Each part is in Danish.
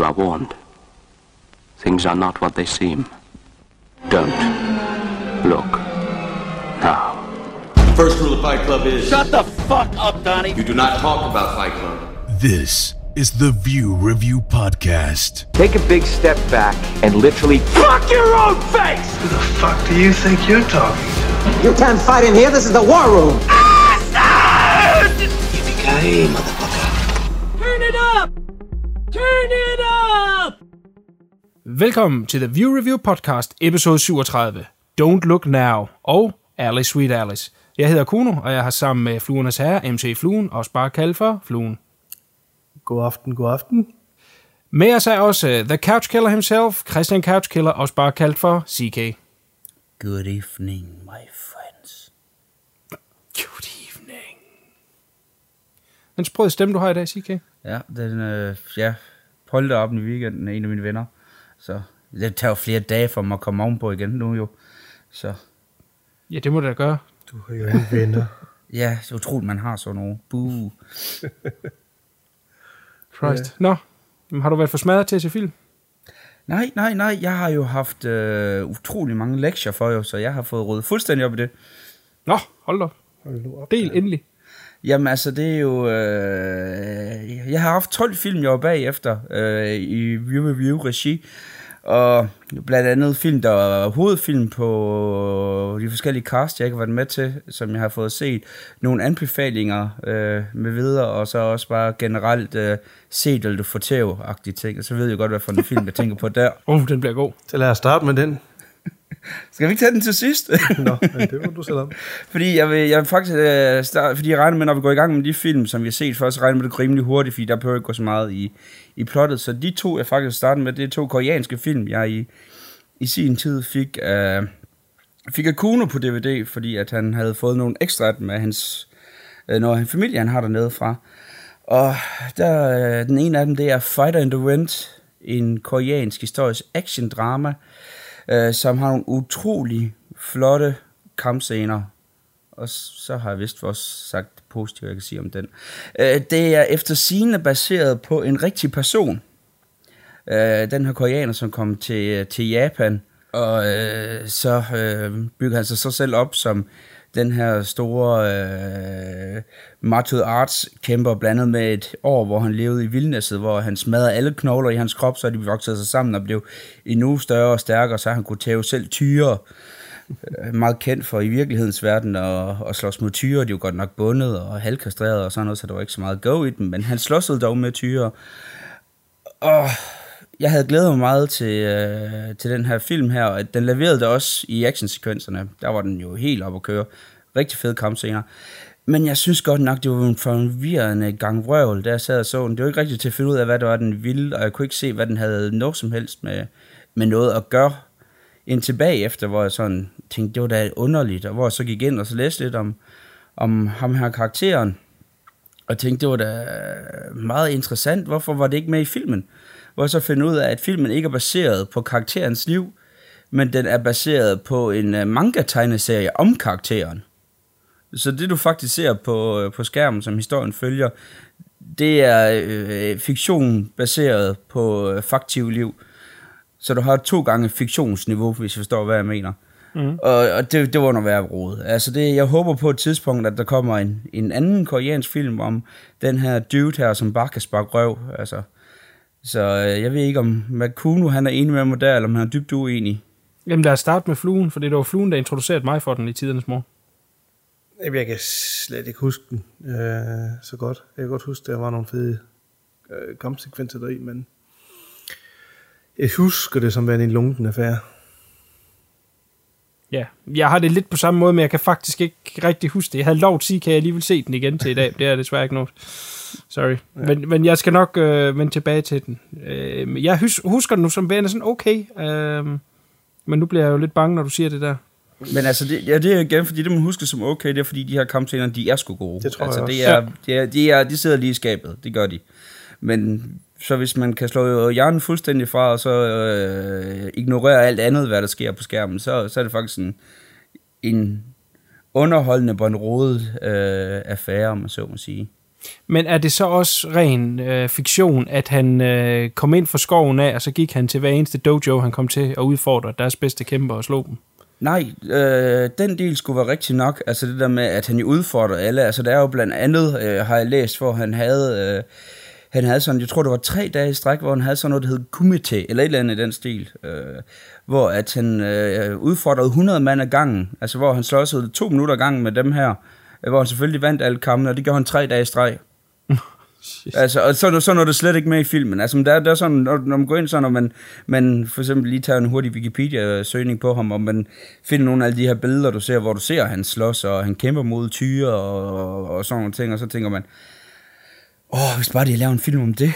You are warned. Things are not what they seem. Don't look now. First rule of Fight Club is Shut the fuck up, Donnie. you do not talk about Fight Club. This is the View Review Podcast. Take a big step back and literally fuck your own face! Who the fuck do you think you're talking to? You can't fight in here. This is the war room. Yippee-ki-yay, motherfucker. Velkommen til The View Review Podcast, episode 37. Don't Look Now og Alice Sweet Alice. Jeg hedder Kuno, og jeg har sammen med Fluernes Herre, MC Fluen, også bare kaldt for Fluen. God aften, god aften. Med os er også uh, The Couch Killer himself, Christian Couch Killer, også bare kaldt for CK. Good evening, my friends. Good evening. Den sprøde stemme, du har i dag, CK. Ja, den, øh, ja, holdt op i weekenden af en af mine venner. Så det tager jo flere dage for mig at komme ovenpå igen nu jo. Så Ja, det må det da gøre. Du har jo ingen venner. ja, det er utroligt, man har sådan nogle. Boo. Christ. Nå, Jamen, har du været for smadret til at se film? Nej, nej, nej, jeg har jo haft øh, utrolig mange lektier for jo, så jeg har fået ryddet fuldstændig op i det. Nå, hold da op. Hold nu op. Del endelig. Jamen altså, det er jo... Øh, jeg har haft 12 film, jeg var bagefter øh, i View Review regi. Og blandt andet film, der er hovedfilm på de forskellige cast, jeg ikke har været med til, som jeg har fået set. Nogle anbefalinger øh, med videre, og så også bare generelt øh, set eller du får tæv-agtige ting. Og så ved jeg godt, hvad for en film, jeg tænker på der. Uh, den bliver god. Så lad os starte med den. Skal vi ikke tage den til sidst? Nå, ja, det må du selv om. Fordi jeg vil, jeg vil faktisk øh, starte, fordi jeg regner med, når vi går i gang med de film, som vi har set først, så regner med det rimelig hurtigt, fordi der behøver ikke gå så meget i, i plottet. Så de to, jeg faktisk starter med, det er to koreanske film, jeg i, i sin tid fik af, fik af Kuno på DVD, fordi at han havde fået nogle ekstra af dem af hans, øh, når familie han har dernede fra. Og der, øh, den ene af dem, det er Fighter in the Wind, en koreansk historisk action-drama, øh, som har nogle utrolig flotte kampscener. Og så har jeg vist også sagt positivt, jeg kan sige om den. Øh, det er efter sigende baseret på en rigtig person. Øh, den her koreaner, som kom til, til Japan, og øh, så øh, bygger han sig så selv op som den her store øh, martial arts kæmper blandet med et år, hvor han levede i vildnæsset, hvor han smadrede alle knogler i hans krop, så de voksede sig sammen og blev endnu større og stærkere, så han kunne tæve selv tyre. Øh, meget kendt for i virkelighedens verden at, at slås mod tyre. De var godt nok bundet og halvkastreret og sådan noget, så der var ikke så meget go i dem, men han slåsede dog med tyre. Og jeg havde glædet mig meget til, øh, til den her film her, og den leverede det også i actionsekvenserne. Der var den jo helt op at køre. Rigtig fede kampscener. Men jeg synes godt nok, det var en forvirrende gang vrøvl, da jeg sad og så den. Det var ikke rigtigt til at finde ud af, hvad det var, den ville, og jeg kunne ikke se, hvad den havde noget som helst med, med noget at gøre. Ind tilbage efter, hvor jeg sådan tænkte, det var da underligt, og hvor jeg så gik ind og så læste lidt om, om ham her karakteren, og tænkte, det var da meget interessant, hvorfor var det ikke med i filmen? Hvor jeg så finder ud af, at filmen ikke er baseret på karakterens liv, men den er baseret på en øh, manga-tegneserie om karakteren. Så det du faktisk ser på, øh, på skærmen, som historien følger, det er øh, fiktion baseret på øh, faktiv liv. Så du har to gange fiktionsniveau, hvis jeg forstår, hvad jeg mener. Mm. Og, og det, det var noget værd råd. Altså det, jeg håber på et tidspunkt, at der kommer en, en anden koreansk film om den her dude her, som bare kan sparke røv. Altså, så øh, jeg ved ikke, om Makuno han er enig med mig der, eller om han er dybt uenig. Jamen lad os starte med fluen, for det var fluen, der introducerede mig for den i tidernes morgen. Jeg kan slet ikke huske den øh, så godt. Jeg kan godt huske, at der var nogle fede øh, kampsekvenser deri, men jeg husker det som værende en lunken affære. Ja, jeg har det lidt på samme måde, men jeg kan faktisk ikke rigtig huske det. Jeg havde lov at sige, kan jeg alligevel se den igen til i dag. Det er desværre ikke noget. Sorry. Ja. Men, men jeg skal nok øh, vende tilbage til den. Øh, jeg hus, husker den nu som værende sådan okay. Øh, men nu bliver jeg jo lidt bange, når du siger det der. Men altså, det, ja, det er igen, fordi det man husker som okay, det er fordi de her kampscener, de er sgu gode. Det tror altså, jeg det er, de, er, de, er, de sidder lige i skabet, det gør de. Men så hvis man kan slå hjernen fuldstændig fra, og så øh, ignorere alt andet, hvad der sker på skærmen, så, så er det faktisk en, en underholdende, båndrodet øh, affære, om man så må sige. Men er det så også ren øh, fiktion, at han øh, kom ind fra skoven af, og så gik han til hver eneste dojo, han kom til at udfordre deres bedste kæmper og slå dem? Nej, øh, den del skulle være rigtig nok. Altså det der med, at han jo udfordrede alle. Altså der er jo blandt andet, øh, har jeg læst, hvor han havde... Øh, han havde sådan, jeg tror det var tre dage i stræk, hvor han havde sådan noget, der hed kumite, eller et eller andet i den stil, øh, hvor at han øh, udfordrede 100 mand ad gangen, altså hvor han slåsede to minutter ad gangen med dem her, øh, hvor han selvfølgelig vandt alle kampene, og det gjorde han tre dage i streg altså, og så, så når det slet ikke med i filmen. Altså, der, der er sådan, når, når man går ind sådan, og man, man for eksempel lige tager en hurtig Wikipedia-søgning på ham, og man finder nogle af de her billeder, du ser, hvor du ser, han slås, og han kæmper mod tyre, og, og, og sådan nogle ting, og så tænker man, åh, hvis bare de laver en film om det.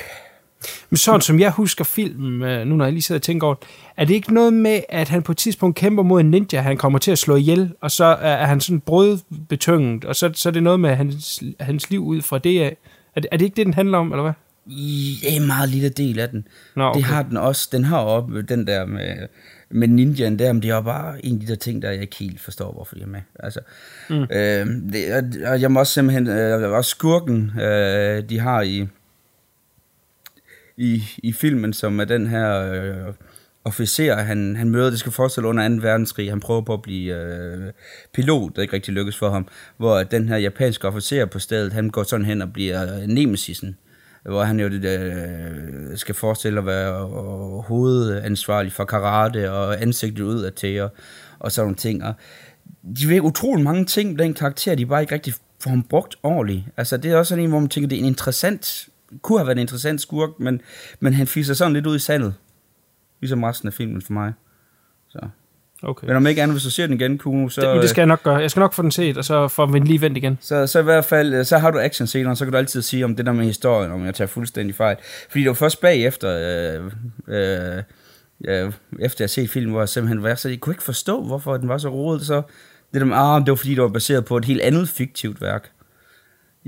Men sådan som jeg husker filmen, øh, nu når jeg lige sidder og tænker over er det ikke noget med, at han på et tidspunkt kæmper mod en ninja, han kommer til at slå ihjel, og så er han sådan brødbetynget, og så, så er det noget med hans, hans liv ud fra det af. Er det, er det ikke det, den handler om, eller hvad? I er en meget lille del af den. Nå, okay. Det har den også. Den har op den der med, med ninjaen der, men det er jo bare en af de der ting, der jeg ikke helt forstår, hvorfor de er med. Altså, mm. øh, det, og jeg må også simpelthen, øh, også skurken, øh, de har i, i, i filmen, som er den her øh, officer, han, han møder, det skal forestille under 2. verdenskrig, han prøver på at blive øh, pilot, det ikke rigtig lykkes for ham, hvor den her japanske officer på stedet, han går sådan hen og bliver øh, nemesisen, hvor han jo det, øh, skal forestille at være øh, hovedansvarlig for karate og ansigtet ud af tæer og sådan nogle ting. Og de ved utrolig mange ting, den karakter, de bare ikke rigtig får ham brugt ordentligt. Altså det er også sådan en, hvor man tænker, det er en interessant, kunne have været en interessant skurk, men, men han fiser sådan lidt ud i sandet. Ligesom resten af filmen for mig. Så. Okay. Men om ikke andet, hvis du ser den igen, Kuno, så... Det, det skal jeg nok gøre. Jeg skal nok få den set, og så får vi den lige vendt igen. Så, så i hvert fald, øh, så har du action scener, så kan du altid sige om det der med historien, om jeg tager fuldstændig fejl. Fordi det var først bagefter, øh, øh, øh, efter jeg set filmen, hvor jeg simpelthen var så jeg kunne ikke forstå, hvorfor den var så rodet. Så det der med, ah, det var fordi, det var baseret på et helt andet fiktivt værk.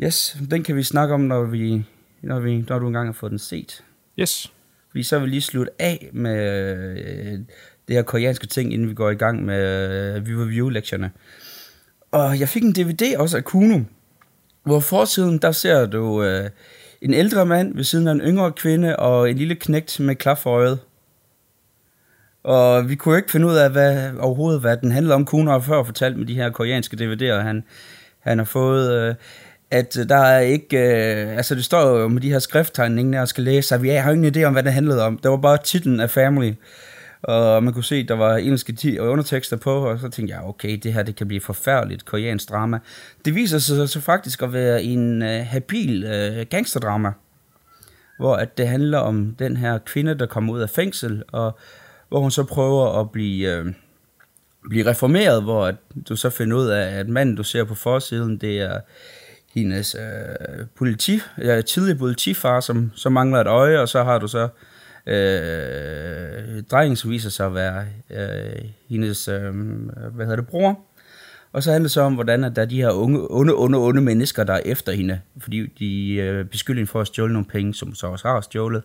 Yes, den kan vi snakke om, når, vi, når, vi, når du engang har fået den set. Yes. Fordi så vil vi lige slutte af med øh, det her koreanske ting, inden vi går i gang med øh, review-lektionerne. Og jeg fik en DVD også af Kuno, hvor forsiden, der ser du øh, en ældre mand ved siden af en yngre kvinde, og en lille knægt med klap for øjet. Og vi kunne ikke finde ud af, hvad, overhovedet, hvad den handler om. Kuno har før fortalt med de her koreanske DVD'er, han, han har fået... Øh, at øh, der er ikke, øh, altså det står jo med de her skrifttegninger, jeg skal læse, så vi har jo ingen idé om, hvad det handlede om. Det var bare titlen af Family, og man kunne se, der var engelske undertekster på, og så tænkte jeg, okay, det her det kan blive forfærdeligt koreansk drama. Det viser sig så faktisk at være en øh, habil øh, gangsterdrama, hvor at det handler om den her kvinde, der kommer ud af fængsel, og hvor hun så prøver at blive... Øh, blive reformeret, hvor at du så finder ud af, at manden, du ser på forsiden, det er hendes øh, politi, ja, tidlige politifar, som, som mangler et øje, og så har du så øh, drengen, som viser sig at være øh, hendes, øh, hvad hedder det, bror. Og så handler det så om, hvordan at der er de her unge, onde, onde, onde mennesker, der er efter hende, fordi de øh, beskylder hende for at stjåle nogle penge, som så også har stjålet.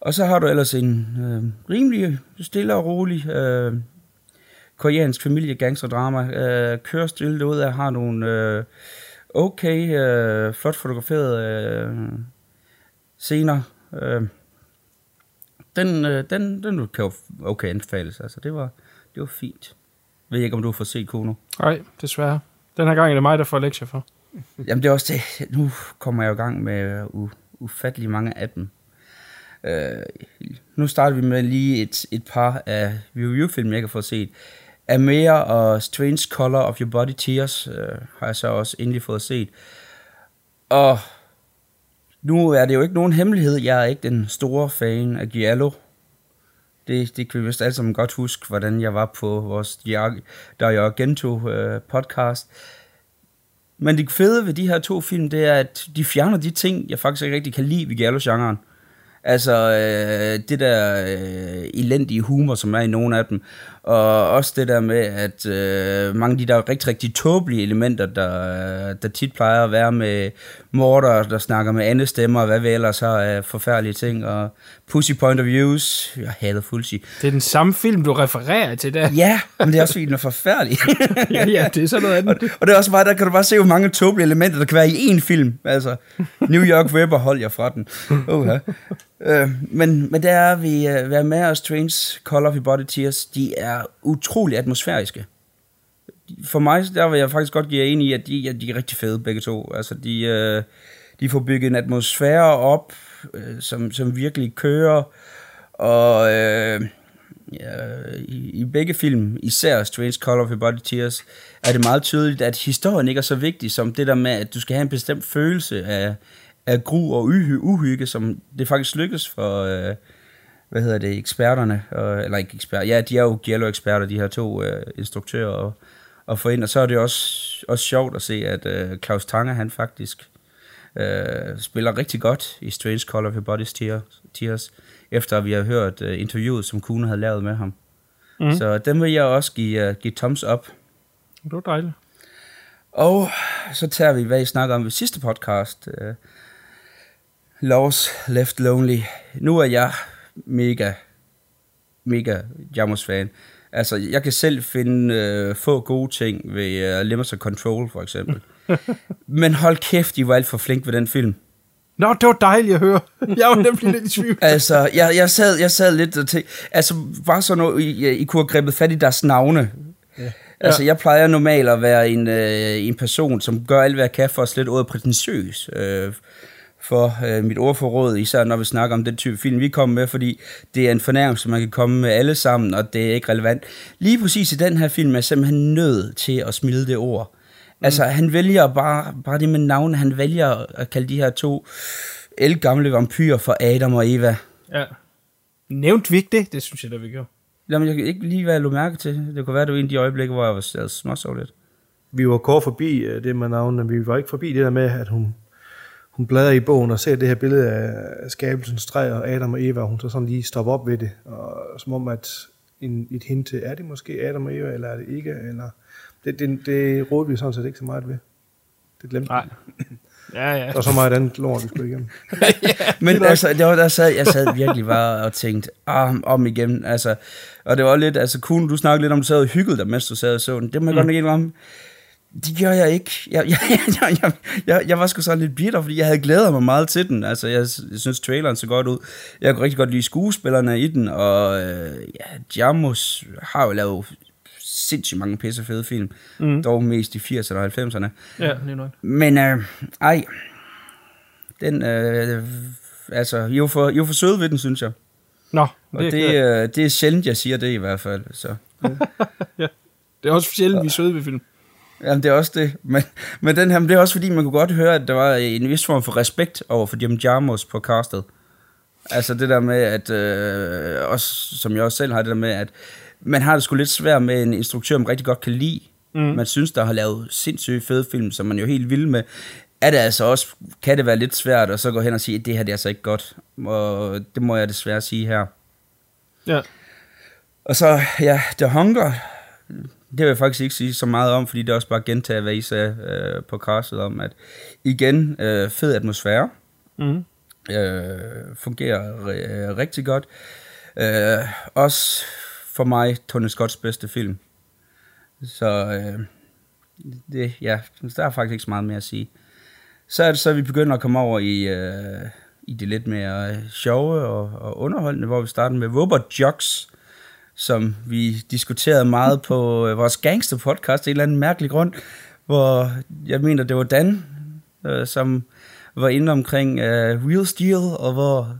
Og så har du ellers en øh, rimelig stille og rolig øh, koreansk familie gangsterdrama. Øh, kører stille ud af, har nogle... Øh, okay, øh, flot fotograferet øh, scener. Øh, den, øh, den, den kan jo okay anbefales. Altså, det var, det var fint. Jeg ved ikke, om du har fået set Kuno. Nej, desværre. Den her gang er det mig, der får lektier for. Jamen, det er også det. Nu kommer jeg jo i gang med u- ufattelig mange af dem. Øh, nu starter vi med lige et, et par af review-film, jeg ikke har fået set. Amaya og Strange Color of Your Body Tears øh, har jeg så også endelig fået set. Og nu er det jo ikke nogen hemmelighed, jeg er ikke den store fan af Giallo. Det, det kan vi vist alle sammen godt huske, hvordan jeg var på vores Dario Argento øh, podcast. Men det fede ved de her to film, det er, at de fjerner de ting, jeg faktisk ikke rigtig kan lide ved Giallo-genren. Altså, øh, det der øh, elendige humor, som er i nogle af dem, og også det der med, at øh, mange af de der rigtig, rigtig tåbelige elementer, der, der tit plejer at være med morder, der snakker med andre stemmer, og hvad vi ellers har af forfærdelige ting, og Pussy Point of Views, jeg hader Pussy. Det er den samme film, du refererer til der. Ja, men det er også fordi, den er forfærdelig. ja, ja, det er sådan noget andet. og, og det er også bare, der kan du bare se, hvor mange tåbelige elementer, der kan være i én film. Altså, New York Ripper, hold jer fra den. Uh-huh. Øh, men, men der er vi, uh, hvad med os, Trains, Call of the Body Tears, de er utrolig atmosfæriske. For mig, der vil jeg faktisk godt give jer ind i, at de, ja, de er rigtig fede, begge to. Altså, de, øh, de får bygget en atmosfære op, øh, som, som virkelig kører, og Øh, ja, i, i begge film, især Strange Call of the Body Tears, er det meget tydeligt, at historien ikke er så vigtig som det der med, at du skal have en bestemt følelse af, af gru og uhy, uhygge, som det faktisk lykkes for, øh, hvad hedder det, eksperterne, øh, eller ikke eksperter, ja, de er jo Giallo-eksperter, de her to øh, instruktører, og, og få ind, og så er det også, også sjovt at se, at øh, Claus Tange, han faktisk øh, spiller rigtig godt i Strange Call of the Body Tears, efter vi har hørt øh, interviewet, som Kuno havde lavet med ham. Mm. Så dem vil jeg også give, uh, give thumbs up. Det var dejligt. Og så tager vi, hvad I snakker om ved sidste podcast. Uh, Lost Left Lonely. Nu er jeg mega, mega Jammers fan. Altså, jeg kan selv finde uh, få gode ting ved uh, Limits Control, for eksempel. Men hold kæft, I var alt for flink ved den film. Nå, det var dejligt at høre. Jeg var nemlig lidt i tvivl. altså, jeg, jeg, sad, jeg sad lidt og tænkte, altså, bare sådan noget, I, I kunne have grebet fat i deres navne. Ja. Altså, jeg plejer normalt at være en, øh, en person, som gør alt, hvad jeg kan for at slet ordet prætentiøs. Øh, for øh, mit ordforråd, især når vi snakker om den type film, vi kommer med, fordi det er en fornærmelse, man kan komme med alle sammen, og det er ikke relevant. Lige præcis i den her film er jeg simpelthen nødt til at smide det ord. Mm. Altså, han vælger bare, bare det med navnet, han vælger at kalde de her to elgamle vampyrer for Adam og Eva. Ja. Nævnt vi ikke det? Det synes jeg da, vi gjorde. Jamen, jeg kan ikke lige, hvad jeg lå mærke til. Det kunne være, det var en af de øjeblikke, hvor jeg var småsov lidt. Vi var kort forbi øh, det med navnet, men vi var ikke forbi det der med, at hun, hun bladrer i bogen og ser det her billede af skabelsens træ og Adam og Eva, og hun så sådan lige stopper op ved det, og som om, at en, et hint til, er det måske Adam og Eva, eller er det ikke, eller... Det, det, det rådte vi sådan set ikke så meget ved. Det glemte Nej. Ja, ja. Der var så meget andet lort, vi skulle igennem. ja, Men altså, det var, der sad, jeg sad virkelig bare og tænkte, ah, om igen, altså, og det var lidt, altså, Kuhn, du snakkede lidt om, du sad og hyggede dig, mens du sad og så den. Det må jeg mm. godt nok ikke om. Det gør jeg ikke. Jeg, jeg, jeg, jeg, jeg, jeg var sgu så lidt bitter, fordi jeg havde glædet mig meget til den. Altså, jeg, jeg synes, traileren så godt ud. Jeg kunne rigtig godt lide skuespillerne i den, og øh, ja, Jamus har jo lavet sindssygt mange pisse fede film. Mm. Dog mest i 80'erne og 90'erne. Ja, lige nok. Men øh, ej, den, øh, altså, I er, for, I er for søde ved den, synes jeg. Nå, det, og det, øh, det er sjældent, jeg siger det i hvert fald. Så. ja, det er også sjældent, vi er søde ved film. Jamen, det er også det. Men, men den her, men det er også fordi, man kunne godt høre, at der var en vis form for respekt over for Jim Jarmus på castet. Altså det der med, at, øh, også, som jeg også selv har, det der med, at man har det sgu lidt svært med en instruktør, man rigtig godt kan lide. Mm. Man synes, der har lavet sindssygt fede film, som man jo helt vil med. Er det altså også, kan det være lidt svært at så gå hen og sige, at det her det er altså ikke godt. Og det må jeg desværre sige her. Ja. Og så, ja, The Hunger, det vil jeg faktisk ikke sige så meget om, fordi det er også bare gentage, hvad I sagde øh, på castet om, at igen, øh, fed atmosfære, mm. øh, fungerer øh, rigtig godt. Øh, også for mig Tony Scotts bedste film. Så øh, det, ja, der er faktisk ikke så meget mere at sige. Så er det så, at vi begynder at komme over i, øh, i det lidt mere sjove og, og underholdende, hvor vi starter med Robot Jocks, som vi diskuterede meget på øh, vores gangster podcast, en eller anden mærkelig grund, hvor jeg mener, det var Dan, øh, som var inde omkring øh, Real Steel, og hvor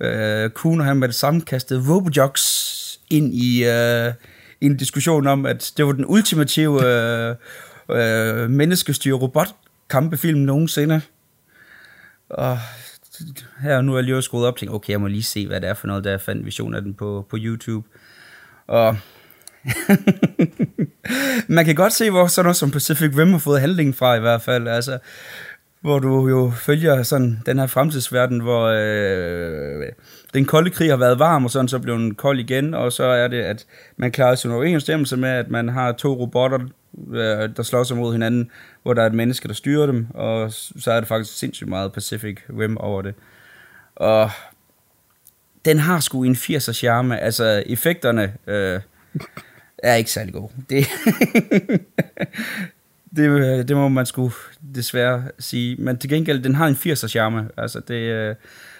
øh, Kuhn og han med det samme kastede Robot ind i, øh, en diskussion om, at det var den ultimative øh, øh, menneskestyre robot kampefilm nogensinde. Og her nu er jeg lige skruet op og tænkte, okay, jeg må lige se, hvad det er for noget, der jeg fandt vision af den på, på YouTube. Og man kan godt se, hvor sådan noget som Pacific Rim har fået handlingen fra i hvert fald. Altså, hvor du jo følger sådan den her fremtidsverden, hvor øh, den kolde krig har været varm, og sådan så blev den kold igen, og så er det, at man klarer sin overensstemmelse med, at man har to robotter, øh, der slår sig mod hinanden, hvor der er et menneske, der styrer dem, og så er det faktisk sindssygt meget Pacific Rim over det. Og den har sgu en 80'er charme, altså effekterne øh, er ikke særlig gode. Det, det, øh, det må man sgu desværre sige. Men til gengæld, den har en 80'er charme. Altså det, øh,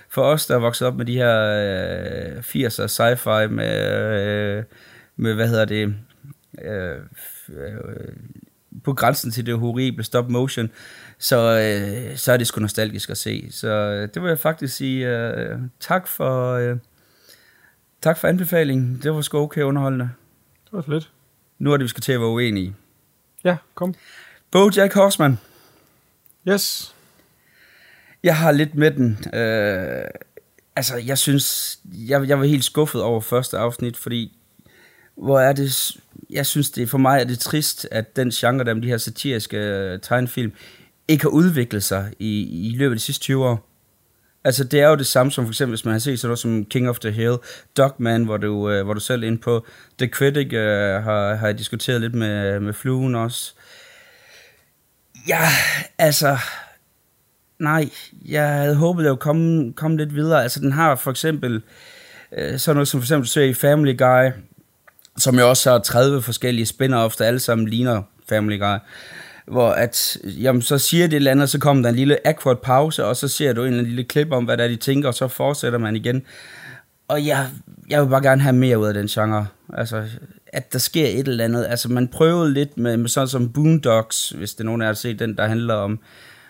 for os, der er vokset op med de her øh, 80'er sci-fi med, øh, med, hvad hedder det, øh, øh, på grænsen til det horrible stop motion, så, øh, så er det sgu nostalgisk at se. Så øh, det vil jeg faktisk sige øh, tak for øh, tak for anbefalingen. Det var sgu okay underholdende. Det var lidt. Nu er det, vi skal til at være uenige. Ja, kom. Bojack Horseman. Yes. Jeg har lidt med den. Øh, altså, jeg synes, jeg, jeg var helt skuffet over første afsnit, fordi hvor er det, jeg synes det, for mig er det trist, at den genre, der med de her satiriske øh, tegnefilm, ikke har udviklet sig i, i løbet af de sidste 20 år. Altså, det er jo det samme som for eksempel, hvis man har set sådan noget som King of the Hill, Dogman, hvor du, øh, hvor du selv er inde på. The Critic øh, har, har jeg diskuteret lidt med, med Fluen også. Ja, altså... Nej, jeg havde håbet, at jeg ville komme, komme lidt videre. Altså, den har for eksempel... Øh, sådan noget som for eksempel, du ser i Family Guy, som jo også har 30 forskellige spin-offs, der alle sammen ligner Family Guy hvor at, jamen, så siger det eller andet, så kommer der en lille awkward pause, og så ser du en eller anden lille klip om, hvad der er, de tænker, og så fortsætter man igen. Og jeg, jeg vil bare gerne have mere ud af den genre. Altså, at der sker et eller andet. Altså, man prøvede lidt med, med sådan som Boondocks, hvis det er nogen af jer har set den, der handler om,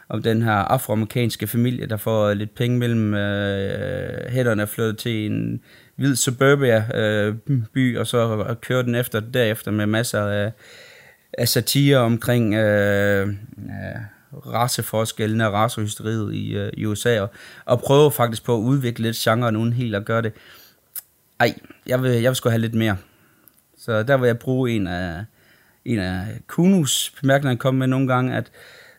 om den her afroamerikanske familie, der får lidt penge mellem øh, hætterne flyttet til en hvid suburbia øh, by, og så kører den efter derefter med masser af af satire omkring øh, øh, raceforskellene og racehysteriet i, øh, i USA, og, og prøve faktisk på at udvikle lidt genren uden helt at gøre det. Ej, jeg vil, jeg vil sgu have lidt mere. Så der vil jeg bruge en af, en af Kunus bemærkninger, komme med nogle gange, at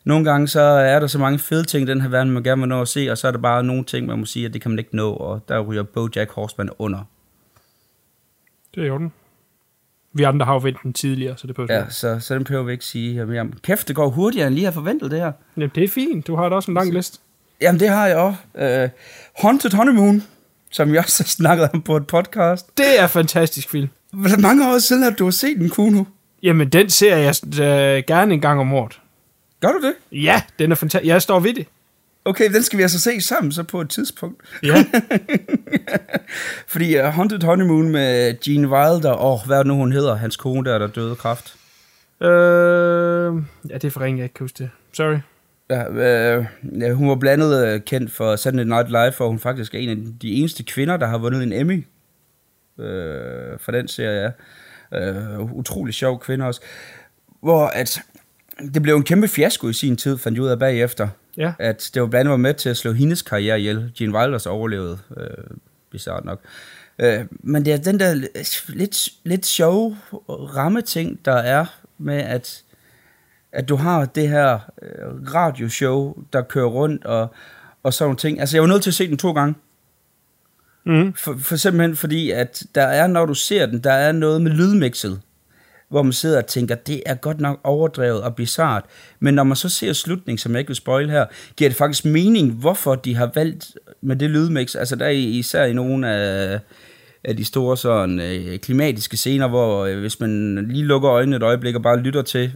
nogle gange så er der så mange fede ting i den her verden, man gerne vil nå at se, og så er der bare nogle ting, man må sige, at det kan man ikke nå, og der ryger Bojack Horseman under. Det er i orden. Vi andre har jo ventet den tidligere, så det behøver Ja, så, så den behøver vi ikke sige mere om. Kæft, det går hurtigere, end lige har forventet det her. Jamen, det er fint. Du har da også en lang liste. Jamen, det har jeg også. Uh, Haunted Honeymoon, som jeg også har snakket om på et podcast. Det er fantastisk film. Hvor mange år siden har du set den, Kuno? Jamen, den ser jeg øh, gerne en gang om året. Gør du det? Ja, den er fantastisk. Jeg står ved det. Okay, den skal vi altså se sammen så på et tidspunkt. Ja. Fordi uh, Haunted Honeymoon med Gene Wilder, og oh, hvad er det nu, hun hedder? Hans kone der, der døde af kræft. Øh, ja, det er for ringe, jeg ikke kan huske det. Sorry. Ja, øh, ja, hun var blandt andet øh, kendt for Saturday Night Live, og hun faktisk er en af de eneste kvinder, der har vundet en Emmy øh, for den serie. Øh, utrolig sjov kvinde også. Hvor at det blev en kæmpe fiasko i sin tid, fandt jeg ud af bagefter. Ja. At det var blandt andet var med til at slå hendes karriere ihjel. Gene Wilders overlevede, øh, bizarrt nok. Øh, men det er den der lidt, lidt sjove rammeting, der er med, at, at du har det her øh, radioshow, der kører rundt, og, og sådan nogle ting. Altså, jeg var nødt til at se den to gange. Mm. For, for simpelthen fordi, at der er, når du ser den, der er noget med lydmixet, hvor man sidder og tænker, det er godt nok overdrevet og bizart. Men når man så ser slutningen, som jeg ikke vil spoil her, giver det faktisk mening, hvorfor de har valgt med det lydmix. Altså der er især i nogle af, af de store sådan, øh, klimatiske scener, hvor øh, hvis man lige lukker øjnene et øjeblik og bare lytter til,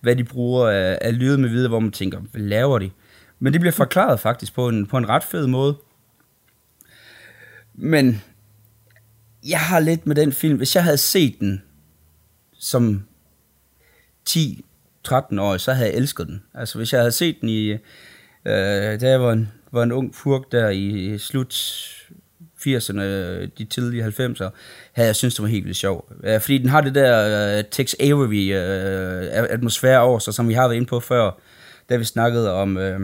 hvad de bruger af, af lyd med videre, hvor man tænker, hvad laver de? Men det bliver forklaret faktisk på en, på en ret fed måde. Men jeg har lidt med den film, hvis jeg havde set den som 10-13 år, så havde jeg elsket den. Altså hvis jeg havde set den i, øh, da jeg var en, var en ung furk der i slut 80'erne, de tidlige 90'er, havde jeg synes det var helt vildt sjov. Fordi den har det der uh, Tex Avery uh, atmosfære over sig, som vi har været inde på før, da vi snakkede om, uh,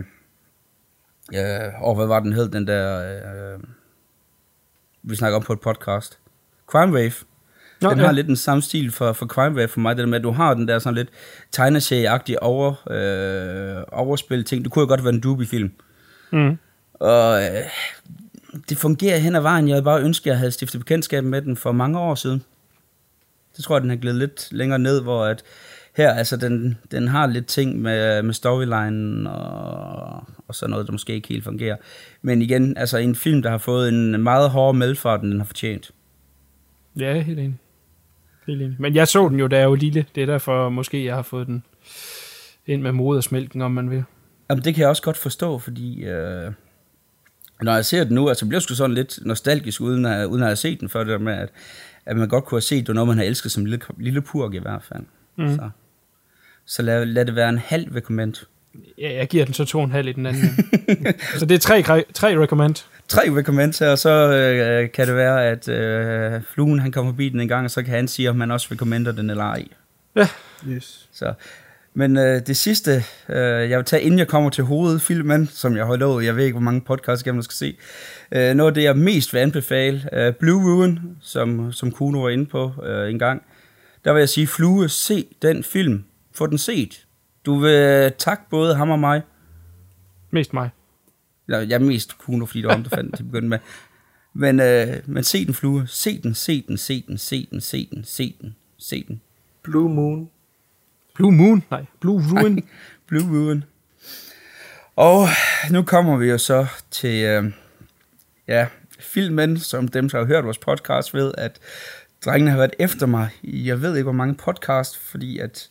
uh, og hvad var den hed, den der, uh, vi snakkede om på et podcast, Crime Wave, Nå, den ja. har lidt den samme stil for, for Crime Wave for mig, det der med, at du har den der sådan lidt tegneserieagtige over, øh, overspil ting. Det kunne jo godt være en Doobie-film. Mm. Og øh, det fungerer hen ad vejen. Jeg havde bare ønsket, at jeg havde stiftet bekendtskab med den for mange år siden. Det tror jeg, den har glædet lidt længere ned, hvor at her, altså, den, den har lidt ting med, med storyline og, og sådan noget, der måske ikke helt fungerer. Men igen, altså en film, der har fået en meget hårdere medfart, end den har fortjent. Ja, helt enig. Helt enig. Men jeg så den jo, da jeg var lille. Det er derfor, måske jeg har fået den ind med modersmælken, om man vil. Jamen, det kan jeg også godt forstå, fordi øh, når jeg ser den nu, altså bliver jeg sgu sådan lidt nostalgisk, uden at, uden at have set den før, det der med, at, at man godt kunne have set, det noget, man har elsket som lille, lille purk i hvert fald. Mhm. Så, så lad, lad det være en halv recommend. Ja, jeg giver den så to og en halv i den anden. så det er tre, tre recommend. Tre recommends her, og så øh, kan det være, at øh, fluen han kommer forbi den en gang, og så kan han sige, om man også recommender den eller ej. Ja. Yes. Så. Men øh, det sidste, øh, jeg vil tage, inden jeg kommer til hovedfilmen, som jeg har lovet, jeg ved ikke, hvor mange podcasts jeg skal se, øh, noget af det, jeg mest vil anbefale, øh, Blue Ruin, som, som Kuno var inde på øh, en gang, der vil jeg sige, Flue, se den film. Få den set. Du vil takke både ham og mig. Mest mig. Eller, jeg er mest Kuno, fordi det var ham, der fandt den til at begynde med. Men, øh, men se den, Flue. Se den, se den, se den, se den, se den, se den, se den. Blue Moon. Blue Moon? Nej, Blue Ruin. Blue Ruin. Og nu kommer vi jo så til, øh, ja, filmen, som dem, der har hørt vores podcast, ved, at drengene har været efter mig. Jeg ved ikke, hvor mange podcast, fordi at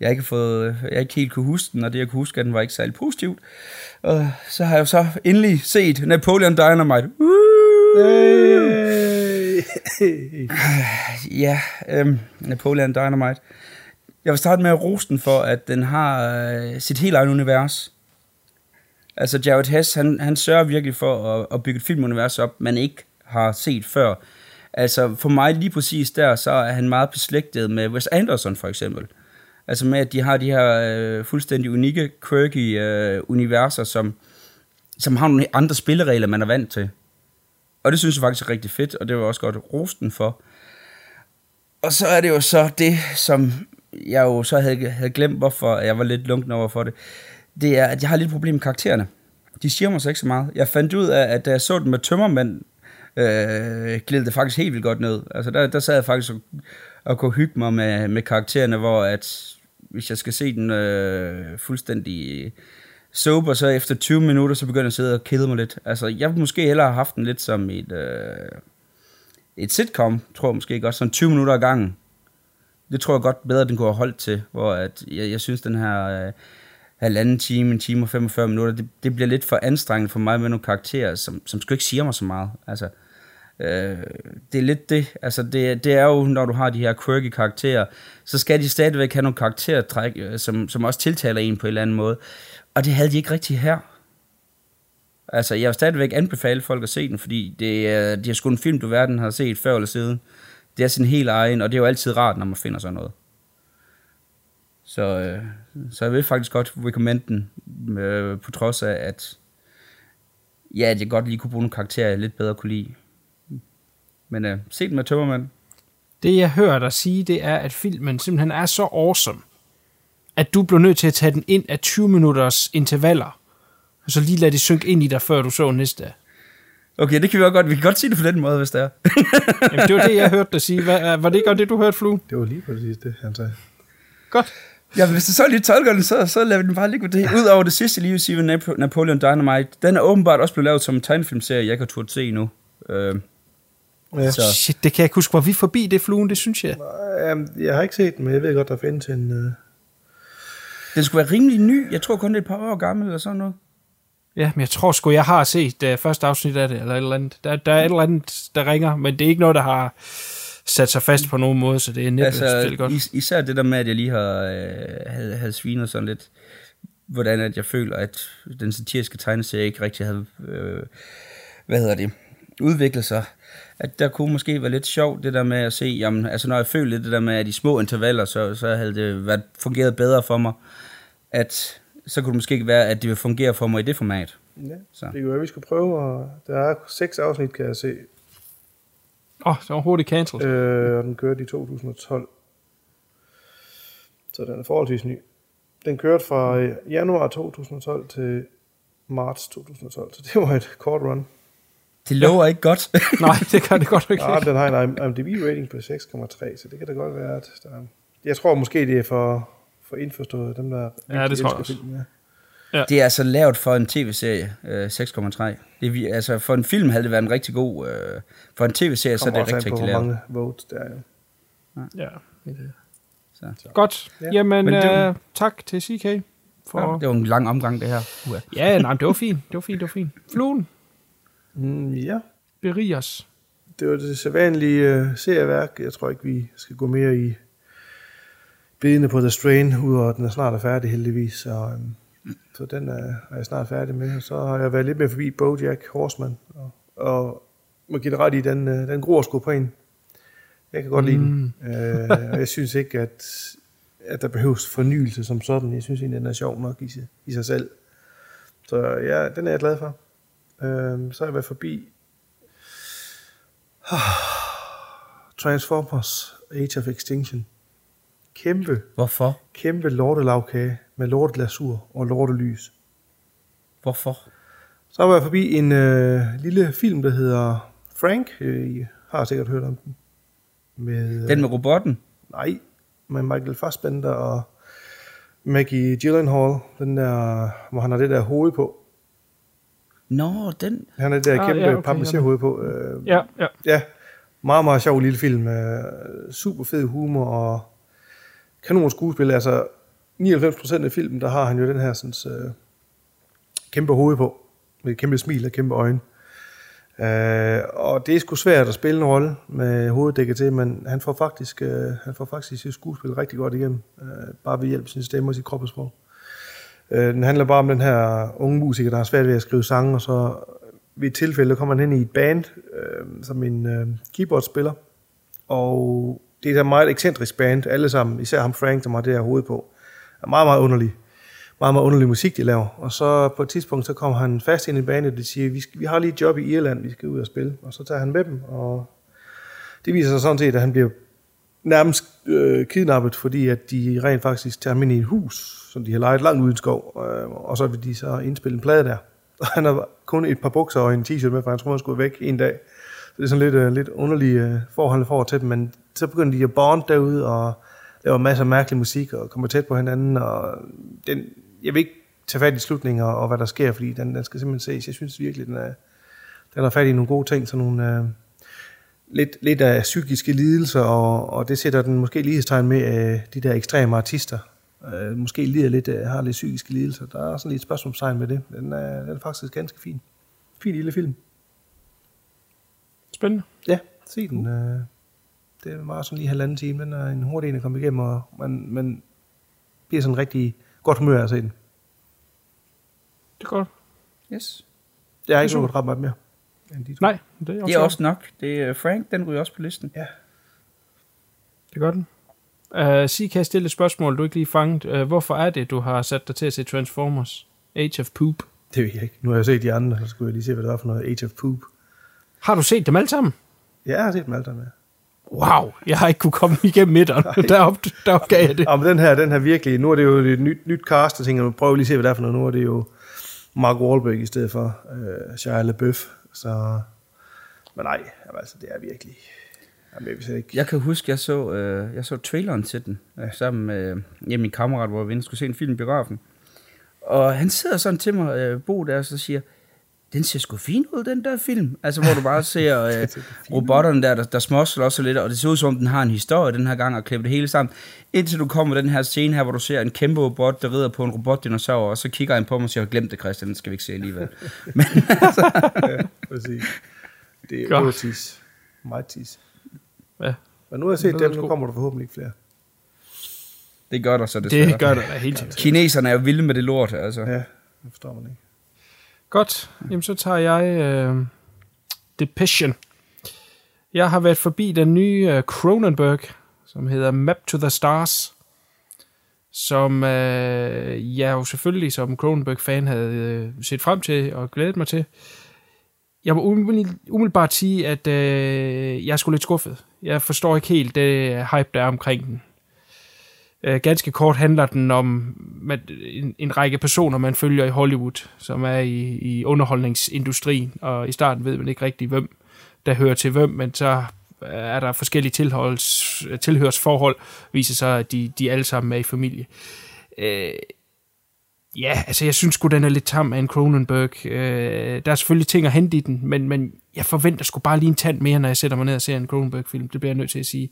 jeg ikke, fået, jeg ikke helt kunne huske den, og det jeg kunne huske, at den var ikke særlig positivt. Og så har jeg jo så endelig set Napoleon Dynamite. Hey. Ja, øhm, Napoleon Dynamite. Jeg vil starte med at rose den for, at den har øh, sit helt eget univers. Altså Jared Hess, han, han sørger virkelig for at, at bygge et filmunivers op, man ikke har set før. Altså for mig lige præcis der, så er han meget beslægtet med Wes Anderson for eksempel. Altså med, at de har de her øh, fuldstændig unikke, quirky øh, universer, som, som har nogle andre spilleregler, man er vant til. Og det synes jeg faktisk er rigtig fedt, og det var også godt rosten for. Og så er det jo så det, som jeg jo så havde, havde glemt, hvorfor jeg var lidt lunken over for det. Det er, at jeg har lidt problem med karaktererne. De siger mig så ikke så meget. Jeg fandt ud af, at da jeg så den med tømmermænd, øh, gled det faktisk helt vildt godt ned. Altså der, der sad jeg faktisk og, og kunne hygge mig med, med karaktererne, hvor at hvis jeg skal se den øh, fuldstændig sober, så efter 20 minutter, så begynder jeg at sidde og kede mig lidt. Altså, jeg ville måske hellere have haft den lidt som et, øh, et sitcom, tror jeg måske godt, sådan 20 minutter ad gangen. Det tror jeg godt bedre, den kunne have holdt til, hvor at jeg, jeg synes, den her øh, halvanden time, en time og 45 minutter, det, det bliver lidt for anstrengende for mig med nogle karakterer, som, som sgu ikke siger mig så meget. Altså, øh, Øh, det er lidt det, altså det, det er jo, når du har de her quirky karakterer, så skal de stadigvæk have nogle karaktertræk, øh, som, som også tiltaler en på en eller anden måde. Og det havde de ikke rigtig her. Altså, jeg vil stadigvæk anbefale folk at se den, fordi det er, det er sgu en film, du verden har set før eller siden. Det er sin helt egen, og det er jo altid rart, når man finder sådan noget. Så, øh, så jeg vil faktisk godt recommend den, øh, på trods af, at ja, det godt lige kunne bruge nogle karakterer, jeg lidt bedre kunne lide. Men øh, se den med tømmermand. Det jeg hører dig sige, det er, at filmen simpelthen er så awesome, at du blev nødt til at tage den ind af 20 minutters intervaller, og så lige lade det synke ind i dig, før du så næste. Okay, det kan vi også godt. Vi kan godt sige det på den måde, hvis det er. Jamen, det var det, jeg hørte dig sige. Hvad, var det ikke godt det, du hørte, Flue? Det var lige præcis det, han sagde. Godt. Ja, hvis du så lige tolker den, så, så lader vi den bare ligge det. Udover det sidste lige sige Napoleon Dynamite, den er åbenbart også blevet lavet som en tegnefilmserie, jeg ikke har turde se endnu. Øh, Ja. så, Shit, det kan jeg ikke huske. Var vi forbi det, Fluen? Det synes jeg. Jamen, jeg har ikke set den, men jeg ved godt, der findes en... Uh... den skulle være rimelig ny. Jeg tror kun, det er et par år gammel eller sådan noget. Ja, men jeg tror sgu, jeg har set uh, første afsnit af det, eller et eller andet. Der, der er et eller andet, der ringer, men det er ikke noget, der har sat sig fast på nogen måde, så det er næppe altså, godt. is- især det der med, at jeg lige har øh, havde, havde svinet sådan lidt, hvordan at jeg føler, at den satiriske tegneserie ikke rigtig havde, øh, hvad hedder det, udviklet sig. At der kunne måske være lidt sjovt, det der med at se, jamen, altså når jeg føler lidt det der med, at i små intervaller, så, så havde det været, fungeret bedre for mig, at så kunne det måske ikke være, at det ville fungere for mig i det format. Ja, Så. det kan være, vi skal prøve, og der er seks afsnit, kan jeg se. Åh, oh, så var hurtigt cancelled. Øh, og den kørte i 2012. Så den er forholdsvis ny. Den kørte fra øh, januar 2012 til marts 2012, så det var et kort run. Det lover ikke godt. Nej, det kan det godt ikke. Ja, den har en IMDb-rating på 6,3, så det kan da godt være, at der... Jeg tror måske, det er for, for indforstået, dem der... Ja, det tror jeg også. film, ja. Det er altså lavt for en tv-serie, øh, 6,3. Det vi- altså for en film havde det været en rigtig god... Øh, for en tv-serie, så er det rigtig, rigtig hvor lavt. mange votes der er. jo. Ja, er det. Så. Godt. Ja. Jamen, Men det var- øh, tak til CK. For... Ja, det var en lang omgang, det her. Uha. Ja, nej, det var fint. Det var fint, det var fint. Fluen, Mm, ja, berig os. det var det sædvanlige uh, serieværk. Jeg tror ikke, vi skal gå mere i bedene på The Strain, udover at den er snart færdig heldigvis. Så, um, så den er, er jeg snart færdig med. Og så har jeg været lidt mere forbi Bojack Horseman. Og, og må give det ret i, den, uh, den gror sgu på en. Jeg kan godt lide den. Uh, og jeg synes ikke, at, at der behøves fornyelse som sådan. Jeg synes egentlig, den er sjov nok i, i sig selv. Så ja, den er jeg glad for. Uh, så har jeg været forbi Transformers Age of Extinction. Kæmpe, Hvorfor? kæmpe lortelavkage med lorteglasur og lortelys. Hvorfor? Så var jeg forbi en øh, lille film, der hedder Frank. Øh, I har sikkert hørt om den. Med, øh, Den med robotten? Nej, med Michael Fassbender og Maggie Gyllenhaal. Den der, hvor han har det der hoved på. Nå, den... Han det der Ah, kæmpe ja, okay, okay, ja. hoved på. Øh, Ja, ja. Ja, meget, meget sjov lille film. Øh, super fed humor og kanon skuespil. Altså 99% af filmen, der har han jo den her sådan, øh, kæmpe hoved på. Med et kæmpe smil og kæmpe øjne. Øh, og det er sgu svært at spille en rolle med hovedet dækket til, men han får faktisk, øh, han får faktisk sit skuespil rigtig godt igennem. Øh, bare ved hjælp af sin stemme og sit kroppesprog. Øh, den handler bare om den her unge musiker, der har svært ved at skrive sange, og så ved et tilfælde kommer han hen i et band øh, som en øh, keyboardspiller. Og det er et meget ekscentrisk band, alle sammen, især ham Frank, som har det her hoved på. Er meget, meget underlig. Meget, meget underlig musik, de laver. Og så på et tidspunkt, så kommer han fast ind i bandet, og de siger, vi, skal, vi har lige et job i Irland, vi skal ud og spille. Og så tager han med dem, og det viser sig sådan set, at han bliver nærmest øh, kidnappet, fordi at de rent faktisk tager ham ind i et hus, som de har lejet langt ude i en skov, øh, og så vil de så indspille en plade der. Og han har kun et par bukser og en t-shirt med, for han tror, han skulle væk en dag. Så det er sådan lidt, øh, lidt underlige øh, forhold for til dem, men så begynder de at bond derude, og laver masser af mærkelig musik, og kommer tæt på hinanden, og den, jeg vil ikke tage fat i slutningen og, og hvad der sker, fordi den, den skal simpelthen ses. Jeg synes virkelig, den er, den har fat i nogle gode ting, sådan nogle, øh, lidt, lidt af psykiske lidelser, og, og det sætter den måske lighedstegn med øh, de der ekstreme artister. Øh, måske lider lidt, øh, har lidt psykiske lidelser. Der er sådan lidt spørgsmålstegn med det. Den er, den er faktisk ganske fin. Fin lille film. Spændende. Ja, se den. Øh, det er meget sådan lige halvanden time. Den er en hurtig en at komme igennem, og man, man bliver sådan rigtig godt humør af at se den. Det er godt. Yes. Jeg har Det er ikke nået ret meget mere. End de to. Nej, det er også, Det er også nok. Det er Frank, den ryger også på listen. Ja. Det gør den. Uh, sig, kan jeg stille et spørgsmål, du ikke lige fanget. Uh, hvorfor er det, du har sat dig til at se Transformers? Age of Poop. Det ved jeg ikke. Nu har jeg set de andre, så skulle jeg lige se, hvad det var for noget Age of Poop. Har du set dem alle sammen? Ja, jeg har set dem alle sammen, ja. Wow, jeg har ikke kunne komme igennem midteren. Derop, derop gav jeg det. Ja, men den her, den her virkelig, nu er det jo et nyt, nyt cast, og tænker, nu prøver lige at se, hvad det er for noget. Nu er det jo Mark Wahlberg i stedet for øh, Shia LaBeouf. Så, men nej, altså, det er virkelig... Jamen, jeg ikke... Jeg kan huske, jeg så, øh, jeg så traileren til den, øh, sammen med øh, min kammerat, hvor vi skulle se en film i biografen. Og han sidder sådan til mig, øh, Bo der, og så siger, den ser sgu fin ud, den der film. Altså, hvor du bare ser øh, robotterne der, der, der småsler også lidt, og det ser ud som om, den har en historie den her gang, og klipper det hele sammen. Indtil du kommer den her scene her, hvor du ser en kæmpe robot, der rider på en robotdinosaur, og så kigger han på mig og siger, glem det, Christian, den skal vi ikke se alligevel. Men ja, præcis. Det er Godt. otis. Meget tis. Ja, Men nu har jeg set Det dem, nu kommer der forhåbentlig ikke flere. det gør der så desværre. det gør det da helt sikkert. Kineserne er jo vilde med det lort, altså. Ja, det forstår man ikke. Godt, jamen så tager jeg øh, Depression. Jeg har været forbi den nye øh, Cronenberg, som hedder Map to the Stars, som øh, jeg jo selvfølgelig som Cronenberg-fan havde øh, set frem til og glædet mig til. jeg må umiddelbart sige, at øh, jeg sgu lidt skuffet. Jeg forstår ikke helt det hype, der er omkring den. Øh, ganske kort handler den om en, en række personer, man følger i Hollywood, som er i, i underholdningsindustrien, og i starten ved man ikke rigtig, hvem der hører til hvem, men så er der forskellige tilholds, tilhørsforhold, viser sig, at de, de alle sammen er i familie. Øh, ja, altså jeg synes sgu, den er lidt tam af en Cronenberg. Øh, der er selvfølgelig ting at hente i den, men, men jeg forventer sgu bare lige en tand mere, når jeg sætter mig ned og ser en Cronenberg-film. Det bliver jeg nødt til at sige.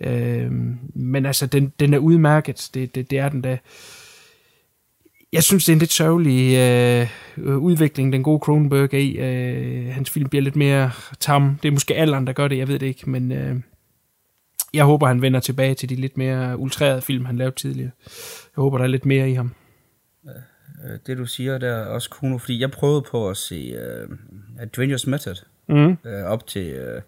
Øh, men altså, den, den er udmærket. Det, det, det er den da. Jeg synes, det er en lidt sørgelig øh, udvikling, den gode Cronenberg er i. Øh, hans film bliver lidt mere tam. Det er måske alderen, der gør det, jeg ved det ikke, men øh, jeg håber, han vender tilbage til de lidt mere ultrerede film, han lavede tidligere. Jeg håber, der er lidt mere i ham. Øh, det du siger der er også Kuno, fordi jeg prøvede på at se uh, Adventures Method mm. uh, op til, uh,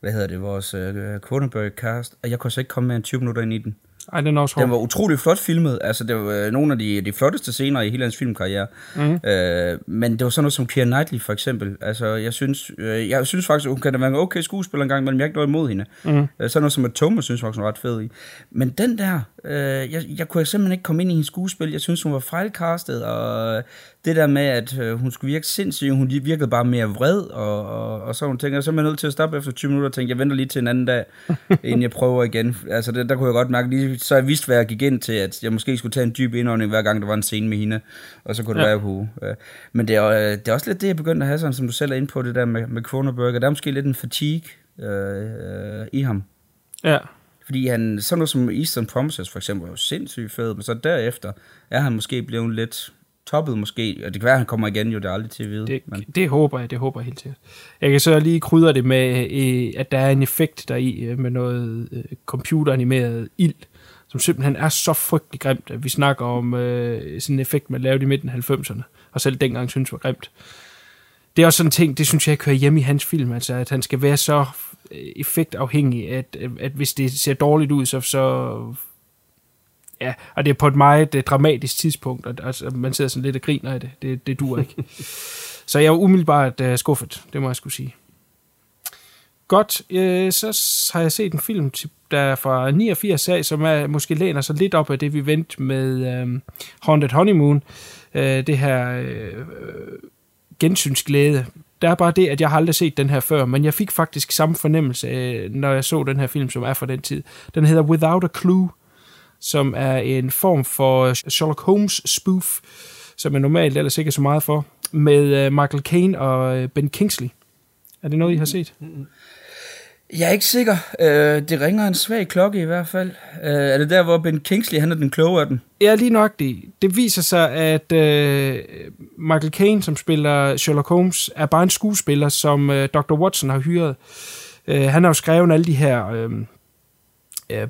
hvad hedder det, vores uh, Cronenberg cast, og jeg kunne så ikke komme med en 20 minutter ind i den. Ej, den, er også den var utrolig flot filmet. Altså, det var øh, nogle af de, de flotteste scener i hele hans filmkarriere. Mm. Øh, men det var sådan noget som Keira Knightley, for eksempel. Altså, jeg synes, øh, jeg synes faktisk, hun kan da være en okay skuespiller engang, men jeg er ikke noget imod hende. Mm. Øh, sådan noget som at Thomas synes faktisk, hun var ret fed i. Men den der, øh, jeg, jeg kunne simpelthen ikke komme ind i hendes skuespil. Jeg synes, hun var fejlkastet, og det der med, at øh, hun skulle virke sindssyg, hun virkede bare mere vred, og, og, og så hun tænker, så er man nødt til at stoppe efter 20 minutter og tænke, jeg venter lige til en anden dag, inden jeg prøver igen. Altså, det, der kunne jeg godt mærke, lige, så jeg vidste, hvad jeg gik ind til, at jeg måske skulle tage en dyb indånding, hver gang der var en scene med hende, og så kunne det ja. være, jeg kunne. Øh. Men det er, øh, det er også lidt det, jeg begyndte at have, sådan, som du selv er inde på, det der med, med Cronenberg, der er måske lidt en fatigue øh, øh, i ham. Ja. Fordi han, sådan noget som Eastern Promises for eksempel, var jo sindssygt fed, men så derefter er han måske blevet lidt toppet måske, og det kan være, at han kommer igen jo, det er aldrig til at vide. Det, men. det håber jeg, det håber jeg helt sikkert. Jeg kan så lige krydre det med, øh, at der er en effekt der i øh, med noget øh, computeranimeret ild, som simpelthen er så frygtelig grimt, at vi snakker om øh, sådan en effekt, man lavede i midten af 90'erne, og selv dengang synes var grimt. Det er også sådan en ting, det synes jeg ikke hører hjemme i hans film, altså at han skal være så effektafhængig, at, at hvis det ser dårligt ud, så, så ja, og det er på et meget uh, dramatisk tidspunkt, og altså, man sidder sådan lidt og griner af det. Det, det dur ikke. så jeg er umiddelbart uh, skuffet, det må jeg skulle sige. Godt, øh, så har jeg set en film, der er fra 89 af, som er, måske læner sig lidt op af det, vi vendte med øh, Haunted Honeymoon. Øh, det her øh, gensynsglæde. Der er bare det, at jeg har aldrig set den her før, men jeg fik faktisk samme fornemmelse, øh, når jeg så den her film, som er fra den tid. Den hedder Without a Clue, som er en form for Sherlock Holmes spoof, som er normalt ellers ikke så meget for, med uh, Michael Caine og uh, Ben Kingsley. Er det noget, I har set? Jeg er ikke sikker. Uh, det ringer en svag klokke i hvert fald. Er det der, hvor Ben Kingsley han er den kloge af den? Ja, lige nok det. Det viser sig, at Michael Caine, som spiller Sherlock Holmes, er bare en skuespiller, som Dr. Watson har hyret. Han har jo skrevet alle de her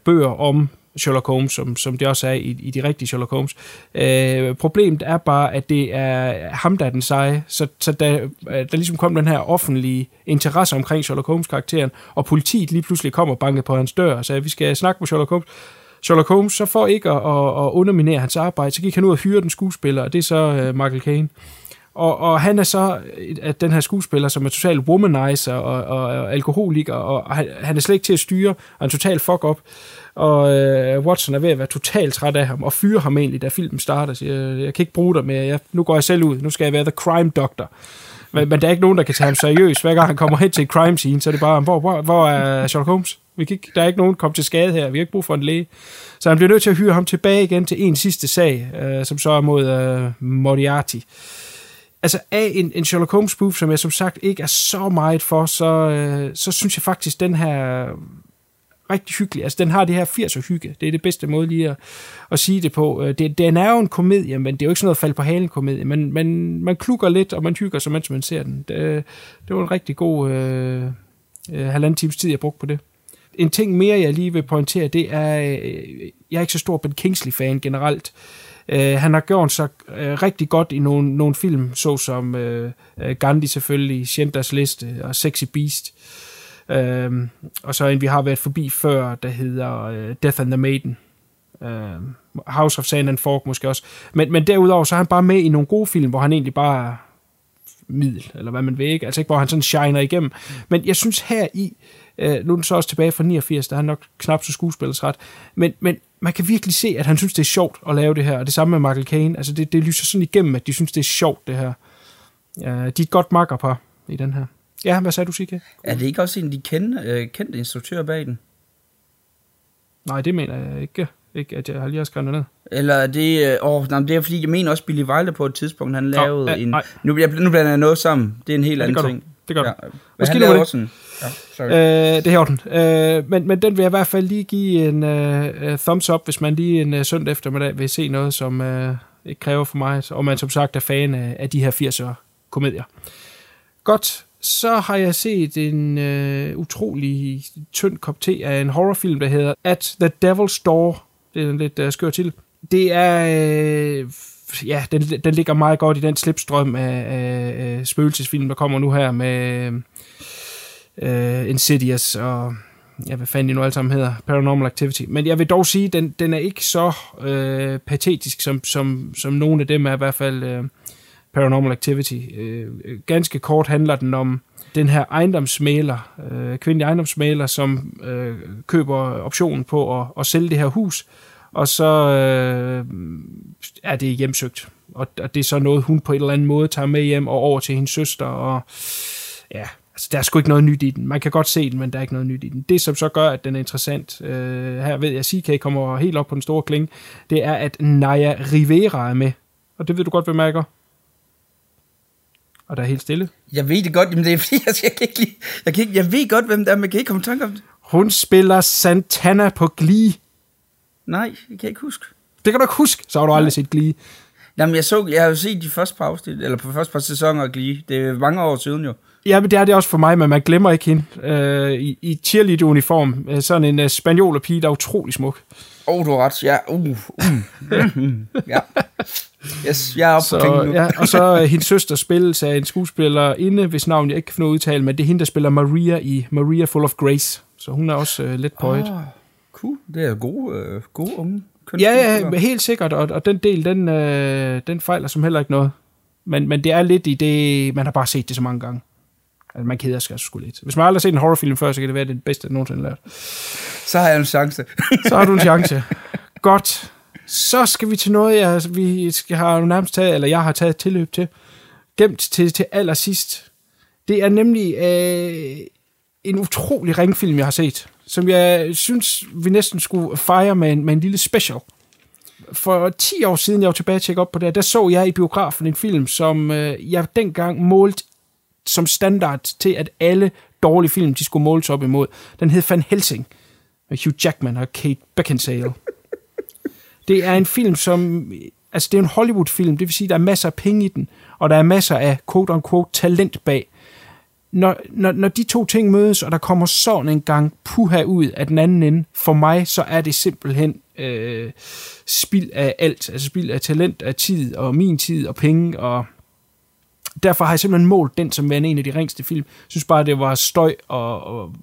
bøger om Sherlock Holmes, som, som det også er i, i de rigtige Sherlock Holmes. Øh, problemet er bare, at det er ham, der er den seje. Så, så da øh, der ligesom kom den her offentlige interesse omkring Sherlock Holmes-karakteren, og politiet lige pludselig kom og bankede på hans dør og sagde, vi skal snakke med Sherlock Holmes. Sherlock Holmes, så for ikke at, at, at underminere hans arbejde, så gik han ud og hyre den skuespiller, og det er så uh, Michael Caine. Og, og han er så øh, at den her skuespiller, som er total womanizer og, og, og alkoholiker, og, og han, han er slet ikke til at styre, og en total fuck-up. Og øh, Watson er ved at være totalt træt af ham, og fyre ham egentlig, da filmen starter. Så jeg, jeg kan ikke bruge dig mere, jeg, nu går jeg selv ud, nu skal jeg være the crime doctor. Men, men der er ikke nogen, der kan tage ham seriøst. Hver gang han kommer hen til en crime scene, så er det bare, hvor, hvor, hvor er Sherlock Holmes? Vi kan ikke, der er ikke nogen, der kom til skade her. Vi har ikke brug for en læge. Så han bliver nødt til at hyre ham tilbage igen til en sidste sag, øh, som så er mod øh, Moriarty altså af en, en Sherlock Holmes spoof, som jeg som sagt ikke er så meget for, så, øh, så synes jeg faktisk, den her rigtig hyggelig. Altså, den har det her 80'er hygge. Det er det bedste måde lige at, at sige det på. Øh, det, den er jo en komedie, men det er jo ikke sådan noget fald på halen komedie. Men, man, man klukker lidt, og man hygger sig, mens man ser den. Det, det var en rigtig god øh, øh, halvanden times tid, jeg brugte på det. En ting mere, jeg lige vil pointere, det er, øh, jeg er ikke så stor Ben Kingsley-fan generelt. Øh, han har gjort sig øh, rigtig godt i nogle, nogle film, såsom øh, øh Gandhi selvfølgelig, Schindlers Liste og Sexy Beast. Øh, og så en, vi har været forbi før, der hedder øh, Death and the Maiden. Øh, House of Sand and Fork måske også. Men, men derudover, så er han bare med i nogle gode film, hvor han egentlig bare middel, eller hvad man vil ikke. Altså ikke, hvor han sådan shiner igennem. Men jeg synes her i, øh, nu er den så også tilbage fra 89, der er han nok knap så skuespillersret, men, men man kan virkelig se, at han synes, det er sjovt at lave det her, og det samme med Michael Caine. Altså det, det lyser sådan igennem, at de synes, det er sjovt, det her. Øh, de er et godt makkerpar i den her. Ja, hvad sagde du, Sike? Er det ikke også en af de kendte, øh, kendte instruktører bag den? Nej, det mener jeg ikke. Ikke, at jeg har lige har skrevet ned. Eller er det... Øh, åh, nej, det er fordi, jeg mener også Billy Wilder på et tidspunkt, han lavede ja, en... nej. Nu, jeg, nu blander jeg noget sammen. Det er en helt Ja, det anden gør du. ting. Det gør du. Ja. Han du lavede med også en... Ja, sorry. Øh, det er orden. Øh, men, men den vil jeg i hvert fald lige give en uh, thumbs up, hvis man lige en uh, søndag eftermiddag vil se noget, som uh, ikke kræver for mig, og man som sagt er fan af, af de her 80'er komedier. Godt, så har jeg set en øh, utrolig tynd kop te af en horrorfilm, der hedder At the Devil's Door. Det er en lidt øh, skør til. Det er... Øh, ja, den, den ligger meget godt i den slipstrøm af, af, af spøgelsesfilm, der kommer nu her med øh, Insidious og ja, hvad fanden de nu alle sammen hedder, Paranormal Activity. Men jeg vil dog sige, den, den er ikke så øh, patetisk, som, som, som nogle af dem er i hvert fald øh, Paranormal Activity. Øh, ganske kort handler den om den her ejendomsmaler, øh, kvindelig ejendomsmaler, som øh, køber optionen på at, at sælge det her hus, og så øh, er det hjemsøgt. Og, og det er så noget, hun på en eller anden måde tager med hjem og over til hendes søster, og ja, altså der er sgu ikke noget nyt i den. Man kan godt se den, men der er ikke noget nyt i den. Det, som så gør, at den er interessant, øh, her ved jeg, at CK kommer helt op på den store klinge, det er, at Naya Rivera er med. Og det ved du godt, hvem jeg gør. Og der er helt stille. Jeg ved det godt, men det er fordi, jeg, jeg, kan ikke lide, jeg, kan ikke, jeg ved godt, hvem det er, men jeg kan ikke komme i tanke om det. Hun spiller Santana på Glee. Nej, det kan jeg ikke huske. Det kan du ikke huske, så har du aldrig set Glee. Jamen, jeg, så, jeg har jo set de første par afsnit, eller på første par sæsoner af Glee. Det er mange år siden jo. Ja, men det er det også for mig, men man glemmer ikke hende øh, i, i cheerleader-uniform. Øh, sådan en uh, spaniolerpige, der er utrolig smuk. Åh, oh, du har ret. Ja, uh, uh, mm, ja. Yes, jeg er oppe Så, nu. ja, og så uh, hendes søster spilles af en skuespiller inde, hvis navn jeg ikke kan finde udtale, men det er hende, der spiller Maria i Maria Full of Grace. Så hun er også uh, lidt på et. Ah, cool. Det er gode, øh, gode unge Ja, ja, helt sikkert, og, og den del, den, øh, den fejler som heller ikke noget. Men, men det er lidt i det, man har bare set det så mange gange. Altså, man keder sig sgu lidt. Hvis man aldrig har set en horrorfilm før, så kan det være det bedste, jeg nogensinde har lært. Så har jeg en chance. Så har du en chance. Godt. Så skal vi til noget, jeg, vi skal have nærmest taget, eller jeg har taget tilløb til. Gemt til, til allersidst. Det er nemlig øh, en utrolig ringfilm, jeg har set, som jeg synes, vi næsten skulle fejre med en, med en lille special. For 10 år siden, jeg var tilbage og tjekke op på det, der så jeg i biografen en film, som øh, jeg dengang målte som standard til, at alle dårlige film, de skulle måles op imod. Den hed Van Helsing med Hugh Jackman og Kate Beckinsale. Det er en film, som... Altså, det er en Hollywood-film, det vil sige, der er masser af penge i den, og der er masser af quote-unquote talent bag. Når, når, når de to ting mødes, og der kommer sådan en gang puha ud af den anden ende, for mig, så er det simpelthen øh, spild af alt. Altså spild af talent, af tid, og min tid, og penge, og derfor har jeg simpelthen målt den som værende en af de ringste film. Jeg synes bare, det var støj og, og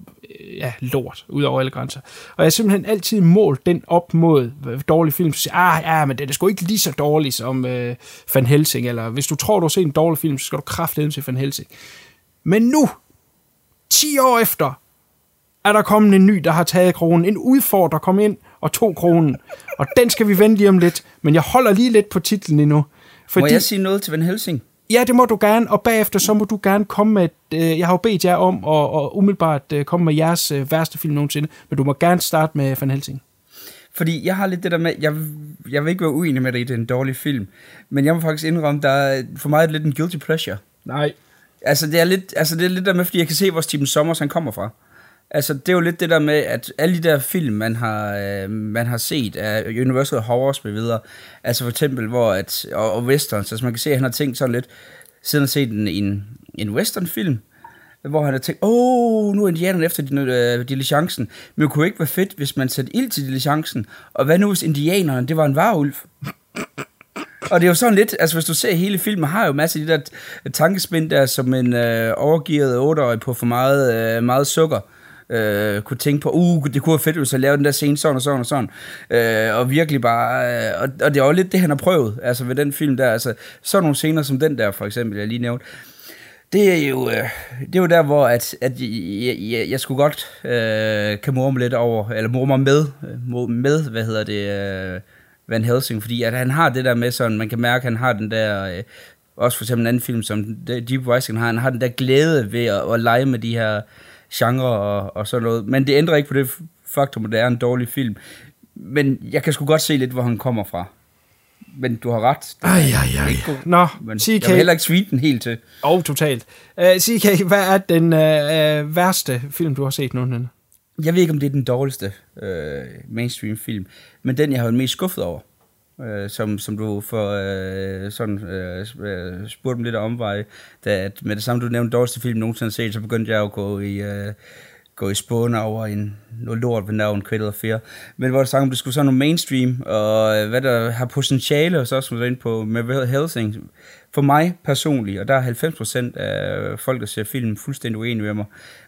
ja, lort ud over alle grænser. Og jeg simpelthen altid målt den op mod øh, dårlige film. Så siger ah, ja, men den er sgu ikke lige så dårlig som øh, Van Helsing. Eller hvis du tror, du har set en dårlig film, så skal du kraftedeme til Van Helsing. Men nu, 10 år efter, er der kommet en ny, der har taget kronen. En udfordrer kom ind og tog kronen. Og den skal vi vende lige om lidt. Men jeg holder lige lidt på titlen endnu. Må jeg sige noget til Van Helsing? Ja, det må du gerne, og bagefter så må du gerne komme med, øh, jeg har jo bedt jer om at, at umiddelbart øh, komme med jeres øh, værste film nogensinde, men du må gerne starte med Van Helsing. Fordi jeg har lidt det der med, jeg, jeg vil ikke være uenig med dig i, det er en dårlig film, men jeg må faktisk indrømme, der er for mig er det lidt en guilty pleasure. Nej. Altså det er lidt, altså det er lidt der med, fordi jeg kan se, hvor Steven Sommers han kommer fra. Altså det er jo lidt det der med, at alle de der film, man har, øh, man har set af Universal Horrors med videre, altså for eksempel, hvor at, og, og westerns, altså man kan se, at han har tænkt sådan lidt, siden han har set en, en, en westernfilm, hvor han har tænkt, åh, oh, nu er indianerne efter øh, diligencen, men det kunne ikke være fedt, hvis man satte ild til diligencen, og hvad nu hvis indianerne, det var en varulv? Og det er jo sådan lidt, altså hvis du ser hele filmen, har jo masser af de der tankespind der, som en øh, overgivet 8-årig på for meget, øh, meget sukker, øh, øh, kunne tænke på, uh, det kunne være fedt, hvis jeg lavede den der scene sådan og sådan og sådan. Øh, og virkelig bare, øh, og, og det er jo lidt det, han har prøvet, altså ved den film der, altså sådan nogle scener som den der, for eksempel, jeg lige nævnte. Det er jo, øh, det er jo der, hvor at, at jeg, jeg, jeg skulle godt øh, kan morme lidt over, eller morme mig med, øh, med, hvad hedder det, øh, Van Helsing, fordi at han har det der med sådan, man kan mærke, at han har den der, øh, også for eksempel en anden film som Deep Rising har, han har den der glæde ved at, at lege med de her genre og, og sådan noget, men det ændrer ikke på det faktum, at det er en dårlig film. Men jeg kan sgu godt se lidt, hvor han kommer fra. Men du har ret. Ej, ej, ej. Nå, Men CK. jeg vil heller ikke tweete den helt til. Åh, oh, totalt. Uh, CK, hvad er den uh, værste film, du har set nogensinde? Jeg ved ikke, om det er den dårligste øh, mainstream film, men den, jeg har været mest skuffet over, øh, som, som du for øh, sådan øh, øh spurgte mig lidt om vej, da at med det samme, du nævnte dårligste film nogensinde set, så begyndte jeg at gå i, øh, gå i spåne over en noget lort ved navn Cradle of Fear. Men hvor det sang, om det skulle sådan noget mainstream, og øh, hvad der har potentiale, og så også ind på med Helsing. For mig personligt, og der er 90% af folk, der ser film, fuldstændig uenige med mig,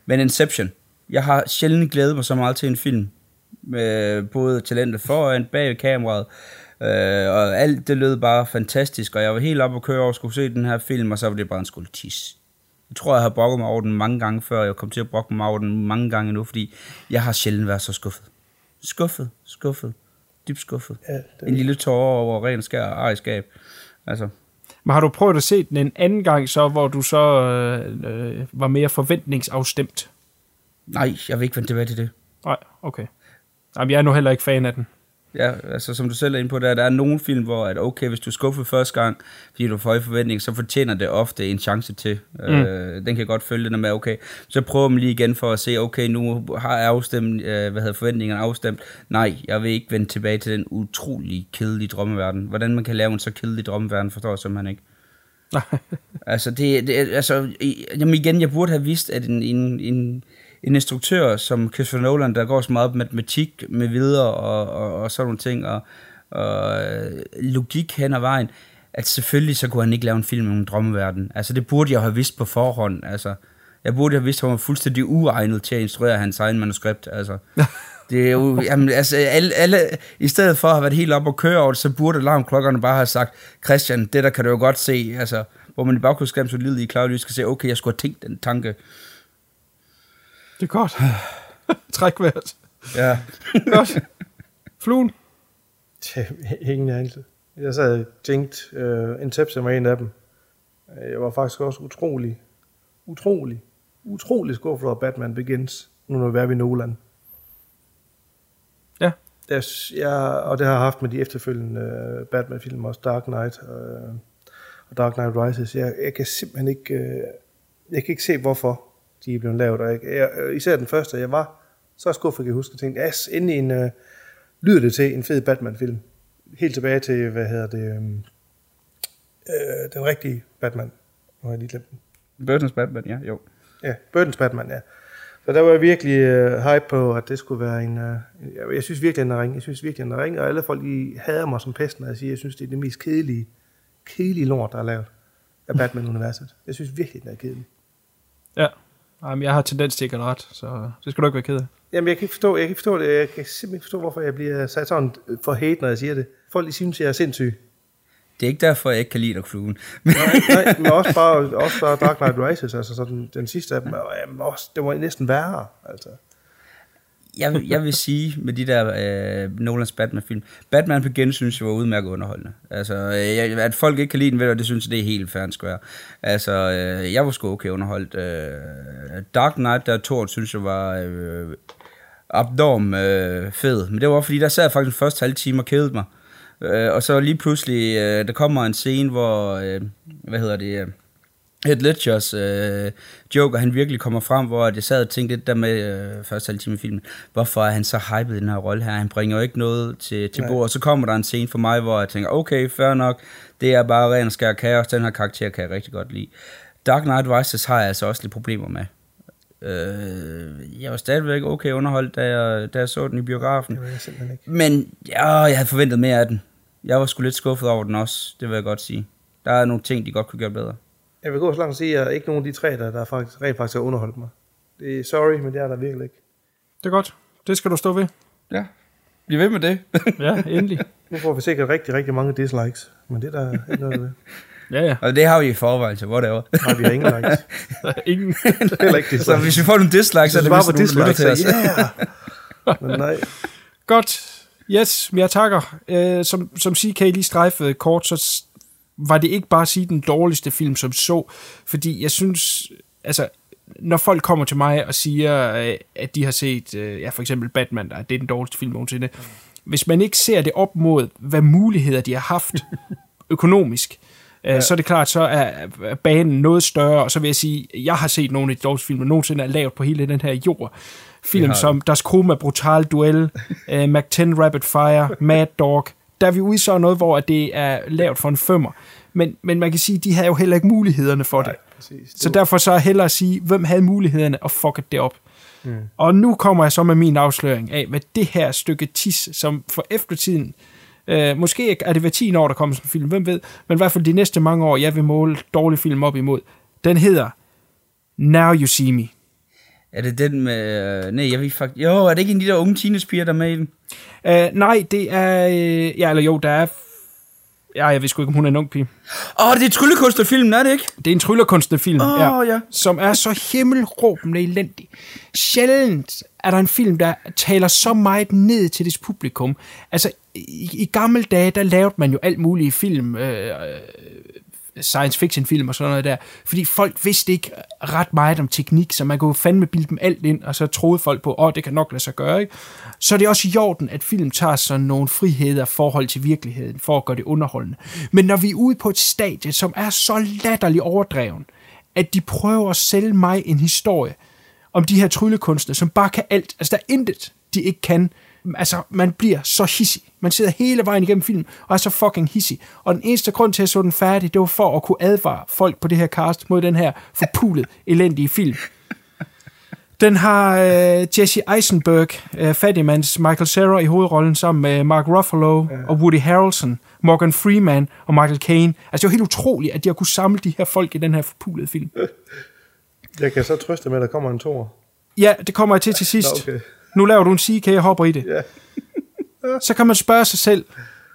men Inception, jeg har sjældent glædet mig så meget til en film, med både talentet foran, bag ved kameraet, øh, og alt det lød bare fantastisk, og jeg var helt op og køre og skulle se den her film, og så var det bare en skuld tis. Jeg tror, jeg har brokket mig over den mange gange før, jeg kom til at brokke mig over den mange gange nu, fordi jeg har sjældent været så skuffet. Skuffet, skuffet, dybt skuffet. Ja, det- En lille tårer over ren skær og ejerskab. Altså, Men har du prøvet at se den en anden gang så, hvor du så øh, øh, var mere forventningsafstemt? nej, jeg vil ikke vende tilbage til det. Nej, okay. Jamen, jeg er nu heller ikke fan af den. Ja, altså som du selv er inde på, der, der er nogle film, hvor at okay, hvis du er skuffet første gang, fordi du får høje forventninger, så fortjener det ofte en chance til. Mm. Øh, den kan godt følge, den med, okay, så prøver man lige igen for at se, okay, nu har jeg afstemt, øh, hvad hedder forventningerne afstemt. Nej, jeg vil ikke vende tilbage til den utrolig kedelige drømmeverden. Hvordan man kan lave en så kedelig drømmeverden, forstår jeg simpelthen ikke. altså, det, det, altså, jamen igen, jeg burde have vidst, at en, en, en, en instruktør som Christopher Nolan, der går så meget på matematik med videre og, og, og sådan nogle ting, og, og øh, logik hen ad vejen, at selvfølgelig så kunne han ikke lave en film om en drømmeverden. Altså, det burde jeg have vidst på forhånd. Altså, jeg burde have vidst, at han var fuldstændig uegnet til at instruere hans egen manuskript. Altså, det er jo, jamen, altså, alle, alle, i stedet for at have været helt op og køre over det, så burde alarmklokkerne bare have sagt, Christian, det der kan du jo godt se, altså, hvor man i baggrundsskærm så lid i klarlys skal se, okay, jeg skulle have tænkt den tanke. Det er godt. Træk vejret. Ja. Godt. Fluen. Ingen anelse. Jeg sad og tænkte, uh, Inception var en af dem. Øh, Jeg var faktisk også utrolig, utrolig, utrolig skuffet over Batman Begins, nu når vi er ved Nolan. Ja. Der, jeg, og det har jeg haft med de efterfølgende øh, Batman-film, også Dark Knight øh, og Dark Knight Rises. Jeg, jeg kan simpelthen ikke, øh, jeg kan ikke se, hvorfor de er blevet lavet. Og jeg, jeg, især den første, jeg var så skuffet, kan jeg huske, og tænkte, yes, endelig en, øh, lyder det til en fed Batman-film. Helt tilbage til, hvad hedder det, øh, øh, den rigtige Batman. Nu har jeg lige glemt den. Burton's Batman, ja, jo. Ja, Burton's Batman, ja. Så der var jeg virkelig øh, hype på, at det skulle være en... Øh, jeg, jeg synes virkelig, den er ring. Jeg synes virkelig, den er ring, og alle folk de hader mig som pesten, når jeg siger, jeg synes, det er det mest kedelige, kedelige lort, der er lavet af Batman-universet. Jeg synes virkelig, den er kedelig. Ja. Jamen, jeg har tendens til ikke at ret, så det skal du ikke være ked af. Jamen, jeg kan ikke forstå, jeg kan ikke forstå det. Jeg kan simpelthen ikke forstå, hvorfor jeg bliver sat sådan for hate, når jeg siger det. Folk de synes, jeg er sindssyg. Det er ikke derfor, jeg ikke kan lide Fluen. Nej, nej, men også bare, også bare Dark Knight Rises, altså sådan, den sidste af dem, og, jamen, også, det var næsten værre, altså jeg, jeg vil sige med de der øh, Nolans Batman-film, Batman Begins synes jeg var udmærket underholdende. Altså, øh, jeg, at folk ikke kan lide den, ved det synes jeg, det er helt fair and square. Altså, øh, jeg var sgu okay underholdt. Øh, Dark Knight, der to synes jeg var øh, abnorm øh, fed. Men det var fordi, der sad jeg faktisk den første halve time og kedede mig. Øh, og så lige pludselig, øh, der kommer en scene, hvor, øh, hvad hedder det, øh, Heath Ledgers øh, Joker, han virkelig kommer frem, hvor jeg sad og tænkte lidt der med øh, første halve time i filmen, hvorfor er han så hyped i den her rolle her? Han bringer jo ikke noget til, til bord. Og så kommer der en scene for mig, hvor jeg tænker, okay, fair nok, det er bare ren og skær kaos, den her karakter kan jeg rigtig godt lide. Dark Knight Rises har jeg altså også lidt problemer med. Øh, jeg var stadigvæk okay underholdt, da jeg, da jeg så den i biografen. Det var jeg simpelthen ikke. Men ja, jeg havde forventet mere af den. Jeg var sgu lidt skuffet over den også, det vil jeg godt sige. Der er nogle ting, de godt kunne gøre bedre. Jeg vil gå så langt og sige, at jeg er ikke nogen af de tre, der, der faktisk, rent faktisk har underholdt mig. Det er sorry, men det er der virkelig ikke. Det er godt. Det skal du stå ved. Ja, bliv ved med det. Ja, endelig. Nu får vi sikkert rigtig, rigtig mange dislikes, men det er der ikke noget ved. Ja, ja. Og det har vi i forvejen, så whatever. Nej, vi har ingen likes. Ingen. Heller ikke det. så hvis vi får nogle dislikes, så er det bare på dislikes, til os. yeah. Men nej. Godt. Yes, jeg takker. Øh, som, som CK lige strejfede kort, så var det ikke bare at sige den dårligste film som så, fordi jeg synes, altså, når folk kommer til mig og siger, øh, at de har set, øh, ja, for eksempel Batman, der, det er den dårligste film nogensinde, hvis man ikke ser det op mod, hvad muligheder de har haft økonomisk, ja. så er det klart, så er banen noget større, og så vil jeg sige, jeg har set nogle af de dårligste film, nogensinde er lavet på hele den her jord. Film som Das Koma Brutal Duel, uh, Mac 10 Rapid Fire, Mad Dog, der er vi ude så noget, hvor at det er lavet for en femmer. Men, men man kan sige, de havde jo heller ikke mulighederne for det. Præcis. Så derfor så er hellere at sige, hvem havde mulighederne og fucket det op. Mm. Og nu kommer jeg så med min afsløring af, hvad det her stykke tis, som for eftertiden, øh, måske er det hver 10 år, der kommer sådan en film, hvem ved, men i hvert fald de næste mange år, jeg vil måle dårlig film op imod. Den hedder Now You See Me. Er det den med... øh, Nej, jeg ved faktisk... Jo, er det ikke en af de der unge teenagepiger, der er med i den? Uh, nej, det er... Uh, ja, eller jo, der er... Ja, jeg ved sgu ikke, om hun er en ung pige. Åh, oh, det er tryllekosterfilmen, er det ikke? Det er en tryllerkunstnerfilm, Åh, ja. som er så himmelråbende elendig. Sjældent er der en film, der taler så meget ned til dets publikum. Altså, i, i gamle dage, der lavede man jo alt muligt i film, øh, øh, science fiction film og sådan noget der, fordi folk vidste ikke ret meget om teknik, så man kunne fandme bilde dem alt ind, og så troede folk på, åh, oh, det kan nok lade sig gøre, ikke? Så er det også i orden, at film tager sådan nogle friheder forhold til virkeligheden, for at gøre det underholdende. Men når vi er ude på et stadie, som er så latterligt overdreven, at de prøver at sælge mig en historie om de her tryllekunstnere, som bare kan alt. Altså, der er intet, de ikke kan. Altså, man bliver så hissig. Man sidder hele vejen igennem filmen og er så fucking hissig. Og den eneste grund til, at jeg så den færdig, det var for at kunne advare folk på det her cast mod den her forpulet, elendige film. Den har øh, Jesse Eisenberg, øh, fattigmands Michael Cera i hovedrollen, sammen med Mark Ruffalo ja. og Woody Harrelson, Morgan Freeman og Michael Caine. Altså, det var helt utroligt, at de har kunne samle de her folk i den her forpulede film. Jeg kan så trøste med, at der kommer en tor. Ja, det kommer jeg til til sidst. Nå, okay. Nu laver du en CK og hopper i det. Ja. Så kan man spørge sig selv,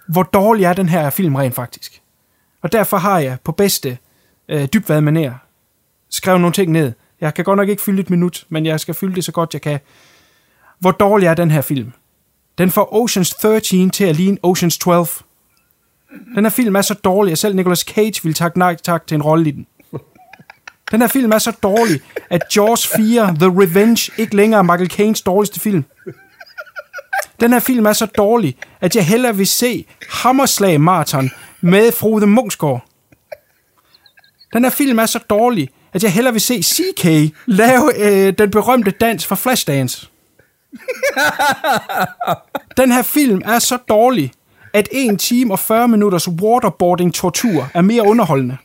hvor dårlig er den her film rent faktisk? Og derfor har jeg på bedste øh, dybvad maner skrevet nogle ting ned. Jeg kan godt nok ikke fylde et minut, men jeg skal fylde det så godt jeg kan. Hvor dårlig er den her film? Den får Oceans 13 til at ligne Oceans 12. Den her film er så dårlig, at selv Nicolas Cage ville takke nej tak til en rolle i den. Den her film er så dårlig, at Jaws 4 The Revenge ikke længere er Michael Caines dårligste film. Den her film er så dårlig, at jeg hellere vil se Hammerslag Marathon med Frode Munchsgaard. Den her film er så dårlig, at jeg hellere vil se CK lave øh, den berømte dans fra Flashdance. Den her film er så dårlig, at 1 time og 40 minutters waterboarding-tortur er mere underholdende.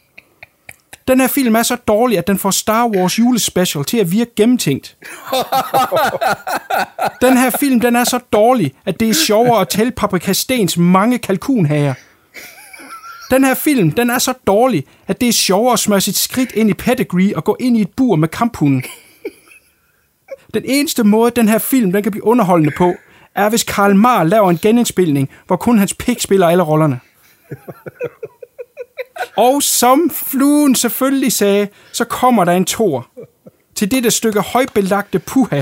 Den her film er så dårlig, at den får Star Wars julespecial til at virke gennemtænkt. Den her film, den er så dårlig, at det er sjovere at tælle Paprika Stens mange kalkunhager. Den her film, den er så dårlig, at det er sjovere at smøre sit skridt ind i pedigree og gå ind i et bur med kamphunden. Den eneste måde, den her film den kan blive underholdende på, er hvis Karl Marr laver en genindspilning, hvor kun hans pik spiller alle rollerne. Og som fluen selvfølgelig sagde, så kommer der en tor til dette stykke højbelagte puha.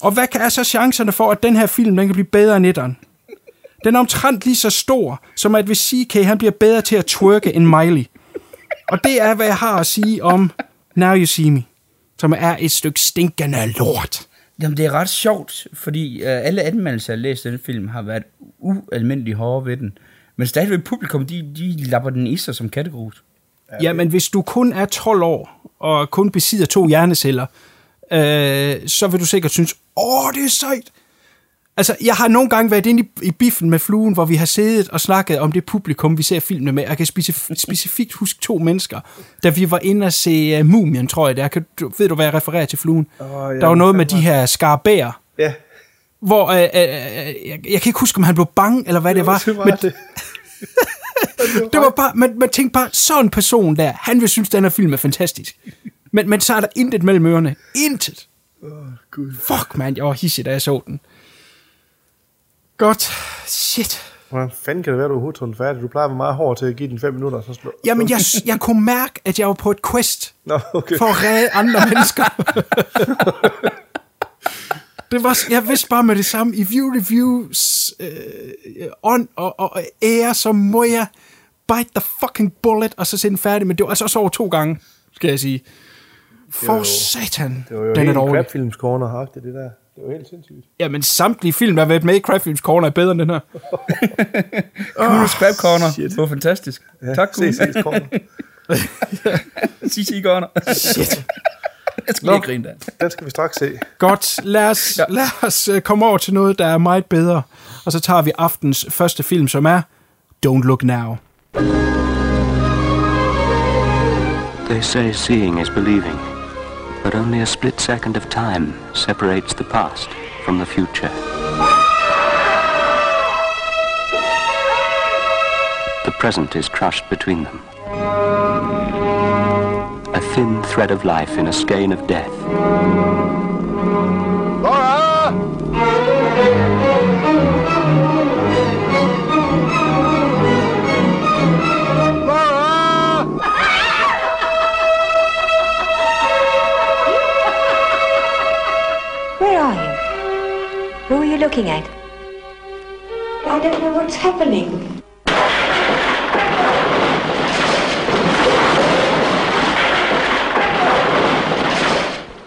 Og hvad er så chancerne for, at den her film den kan blive bedre end etteren? Den er omtrent lige så stor, som at hvis CK han bliver bedre til at twerke end Miley. Og det er, hvad jeg har at sige om Now You See Me, som er et stykke stinkende lort. Jamen, det er ret sjovt, fordi øh, alle anmeldelser, jeg har læst den film, har været ualmindeligt hårde ved den. Men stadigvæk publikum, de, de lapper den i sig som kattegrus. Ja, men hvis du kun er 12 år, og kun besidder to hjerneceller, øh, så vil du sikkert synes, åh, det er sejt. Altså, jeg har nogle gange været inde i, i biffen med fluen, hvor vi har siddet og snakket om det publikum, vi ser filmene med. Jeg kan specif- specifikt huske to mennesker, da vi var inde og se uh, Mumien, tror jeg det er. Kan, du, ved du, hvad jeg refererer til fluen? ja, Der var noget med de her skarbærer, Ja, hvor øh, øh, øh, jeg, jeg kan ikke huske, om han blev bange, eller hvad det var. det var men, det. det var bare, man, man tænkte bare, sådan en person der, han vil synes, den her film er fantastisk. Men, men så er der intet mellem ørerne. Intet. Åh, Gud. Fuck, man, jeg var hissig, da jeg så den. Godt. Shit. Hvordan fanden kan det være, du overhovedet den færdig? Du plejer at være meget hård til at give den fem minutter, så slå. Jamen, jeg, jeg kunne mærke, at jeg var på et quest Nå, okay. for at redde andre mennesker. det var, jeg vidste bare med det samme, i View Reviews øh, ånd og, og ære, så må jeg bite the fucking bullet, og så se den færdig, men det var altså også over to gange, skal jeg sige. For jo- satan, Det var jo den er helt dårlig. Crabfilms corner det der. Det var helt sindssygt. Jamen, samtlige film, der har været med i Craftfilms Corner, er bedre end den her. Kuhn Scrap Corner. Det var fantastisk. Ja, tak. Se, se, corner. CC Corner. Shit. Jeg skal lige grine der. Den skal vi straks se. Godt, lad os, ja. lad os øh, komme over til noget, der er meget bedre. Og så tager vi aftens første film, som er Don't Look Now. They say seeing is believing, but only a split second of time separates the past from the future. The present is crushed between them. A thin thread of life in a skein of death. Where are you? Who are you looking at? I don't know what's happening.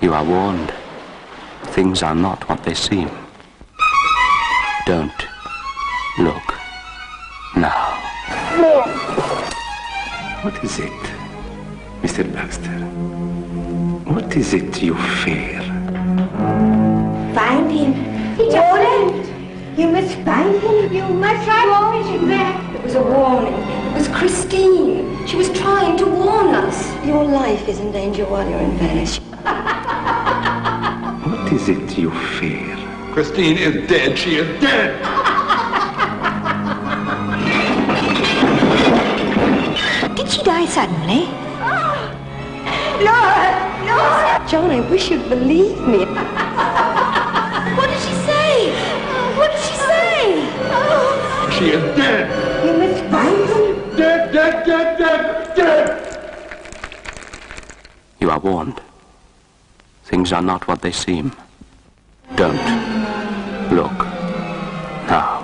You are warned. Things are not what they seem. Don't look now. What is it, Mr. Baxter? What is it you fear? Find him. It's a friend. You must find him. You must warn him back. It was a warning. It was Christine. She was trying to warn us. Your life is in danger while you're in Venice. What is it you fear? Christine is dead. She is dead. Did she die suddenly? No, no. John, I wish you'd believe me. She is dead. You must find him. Dead, dead, dead, dead, dead. You are warned. Things are not what they seem. Don't look now.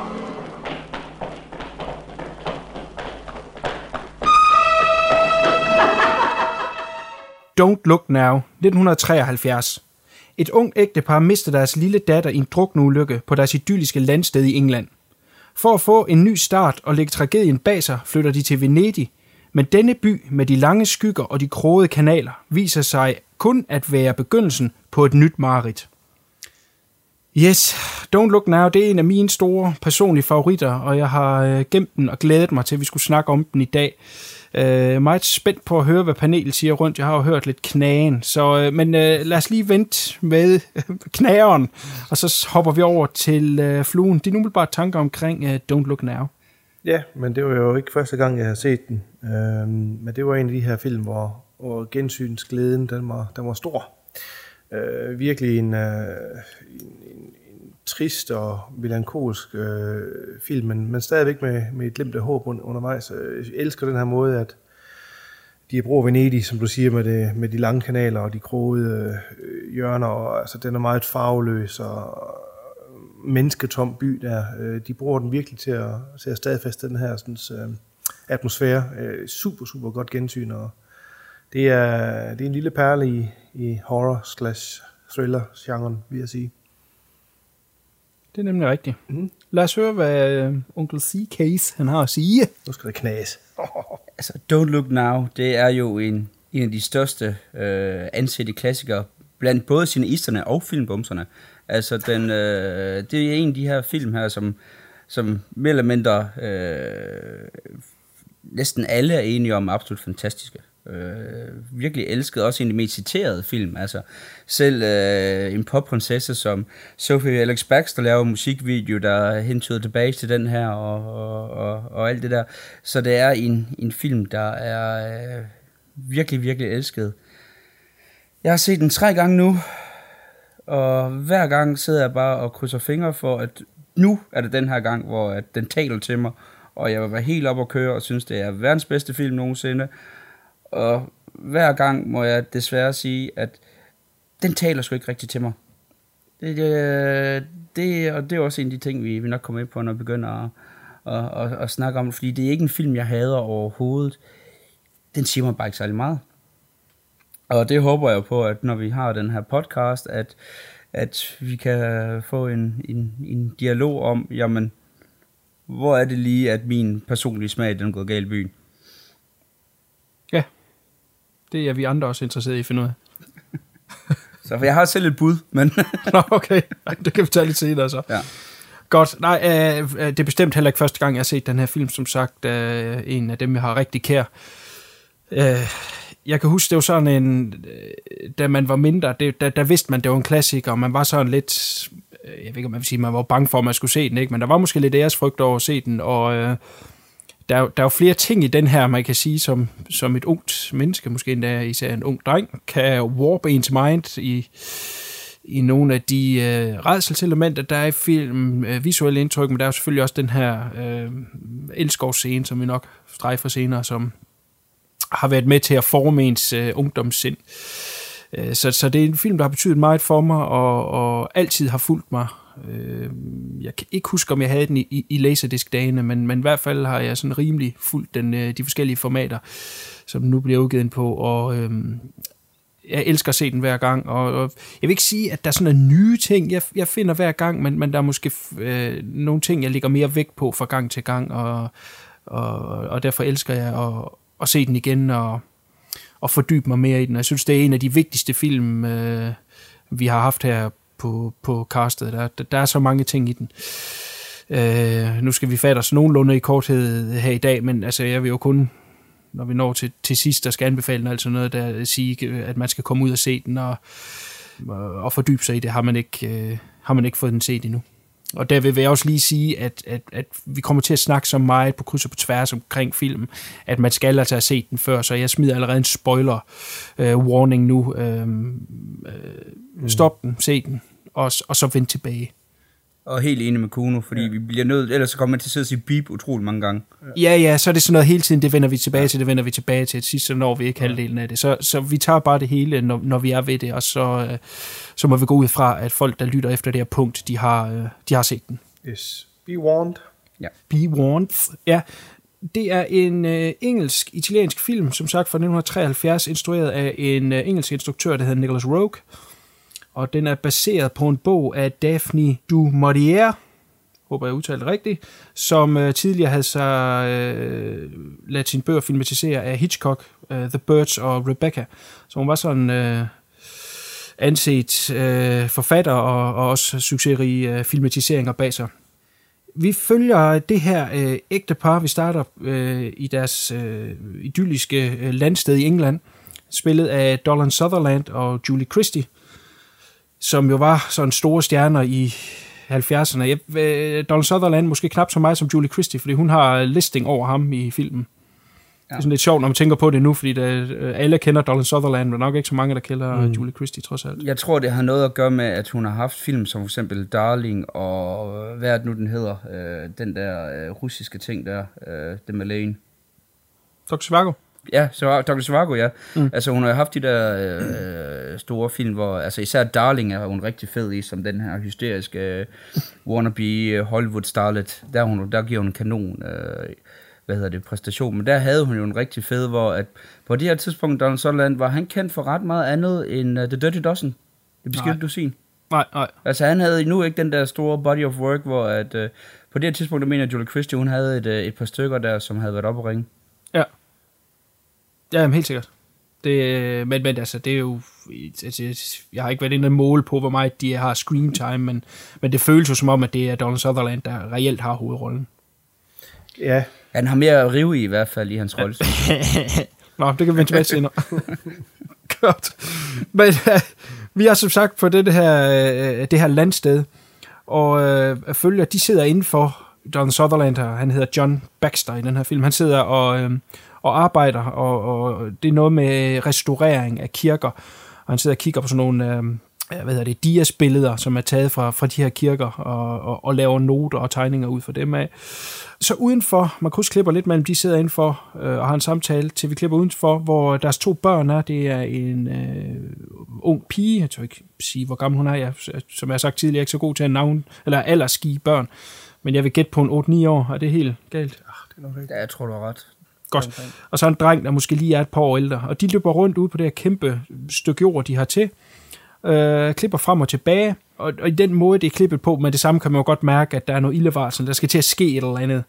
Don't Look Now, 1973. Et ung ægtepar mister deres lille datter i en drukneulykke på deres idylliske landsted i England. For at få en ny start og lægge tragedien bag sig, flytter de til Venedig, men denne by med de lange skygger og de krogede kanaler viser sig kun at være begyndelsen på et nyt mareridt. Yes, Don't Look Now, det er en af mine store personlige favoritter, og jeg har øh, gemt den og glædet mig til, at vi skulle snakke om den i dag. Øh, meget spændt på at høre, hvad panelet siger rundt. Jeg har jo hørt lidt knagen, så, øh, men øh, lad os lige vente med knageren, og så hopper vi over til øh, fluen. Din umiddelbare tanker omkring øh, Don't Look Now. Ja, men det var jo ikke første gang, jeg har set den. Øh, men det var en af de her film, hvor, hvor gensynsglæden, den var, den var stor. Øh, virkelig en, øh, en, en trist og melankolsk øh, film, men, men stadigvæk med, med et glimt af håb un- undervejs. Øh, jeg elsker den her måde, at de bruger Venedig, som du siger, med, det, med de lange kanaler og de krogede øh, hjørner. Og, altså, den er meget farveløs og øh, mennesketom by der. Øh, de bruger den virkelig til at, til at stadfæste den her sådan, øh, atmosfære. Øh, super, super godt gensyn, og det er, det er en lille perle i, i horror slash thriller genren, vil jeg sige. Det er nemlig rigtigt. Mm. Lad os høre, hvad øh, onkel C-Case han har at sige. Nu skal det knas. Altså, Don't Look Now, det er jo en, en af de største øh, ansette klassikere blandt både cineasterne og filmbumserne. Altså, den, øh, det er en af de her film her, som, som mere eller mindre øh, næsten alle er enige om er absolut fantastiske. Øh, virkelig elsket, også en af de mest citerede film. Altså, selv øh, en popprinsesse som Sophie Alex Baxter laver en musikvideo, der hentyder tilbage til den her, og, og, og, og alt det der. Så det er en, en film, der er øh, virkelig, virkelig elsket. Jeg har set den tre gange nu, og hver gang sidder jeg bare og krydser fingre for, at nu er det den her gang, hvor at den taler til mig, og jeg vil være helt op og køre, og synes, det er verdens bedste film nogensinde. Og hver gang må jeg desværre sige, at den taler sgu ikke rigtigt til mig. Det, det, det, og det er også en af de ting, vi, vi nok kommer ind på, når vi begynder at, at, at, at snakke om det, fordi det er ikke en film, jeg hader overhovedet. Den siger mig bare ikke særlig meget. Og det håber jeg på, at når vi har den her podcast, at, at vi kan få en, en, en dialog om, jamen, hvor er det lige, at min personlige smag, den går galt i byen? Det er vi andre også interesseret i at finde ud af. så for jeg har selv et bud, men... Nå, okay. Det kan vi tage lidt senere så. Ja. Godt. Nej, øh, øh, det er bestemt heller ikke første gang, jeg har set den her film. Som sagt, øh, en af dem, jeg har rigtig kær. Øh, jeg kan huske, det var sådan en... Øh, da man var mindre, det, der, der vidste man, det var en klassiker, og man var sådan lidt... øh, Jeg ved ikke, om man vil sige, man var bange for, at man skulle se den, ikke? Men der var måske lidt æresfrygt over at se den, og... Øh, der, der er jo flere ting i den her, man kan sige, som, som et ungt menneske, måske endda især en ung dreng, kan warp ens mind i, i nogle af de øh, redselselementer, der er i film, øh, visuelle indtryk, men der er jo selvfølgelig også den her øh, elskovsscene, som vi nok strejfer senere, som har været med til at forme ens øh, ungdomssind. Øh, så, så det er en film, der har betydet meget for mig, og, og altid har fulgt mig. Øh, jeg kan ikke huske, om jeg havde den i, i, i Laserdisc-dagene, men, men i hvert fald har jeg sådan rimelig fulgt den, øh, de forskellige formater, som nu bliver udgivet på, og øh, jeg elsker at se den hver gang, og, og jeg vil ikke sige, at der sådan nogle nye ting, jeg, jeg finder hver gang, men, men der er måske øh, nogle ting, jeg lægger mere vægt på fra gang til gang, og, og, og derfor elsker jeg at, at se den igen, og, og fordybe mig mere i den. Jeg synes, det er en af de vigtigste film, øh, vi har haft her på, på castet. Der, der, er så mange ting i den. Øh, nu skal vi fatte os nogenlunde i korthed her i dag, men altså, jeg vil jo kun, når vi når til, til sidst, der skal anbefale altså noget, der sige, at man skal komme ud og se den, og, og fordybe sig i det, har man ikke, øh, har man ikke fået den set endnu. Og der vil jeg også lige sige, at, at, at vi kommer til at snakke så meget på kryds og på tværs omkring filmen, at man skal altså have set den før, så jeg smider allerede en spoiler øh, warning nu. Øh, øh, stop den, se den, og, og så vend tilbage. Og helt enig med Kuno, fordi ja. vi bliver nødt, ellers så kommer man til at sidde og sige beep utrolig mange gange. Ja, ja, så er det sådan noget hele tiden, det vender vi tilbage til, det vender vi tilbage til. Til sidst så når vi ikke halvdelen af det. Så, så vi tager bare det hele, når, når vi er ved det, og så, øh, så må vi gå ud fra, at folk, der lytter efter det her punkt, de har, øh, de har set den. Yes. Be warned. Ja. Be warned. Ja, det er en øh, engelsk-italiensk film, som sagt fra 1973, instrueret af en øh, engelsk instruktør, der hedder Nicholas Rogue. Og den er baseret på en bog af Daphne du Maurier, håber jeg udtalte rigtigt, som øh, tidligere havde så øh, ladet sin bøger filmatisere af Hitchcock, øh, The Birds og Rebecca. Så hun var sådan øh, anset øh, forfatter og, og også succesrige øh, filmatiseringer bag sig. Vi følger det her øh, ægtepar. Vi starter øh, i deres øh, idylliske øh, landsted i England, spillet af Dolan Sutherland og Julie Christie, som jo var sådan store stjerner i 70'erne. Jeg, øh, Donald Sutherland måske knap så meget som Julie Christie, fordi hun har listing over ham i filmen. Ja. Det er sådan lidt sjovt, når man tænker på det nu, fordi der, øh, alle kender Donald Sutherland, men nok ikke så mange, der kender mm. Julie Christie trods alt. Jeg tror, det har noget at gøre med, at hun har haft film som for eksempel Darling og hvad er det nu, den hedder? Øh, den der øh, russiske ting der, øh, The Malane. Dr. Zhivago? Ja, Dr. Zhivago, ja. Mm. Altså, hun har haft de der øh, store film, hvor, altså især Darling er hun rigtig fed i, som den her hysteriske øh, wannabe øh, Hollywood starlet. Der, er hun, der giver hun en kanon, øh, hvad hedder det, præstation. Men der havde hun jo en rigtig fed, hvor at på det her tidspunkt, Donald Sutherland, var han kendt for ret meget andet end uh, The Dirty Dozen. Det beskidte dusin. Nej, nej. Altså han havde nu ikke den der store body of work, hvor at, uh, på det her tidspunkt, der mener jeg, Julie Christie, hun havde et, et par stykker der, som havde været op og ringe. Ja. Ja, jamen, helt sikkert. Det, men, men altså, det er jo... Altså, jeg har ikke været inde og måle på, hvor meget de har screen time, men, men det føles jo som om, at det er Donald Sutherland, der reelt har hovedrollen. Ja. Han har mere at rive i i hvert fald i hans rolle. Nå, det kan vi vende tilbage til senere. Godt. Men uh, vi er som sagt på det her, uh, det her landsted, og uh, følger, de sidder indenfor Don Sutherland her, han hedder John Baxter i den her film, han sidder og, uh, og arbejder, og, og det er noget med restaurering af kirker, og han sidder og kigger på sådan nogle Øh, hvad hedder det, Dias-billeder, som er taget fra, fra de her kirker, og, og, og laver noter og tegninger ud for dem af. Så udenfor, Markus klipper lidt mellem, de sidder indenfor øh, og har en samtale, til vi klipper udenfor, hvor deres to børn er, det er en øh, ung pige, jeg tør ikke sige, hvor gammel hun er, jeg, som jeg har sagt tidligere, jeg er ikke så god til at navn, eller aldersgive børn, men jeg vil gætte på en 8-9 år, er det helt galt? Ah, det er nok ikke. Ja, jeg tror, du har ret. Godt. Og så en dreng, der måske lige er et par år ældre. Og de løber rundt ud på det her kæmpe stykke jord, de har til. Øh, klipper frem og tilbage. Og, og i den måde, det er klippet på, men det samme kan man jo godt mærke, at der er noget ildevarsel, der skal til at ske et eller andet.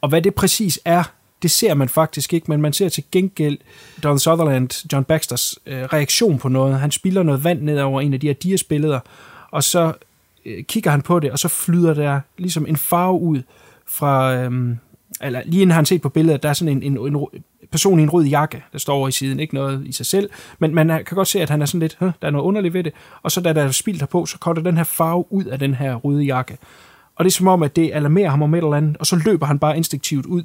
Og hvad det præcis er, det ser man faktisk ikke, men man ser til gengæld Don Sutherland, John Baxters øh, reaktion på noget. Han spiller noget vand ned over en af de her dias-billeder, og så øh, kigger han på det, og så flyder der ligesom en farve ud fra, øh, eller lige inden han set på billedet, der er sådan en, en, en person i en rød jakke, der står over i siden. Ikke noget i sig selv, men man kan godt se, at han er sådan lidt, der er noget underligt ved det. Og så da der er spildt her på, så kommer den her farve ud af den her røde jakke. Og det er som om, at det alarmerer ham om et eller andet, og så løber han bare instinktivt ud.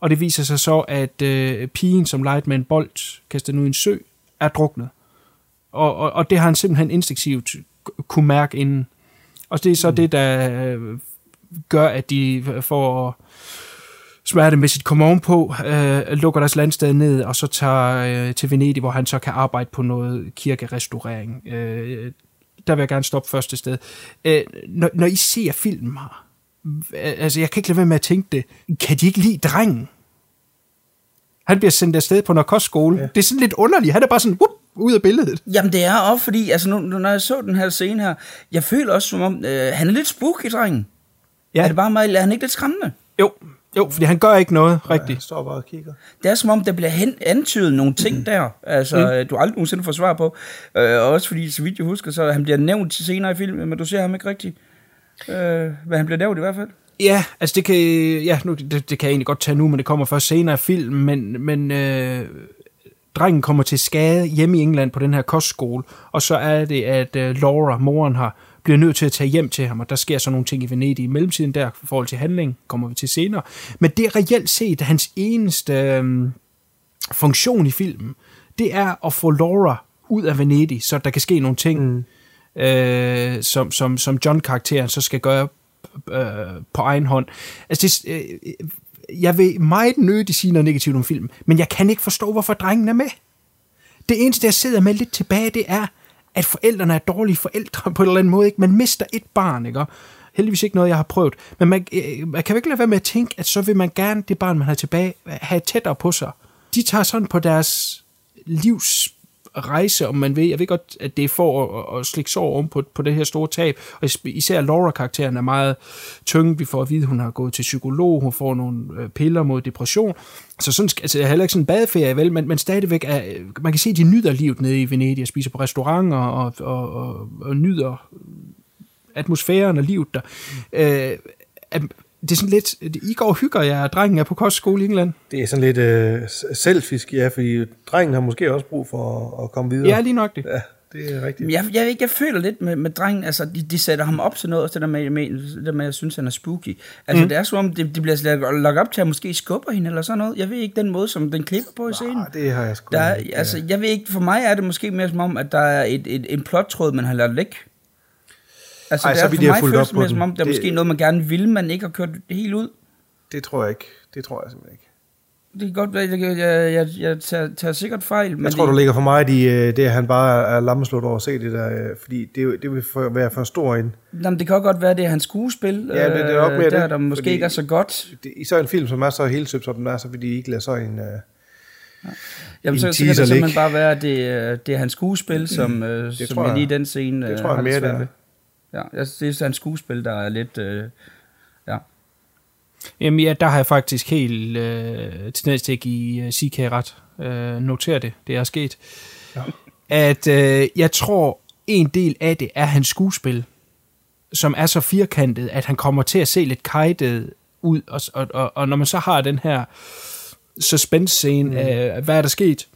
Og det viser sig så, at øh, pigen, som legede med en bold, kastet nu i en sø, er druknet. Og, og, og det har han simpelthen instinktivt kunne mærke inden. Og det er så mm. det, der øh, gør, at de får smertemæssigt kommer ovenpå, øh, lukker deres landsted ned, og så tager øh, til Venedig, hvor han så kan arbejde på noget kirkerestaurering. Øh, der vil jeg gerne stoppe første sted. Øh, når, når I ser filmen her, altså jeg kan ikke lade være med at tænke det, kan de ikke lide drengen? Han bliver sendt afsted på narkosskole. Ja. Det er sådan lidt underligt. Han er bare sådan, whoop, ud af billedet. Jamen det er også fordi, altså nu, når jeg så den her scene her, jeg føler også som om, øh, han er lidt spooky, drengen. Ja. Er det bare mig, eller er han ikke lidt skræmmende? Jo, jo, fordi han gør ikke noget rigtigt. Han står bare og kigger. Det er som om, der bliver hen, antydet nogle ting mm. der, altså mm. du aldrig nogensinde får svar på. Øh, også fordi, så vidt jeg husker, så han bliver nævnt senere i filmen, men du ser ham ikke rigtigt. Øh, men han bliver nævnt i hvert fald. Ja, altså det kan, ja, nu, det, det kan jeg egentlig godt tage nu, men det kommer først senere i filmen, men, men øh, drengen kommer til skade hjemme i England på den her kostskole, og så er det, at øh, Laura, moren, har bliver nødt til at tage hjem til ham, og der sker så nogle ting i Venedig i mellemtiden der, i forhold til handling, kommer vi til senere. Men det er reelt set hans eneste øh, funktion i filmen, det er at få Laura ud af Venedig, så der kan ske nogle ting, mm. øh, som, som, som John-karakteren så skal gøre øh, på egen hånd. Altså det, øh, jeg vil meget nødigt sige noget negativt om filmen, men jeg kan ikke forstå, hvorfor drengen er med. Det eneste, jeg sidder med lidt tilbage, det er, at forældrene er dårlige forældre på en eller anden måde. Ikke? Man mister et barn, ikke? Heldigvis ikke noget, jeg har prøvet. Men man, øh, man kan jo ikke lade være med at tænke, at så vil man gerne det barn, man har tilbage, have tættere på sig. De tager sådan på deres livs rejse, om man vil. Jeg ved godt, at det er for at, at slikke sår om på, på det her store tab. Og især Laura-karakteren er meget tyng. Vi får at vide, at hun har gået til psykolog, hun får nogle øh, piller mod depression. Så sådan, altså, det er heller ikke sådan en badeferie, vel, men, men stadigvæk er, øh, man kan se, at de nyder livet nede i Venedig og spiser på restauranter og, og, og, og nyder atmosfæren og livet der. Øh, det er sådan lidt, I går og hygger jer, drengen er på kostskole i England. Det er sådan lidt øh, selfisk, ja, fordi drengen har måske også brug for at, at komme videre. Ja, lige nok det. Ja, det er rigtigt. Jeg, jeg, jeg føler lidt med, med drengen, altså de, de sætter ham op til noget, det der med, med, det der med jeg synes, han er spooky. Altså mm. det er som om, de, de bliver lagt op til at måske skubber hende eller sådan noget. Jeg ved ikke den måde, som den klipper på i scenen. Nej, det har jeg sgu der, ikke. Altså, jeg ved ikke, for mig er det måske mere som om, at der er et, et, en plottråd, man har ladt ligge. Altså, Ej, det er så for mig føles det som om, der er det, måske noget, man gerne vil, men ikke har kørt det helt ud. Det tror jeg ikke. Det tror jeg simpelthen ikke. Det kan godt være, jeg, jeg, jeg, jeg tager, tager sikkert fejl. Men jeg tror, det, du ligger for mig i øh, det, at han bare er lammeslået over at se det der, øh, fordi det, det vil for, være for stor en. Jamen, det kan godt være, det er hans skuespil, ja, det, det er nok mere der, det, der måske ikke er så godt. Det, I så en film, som er så helt som den er, så vil de ikke lade så en... Ja. Jamen, så, så kan det simpelthen bare være, at det, det er hans skuespil, som, mm, det som lige den scene det tror jeg mere, det er. Ja, jeg synes, det er en skuespil, der er lidt... Øh, ja. Jamen ja, der har jeg faktisk helt øh, tendens til at give uh, øh, CK ret. Øh, notere det, det er sket. Ja. At øh, jeg tror, en del af det er hans skuespil, som er så firkantet, at han kommer til at se lidt kajtet ud, og, og, og, og når man så har den her suspense-scene mm. af, hvad er der sket,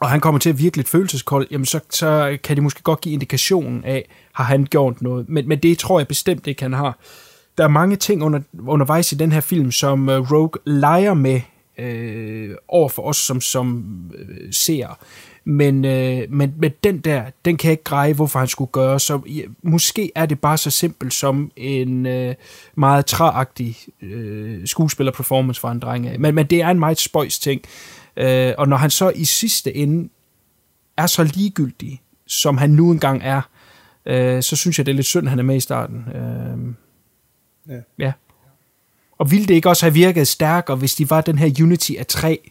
og han kommer til at virke lidt følelseskold, jamen så, så kan det måske godt give indikation af, har han gjort noget. Men, men det tror jeg bestemt ikke, han har. Der er mange ting under, undervejs i den her film, som øh, Rogue leger med øh, over for os som, som øh, ser. Men, øh, men, men den der, den kan jeg ikke greje, hvorfor han skulle gøre. Så ja, måske er det bare så simpelt som en øh, meget træagtig øh, skuespiller-performance fra en dreng af. Men, men det er en meget spøjs ting. Øh, og når han så i sidste ende er så ligegyldig, som han nu engang er, øh, så synes jeg, det er lidt synd, at han er med i starten. Øh, Ja. ja. Og ville det ikke også have virket stærkere, hvis de var den her unity af tre?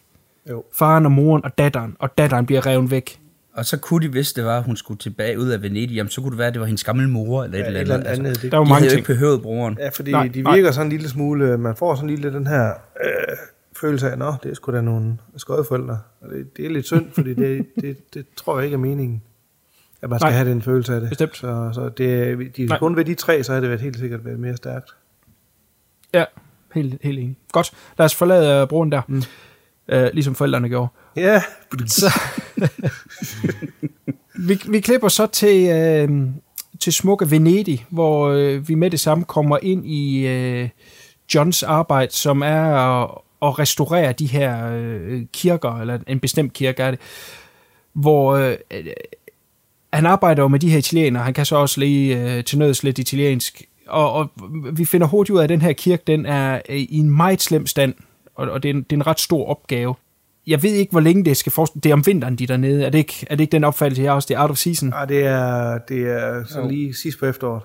Jo. Faren og moren og datteren, og datteren bliver revet væk. Og så kunne de, hvis det var, at hun skulle tilbage ud af Venedig, jamen så kunne det være, at det var hendes gamle mor, eller et Ja, eller et andet. eller andet. Det- Der er jo de mange havde ting. ikke behøvet broren. Ja, fordi Nej, nej, de nej. virker sådan en lille smule, man får sådan en lille den her øh, følelse af, nå, det er sgu da nogle skodeforældre. Og det, det er lidt synd, fordi det, det, det tror jeg ikke er meningen, at man skal Nej. have den følelse af det. Bestemt. Så, så det, de Nej. kun ved de tre, så havde det været helt sikkert været mere stærkt. Ja, helt, helt enig. Godt, lad os forlade uh, broren der. Mm. Uh, ligesom forældrene gjorde. Ja, Så, vi, vi klipper så til, øh, til smukke Venedig, hvor øh, vi med det samme kommer ind i øh, Johns arbejde, som er at, restaurere de her øh, kirker, eller en bestemt kirke er det, hvor øh, øh, han arbejder jo med de her italienere, han kan så også lige øh, til nøds lidt italiensk, og, og vi finder hurtigt ud af, at den her kirke, den er øh, i en meget slem stand, og, og det, er en, det er en ret stor opgave. Jeg ved ikke, hvor længe det skal forestille. Det er om vinteren, de er dernede. Er det ikke, er det ikke den opfattelse, jeg har også? Det er out of season. ah, det er, det er sådan Jo. lige sidst på efteråret.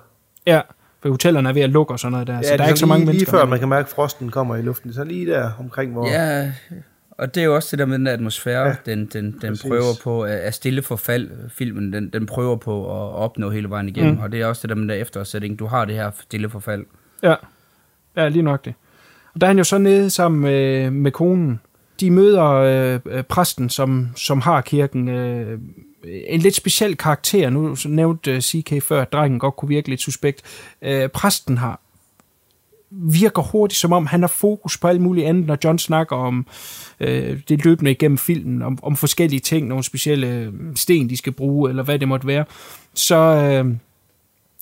Ja, for hotellerne er ved at lukke og sådan noget der. Ja, så der er ikke så mange lige, mennesker. Lige før man kan mærke, at frosten kommer i luften. Så lige der omkring, hvor... Ja, og det er jo også det der med den atmosfære, Ja, den, den, den præcis. prøver på at stille forfald, filmen, den, den prøver på at opnå hele vejen igennem, Mm. og det er også det der med der eftersætning, du har det her stille forfald. Ja, ja lige nok det. Og der er han jo så nede sammen med, med konen. De møder øh, præsten, som, som har kirken. Øh, Øh, en lidt speciel karakter. Nu nævnte øh, CK før, at drengen godt kunne virke lidt suspekt. Øh, præsten har virker hurtigt, som om han har fokus på alt muligt andet, når John snakker om øh, det løbende igennem filmen, om, om forskellige ting, nogle specielle øh, sten, de skal bruge, eller hvad det måtte være. Så, øh,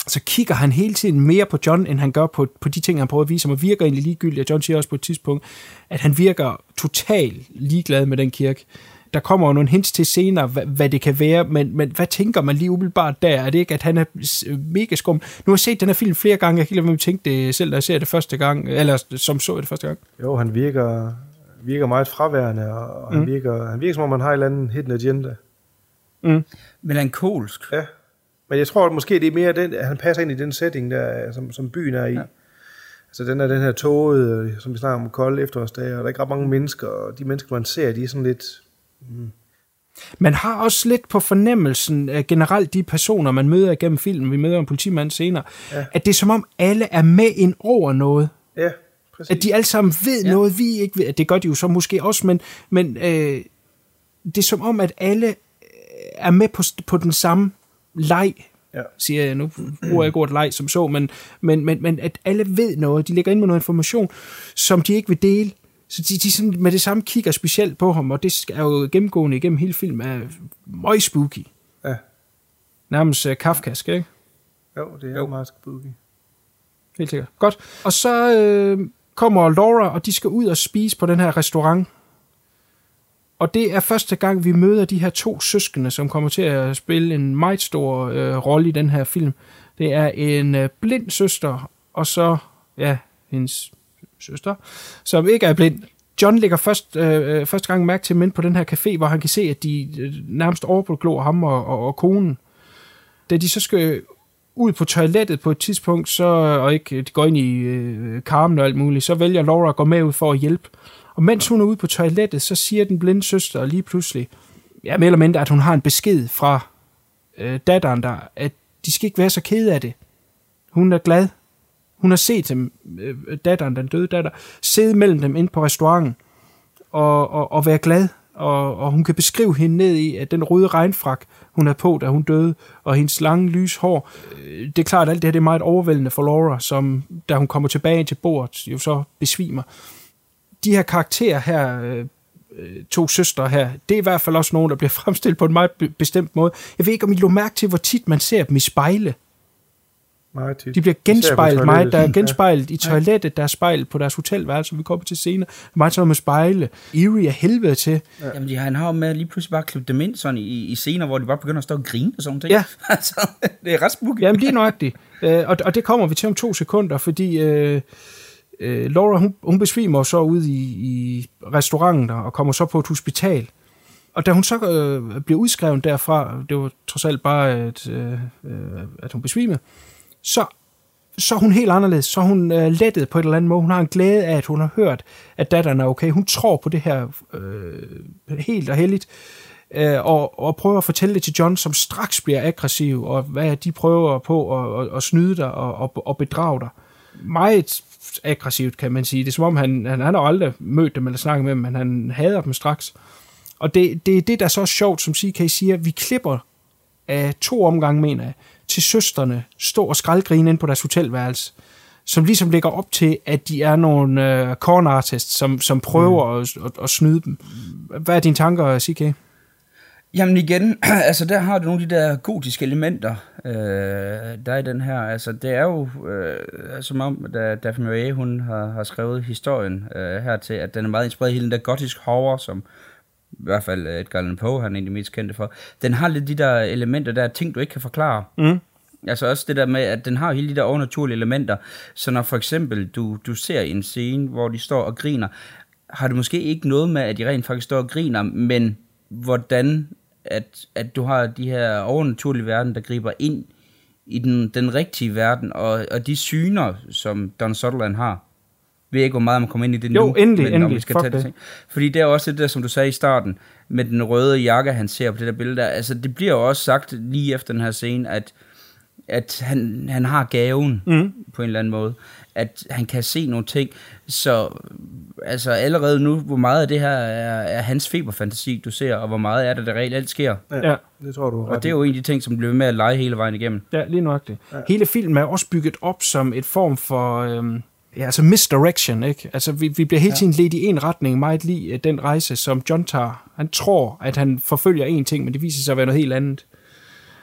så kigger han hele tiden mere på John, end han gør på, på de ting, han prøver at vise ham, og virker egentlig ligegyldigt. Og John siger også på et tidspunkt, at han virker totalt ligeglad med den kirke. Der kommer jo nogle hints til senere, hvad, hvad det kan være, men, men hvad tænker man lige umiddelbart der? Er det ikke, at han er s- mega skum? Nu har jeg set den her film flere gange, jeg kan ikke lade at tænke det selv, da jeg ser det første gang, eller som så jeg det første gang. Jo, han virker, virker meget fraværende, og mm. han, virker, han virker som om, han har en eller anden hidden agenda. Mm. Melankolsk. Ja. Men jeg tror at måske, det er mere den, at han passer ind i den setting, der, som, som byen er i. Ja. Altså den er den her tåget, som vi snakker om, kolde efterårsdage, og der er ikke ret mange mennesker, og de mennesker, man ser, de er sådan lidt... Man har også lidt på fornemmelsen af generelt de personer, man møder igennem filmen, vi møder en politimand senere, Ja. at det er som om alle er med ind over noget. Ja, præcis. At de alle sammen ved ja. noget, vi ikke ved. Det gør de jo så måske også, men, men øh, det er som om, at alle øh, er med på, på den samme leg, Ja. siger jeg. Nu bruger jeg ikke ordet leg som så, men, men, men, men at alle ved noget. De lægger ind med noget information, som de ikke vil dele. Så de, de sådan med det samme kigger specielt på ham, og det er jo gennemgående igennem hele filmen, er meget spooky. Ja. Nærmest uh, Kafkask, ikke? Jo, det er jo meget spooky. Helt sikkert. Godt. Og så øh, kommer Laura, og de skal ud og spise på den her restaurant. Og det er første gang, vi møder de her to søskende, som kommer til at spille en meget stor øh, rolle i den her film. Det er en øh, blind søster, og så, ja, hendes søster, som ikke er blind. John lægger først, øh, øh, første gang mærke til mænd på den her café, hvor han kan se, at de øh, nærmest overglår ham og, og, og konen. Da de så skal ud på toilettet på et tidspunkt, så, og ikke de går ind i øh, karmen og alt muligt, så vælger Laura at gå med ud for at hjælpe. Og mens hun er ude på toilettet, så siger den blinde søster lige pludselig, ja, mere eller mindre, at hun har en besked fra øh, datteren der, at de skal ikke være så kede af det. Hun er glad. Hun har set dem, øh, datteren, den døde datter, sidde mellem dem ind på restauranten og, og, og være glad. Og, og hun kan beskrive hende ned i, at den røde regnfrak, hun havde på, da hun døde, og hendes lange, lys hår. Øh, det er klart, at alt det her det er meget overvældende for Laura, som da hun kommer tilbage til bordet, jo så besvimer. De her karakterer her, øh, to søstre her, det er i hvert fald også nogen, der bliver fremstillet på en meget bestemt måde. Jeg ved ikke, om I lå mærke til, hvor tit man ser dem i spejle. Meget tit. De bliver genspejlet meget. Der er Ja. genspejlet i toilettet, der er spejl på deres hotelværelse, som vi kommer til senere. Meget sådan med spejle. Eerie er helvede til. Ja. Jamen, de, han har jo med at lige pludselig bare klippe dem ind sådan i, i scener, hvor de bare begynder at stå og grine og sådan noget. Ja. altså, det er ret spooky. Jamen, lige nøjagtigt. Øh, og, og det kommer vi til om to sekunder, fordi øh, øh, Laura, hun, hun besvimer så ude i, i restauranten der, og kommer så på et hospital. Og da hun så øh, bliver udskrevet derfra, det var trods alt bare, at, øh, øh, at hun besvimede, så, så er hun helt anderledes. Så er hun øh, lettet på et eller andet måde. Hun har en glæde af, at hun har hørt, at datteren er okay. Hun tror på det her øh, helt og heldigt, øh, og, og prøver at fortælle det til John, som straks bliver aggressiv, og hvad de prøver på at, at, at snyde dig og, og, og bedrage dig. Meget aggressivt, kan man sige. Det er som om, han, han, han har aldrig mødt dem eller snakket med dem, men han hader dem straks. Og det, det er det, der er så sjovt, som CK siger, vi klipper af to omgange, mener jeg, til søsterne stå og skraldgrine ind på deres hotelværelse, som ligesom lægger op til, at de er nogle uh, corn artists, som, som prøver mm. at, at, at snyde dem. Hvad er dine tanker, CK? Jamen igen, altså der har du nogle af de der gotiske elementer, øh, der er i den her. Altså det er jo øh, som om, da Daphne Marie, hun har, har skrevet historien øh, her til, at den er meget inspireret af hele den der gotisk horror, som i hvert fald Edgar Allan Poe, han er egentlig mest kendte for. Den har lidt de der elementer, der er ting, du ikke kan forklare. Mm. Altså også det der med, at den har hele de der overnaturlige elementer. Så når for eksempel du, du ser en scene, hvor de står og griner, har det måske ikke noget med, at de rent faktisk står og griner, men hvordan at, at du har de her overnaturlige verden, der griber ind i den, den rigtige verden, og, og de syner, som Don Sutherland har. Ved ikke, hvor meget man kommer ind i det Jo, nu. endelig, men endelig. vi skal Fuck tage det. ting. Fordi det er også det der, som du sagde i starten, med den røde jakke, han ser på det der billede der. Altså, det bliver jo også sagt lige efter den her scene, at, at han, han har gaven Mm. på en eller anden måde. At han kan se nogle ting. Så altså allerede nu, hvor meget af det her er, er hans feberfantasi, du ser, og hvor meget er det, der reelt sker. Ja. Det tror du. Og det er jo en af de ting, som bliver med at lege hele vejen igennem. Ja, lige nok det. Ja. Hele filmen er også bygget op som et form for... Øhm, ja, altså misdirection, ikke? Altså, vi, vi bliver hele tiden ledt i en retning, meget lige øh, den rejse, som John tager. Han tror, at han forfølger en ting, men det viser sig at være noget helt andet.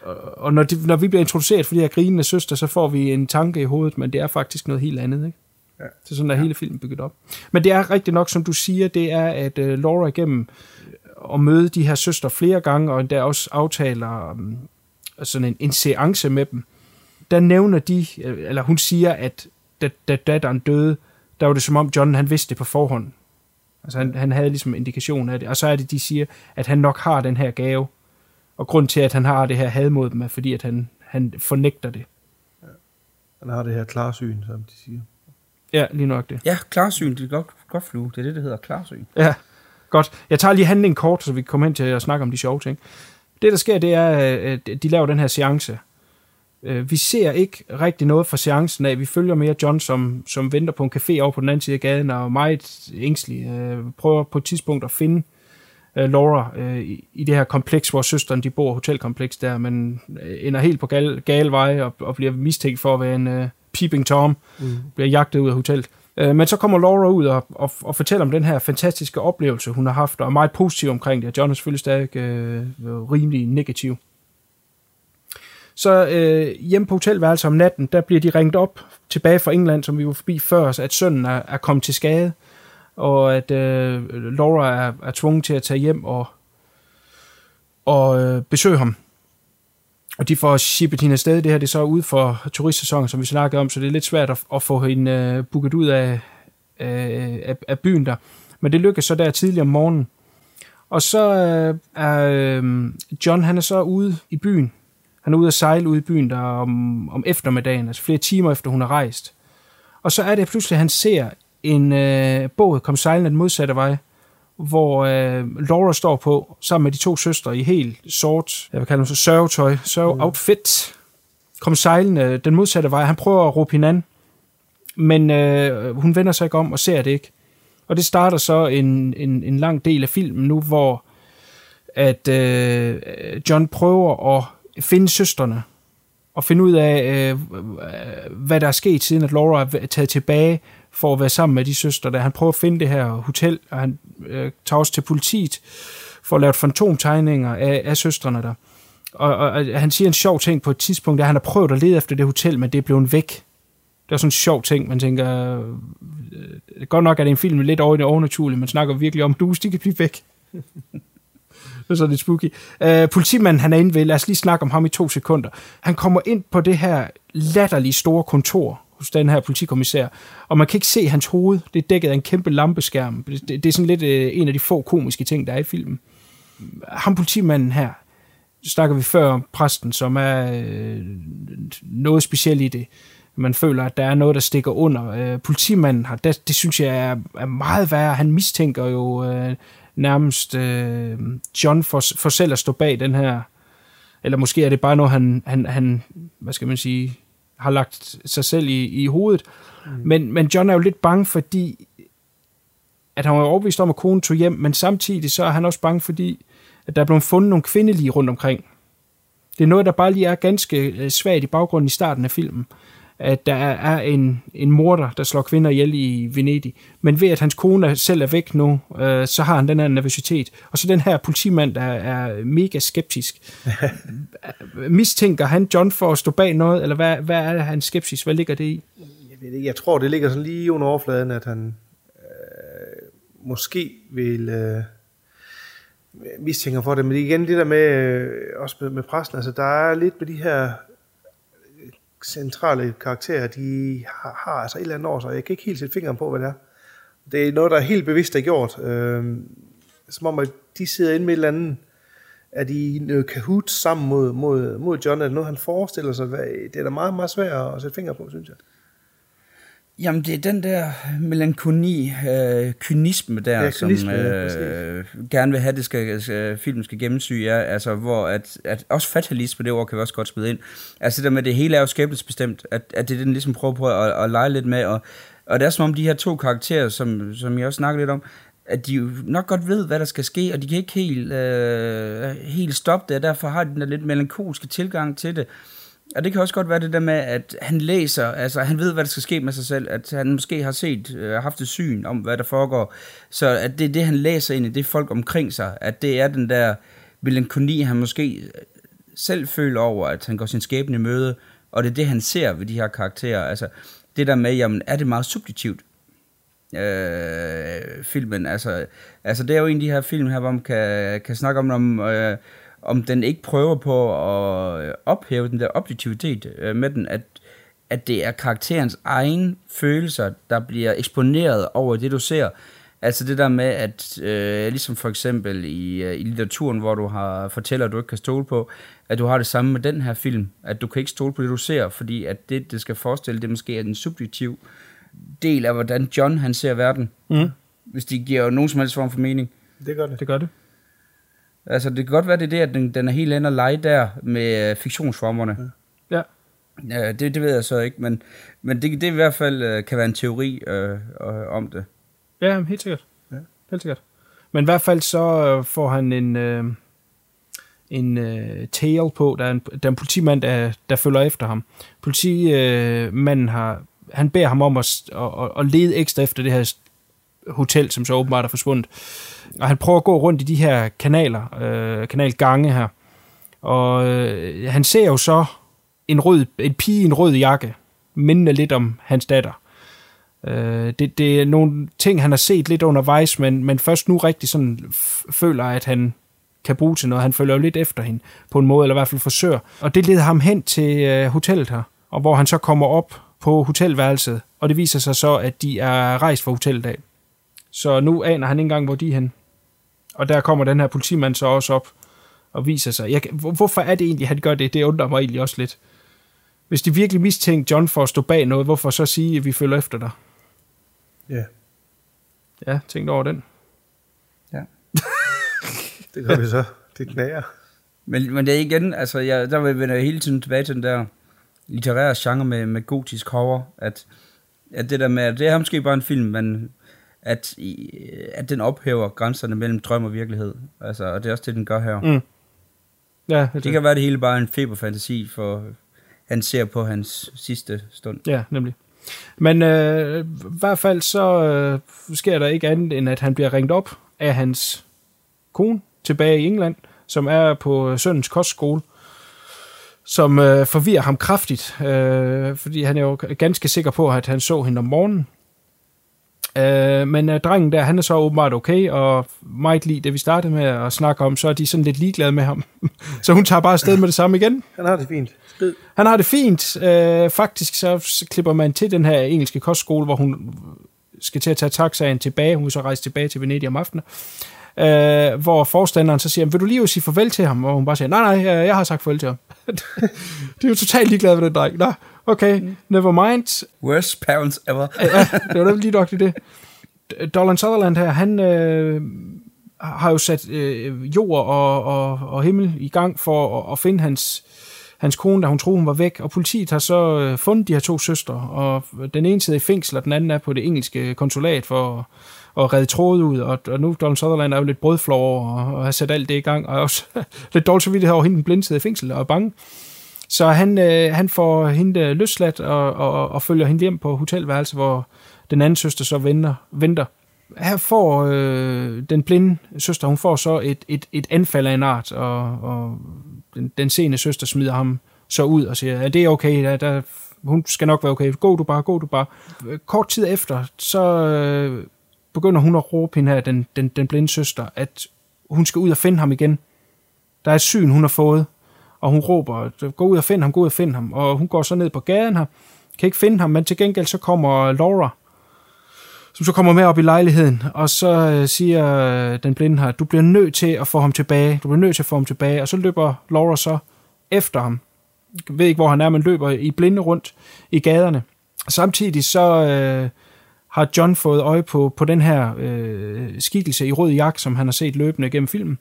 Og, og når, de, når vi bliver introduceret for de her grinende søster, så får vi en tanke i hovedet, men det er faktisk noget helt andet, ikke? Ja. Er sådan, der hele filmen bygget op. Men det er rigtigt nok, som du siger, det er, at uh, Laura igennem at møde de her søster flere gange, og der også aftaler um, sådan en, en seance med dem, der nævner de, øh, eller hun siger, at da, da datteren døde, der var det som om John han vidste det på forhånd. Altså han, han havde ligesom indikation af det. Og så er det, de siger, at han nok har den her gave. Og grund til, at han har det her had mod dem, er fordi, at han, han fornægter det. Han har det her klarsyn, som de siger. Ja, lige nok det. Ja, klarsyn, det er godt, godt flue. Det er det, der hedder klarsyn. Ja, godt. Jeg tager lige handlingen kort, så vi kan komme hen til at snakke om de sjove ting. Det, der sker, det er, at de laver den her seance. Øh, Vi ser ikke rigtig noget fra seancen af. Vi følger mere John, som, som venter på en café over på den anden side af gaden, og er meget ængstelig. Øh, Prøver på et tidspunkt at finde øh, Laura øh, i, i det her kompleks, hvor søsteren de bor, hotelkompleks der, men øh, ender helt på gal, gal vej og, og bliver mistænkt for at være en øh, peeping tom, mm. bliver jagtet ud af hotellet. Øh, men så kommer Laura ud og, og, og fortæller om den her fantastiske oplevelse, hun har haft, og er meget positiv omkring det. Og John er selvfølgelig stadig øh, rimelig negativ. Så øh, hjemme på hotelværelset om natten, der bliver de ringet op tilbage fra England, som vi var forbi før, så at sønnen er, er kommet til skade, og at øh, Laura er, er tvunget til at tage hjem og, og øh, besøge ham. Og de får shippet hende afsted. Det her det er så ude for turistsæsonen, som vi snakkede om, så det er lidt svært at, at få hende øh, booket ud af, øh, af, af byen der. Men det lykkes så der tidligere om morgenen. Og så øh, er øh, John, han er så ude i byen. Han er ude at sejle ude i byen der om, om eftermiddagen, altså flere timer efter hun har rejst. Og så er det pludselig, at han ser en øh, båd komme sejlende den modsatte vej, hvor øh, Laura står på, sammen med de to søstre i helt sort, jeg vil kalde dem så sørgetøj, sørge-outfit, kom sejlende den modsatte vej. Han prøver at råbe hende an, men øh, hun vender sig ikke om og ser det ikke. Og det starter så en, en, en lang del af filmen nu, hvor at øh, John prøver at finde søsterne, og finde ud af, øh, øh, hvad der er sket, siden at Laura er taget tilbage for at være sammen med de søstre. Der. Han prøver at finde det her hotel, og han øh, tager også til politiet for at lave fantomtegninger af, af søstrene der. Og, og, og han siger en sjov ting på et tidspunkt, at han har prøvet at lede efter det hotel, men det er blevet væk. Det er sådan en sjov ting, man tænker... Øh, godt nok er det en film lidt over i det overnaturlige, man snakker virkelig om, du de kan blive væk det er sådan lidt spooky. Uh, politimanden, han er inde ved, lad os lige snakke om ham i to sekunder. Han kommer ind på det her latterlige store kontor hos den her politikommissær, og man kan ikke se hans hoved. Det er dækket af en kæmpe lampeskærm. Det, det, det er sådan lidt uh, en af de få komiske ting, der er i filmen. Ham politimanden her, snakker vi før om præsten, som er øh, noget specielt i det. Man føler, at der er noget, der stikker under. Øh, politimanden har, det, det synes jeg er, er meget værre. Han mistænker jo øh, nærmest øh, John for, for selv at stå bag den her, eller måske er det bare noget, han, han, han hvad skal man sige, har lagt sig selv i, i hovedet. Mm. Men, men John er jo lidt bange, fordi at han var overbevist om, at konen tog hjem, men samtidig så er han også bange, fordi at der er blevet fundet nogle kvindelige rundt omkring. Det er noget, der bare lige er ganske øh, svagt i baggrunden i starten af filmen. At der er en, en morder, der slår kvinder ihjel i Venedig. Men ved at hans kone selv er væk nu, øh, så har han den her nervøsitet. Og så den her politimand, der er mega skeptisk. Mistænker han John for at stå bag noget, eller hvad, hvad er hans skepsis? Hvad ligger det i? Jeg, ved ikke, jeg tror, det ligger sådan lige under overfladen, at han øh, måske vil... Øh mistænker for det, men igen det der med, øh, også med, med præsten, altså der er lidt med de her centrale karakterer, de har, har altså et eller andet år, så Jeg kan ikke helt sætte fingeren på, hvad det er. Det er noget, der er helt bevidst er gjort. Øh, som om, at de sidder inde med et eller andet, at de noget kahoot sammen mod, mod, mod John, eller noget, han forestiller sig. Det er da meget, meget svært at sætte fingre på, synes jeg. Jamen, det er den der melankoni, øh, kynisme der, ja, kynisme, som øh, gerne vil have, det skal, skal, filmen skal gennemsyge, ja, altså, hvor at, at også fatalisme, det ord kan vi også godt spille ind. Altså det der med, det hele er jo skæbnesbestemt, at, at det er den ligesom prøver på at, at lege lidt med, og, og det er som om de her to karakterer, som, som jeg også snakker lidt om, at de jo nok godt ved, hvad der skal ske, og de kan ikke helt, øh, helt stoppe det, og derfor har de den der lidt melankolske tilgang til det. Og det kan også godt være det der med, at han læser, altså han ved, hvad der skal ske med sig selv, at han måske har set, øh, haft et syn om, hvad der foregår. Så at det er det, han læser ind i det folk omkring sig, at det er den der melankoni, han måske øh, selv føler over, at han går sin skæbne i møde, og det er det, han ser ved de her karakterer. Altså det der med, jamen er det meget subjektivt, øh, filmen. Altså, altså det er jo en af de her film her, hvor man kan, kan snakke om, om øh, om den ikke prøver på at ophæve den der objektivitet øh, med den, at, at det er karakterens egen følelser, der bliver eksponeret over det, du ser. Altså det der med, at øh, ligesom for eksempel i, øh, i litteraturen, hvor du har fortæller, at du ikke kan stole på, at du har det samme med den her film, at du kan ikke stole på det, du ser, fordi at det, det skal forestille, det måske er en subjektiv del af, hvordan John han ser verden. Mm. Hvis de giver nogen som helst form for mening. Det gør det. Det gør det. Altså, det kan godt være, det er det, at den, den er helt andet lege der med øh, fiktionsformerne. Ja. Ja, det, det ved jeg så ikke, men, men det, det i hvert fald øh, kan være en teori øh, øh, om det. Ja, helt sikkert. Ja. Helt sikkert. Men i hvert fald så øh, får han en, øh, en øh, tail på. Der er en, der er en politimand, der, der følger efter ham. Politimanden øh, har, han beder ham om at, at, at lede ekstra efter det her hotel, som så åbenbart er forsvundet. Og han prøver at gå rundt i de her kanaler, øh, kanalgange her. Og øh, han ser jo så en rød, en pige i en rød jakke, mindende lidt om hans datter. Øh, det, det er nogle ting, han har set lidt undervejs, men, men først nu rigtig sådan føler, at han kan bruge til noget. Han følger jo lidt efter hende på en måde, eller i hvert fald forsøger. Og det leder ham hen til øh, hotellet her, og hvor han så kommer op på hotelværelset, og det viser sig så, at de er rejst fra hotellet af. Så nu aner han ikke engang, hvor de er hen. Og der kommer den her politimand så også op og viser sig. Jeg, hvorfor er det egentlig, han gør det? Det undrer mig egentlig også lidt. Hvis de virkelig mistænker John for at stå bag noget, hvorfor så sige, at vi følger efter dig? Ja. Ja, tænk over den. Ja. det gør vi så. Det knager. Men, men det er igen, altså, jeg, der vender jeg hele tiden tilbage til den der litterære genre med, med gotisk horror, at, at det der med, at det er måske bare en film, men at, at den ophæver grænserne mellem drøm og virkelighed. Altså, og det er også det, den gør her. Mm. Ja, det, det kan være det hele bare en feberfantasi, for han ser på hans sidste stund. Ja, nemlig. Men øh, i hvert fald så øh, sker der ikke andet, end at han bliver ringet op af hans kone tilbage i England, som er på søndens kostskole. som øh, forvirrer ham kraftigt, øh, fordi han er jo ganske sikker på, at han så hende om morgenen. Øh, men øh, drengen der, han er så åbenbart okay, og meget lige det, vi startede med at snakke om, så er de sådan lidt ligeglade med ham. så hun tager bare afsted med det samme igen. Han har det fint. Han har det fint. Øh, faktisk så klipper man til den her engelske kostskole, hvor hun skal til at tage taxaen tilbage. Hun vil så rejse tilbage til Venedig om aftenen. Øh, hvor forstanderen så siger, vil du lige sige farvel til ham? Og hun bare siger, nej, nej, jeg, jeg har sagt farvel til ham. det er jo totalt ligeglad med den dreng. Nå, okay, never mind. Worst parents ever. ja, det var da lige nok det. Dolan Sutherland her, han øh, har jo sat øh, jord og, og, og himmel i gang for at, at finde hans, hans kone, da hun troede, hun var væk. Og politiet har så øh, fundet de her to søstre, og den ene sidder i fængsel, og den anden er på det engelske konsulat for at redde trådet ud. Og, og nu Donald Sutherland er jo lidt brødflov over og, og har sat alt det i gang, og er også lidt dårligt så vidt over hende, den blinde sidder i fængsel og er bange. Så han, øh, han får hende øh, løsladt og, og, og følger hende hjem på hotelværelse, hvor den anden søster så venter. venter. Her får øh, den blinde søster, hun får så et, et, et anfald af en art, og, og den, den sene søster smider ham så ud og siger, at det er okay, der, der, hun skal nok være okay, gå du bare, gå du bare. Kort tid efter, så øh, begynder hun at råbe hende her, den, den, den blinde søster, at hun skal ud og finde ham igen. Der er et syn, hun har fået, og hun råber, gå ud og find ham, gå ud og find ham. Og hun går så ned på gaden her, kan ikke finde ham, men til gengæld så kommer Laura, som så kommer med op i lejligheden, og så øh, siger øh, den blinde her, du bliver nødt til at få ham tilbage, du bliver nødt til at få ham tilbage, og så løber Laura så efter ham. Jeg ved ikke, hvor han er, men løber i blinde rundt i gaderne. Samtidig så øh, har John fået øje på, på den her øh, skikkelse i rød jak, som han har set løbende gennem filmen,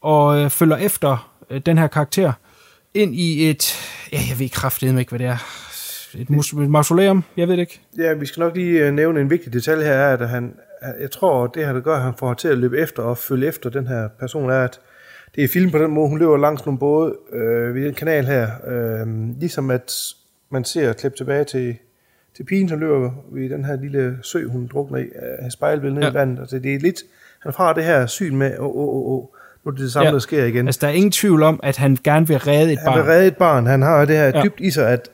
og øh, følger efter øh, den her karakter ind i et, ja, jeg ved kraftedeme ikke, hvad det er, et, mus- et mausoleum, jeg ved det ikke. Ja, vi skal nok lige øh, nævne en vigtig detalje her, er, at han, jeg tror, det her, der gør, at han får til at løbe efter og følge efter den her person, er, at det er film på den måde, hun løber langs nogle både øh, ved den kanal her, øh, ligesom at man ser klip tilbage til, til pigen, som løber ved den her lille sø, hun drukner i, af spejlbilledet ja. i vandet. Altså, det er lidt, han har det her syn med, åh, åh, åh, nu er det det samme, ja. der sker igen. Altså, der er ingen tvivl om, at han gerne vil redde et han barn. Han vil redde et barn. Han har det her ja. dybt i sig, at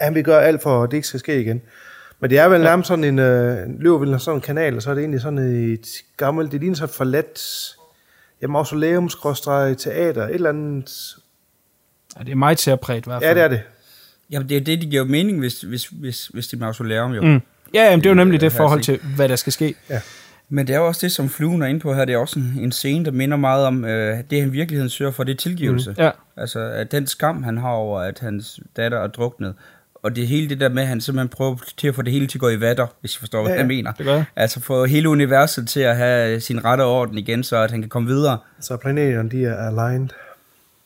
han vil gøre alt for, at det ikke skal ske igen. Men det er vel ja. nærmest sådan en, øh, løber vel sådan en kanal, og så er det egentlig sådan et gammelt, det ligner så forladt, ja, mausoleum, teater, et eller andet. Ja, det er meget særpræget i hvert fald. Ja, det er det. Jamen, det er det, de giver mening, hvis, hvis, hvis, hvis det er mausoleum, jo. Mm. Ja, jamen, det er jo nemlig det forhold til, hvad der skal ske. Ja. Men det er jo også det, som fluen er inde på her, det er også en, en scene, der minder meget om, øh, det han i virkeligheden søger for, det er tilgivelse. Mm. Ja. Altså, at den skam, han har over, at hans datter er druknet, og det hele det der med, at han simpelthen prøver til at få det hele til at gå i vatter, hvis I forstår, hvad ja, jeg mener. Det gør. Altså få hele universet til at have sin rette orden igen, så at han kan komme videre. Så planeterne, de er aligned.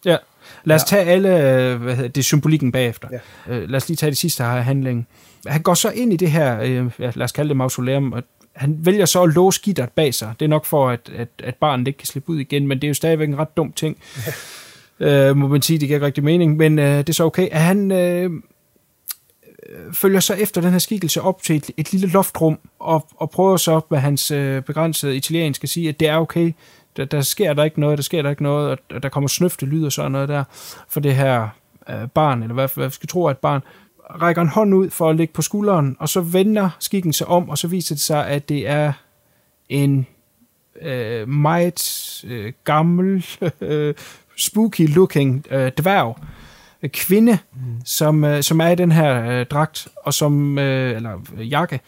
Ja. Lad os ja. tage alle, hvad hedder det, symbolikken bagefter. Ja. Uh, lad os lige tage det sidste her handling. Han går så ind i det her, ja, lad os kalde det mausoleum, og han vælger så at låse gitteret bag sig. Det er nok for, at, at, at barnet ikke kan slippe ud igen, men det er jo stadigvæk en ret dum ting. Uh, må man sige, det giver ikke rigtig mening, men uh, det er så okay. At han uh, følger så efter den her skikkelse op til et, et lille loftrum, og, og prøver så med hans uh, begrænsede italienske at sige, at det er okay, der, der sker der ikke noget, der sker der ikke noget, og der kommer snøfte lyd og sådan noget der, for det her uh, barn, eller hvad, hvad vi skal tro er et barn, rækker en hånd ud for at lægge på skulderen, og så vender skikken sig om, og så viser det sig, at det er en øh, meget øh, gammel, øh, spooky-looking øh, dværg, øh, kvinde, mm. som, øh, som er i den her øh, dragt, og som, øh, eller øh, jakke,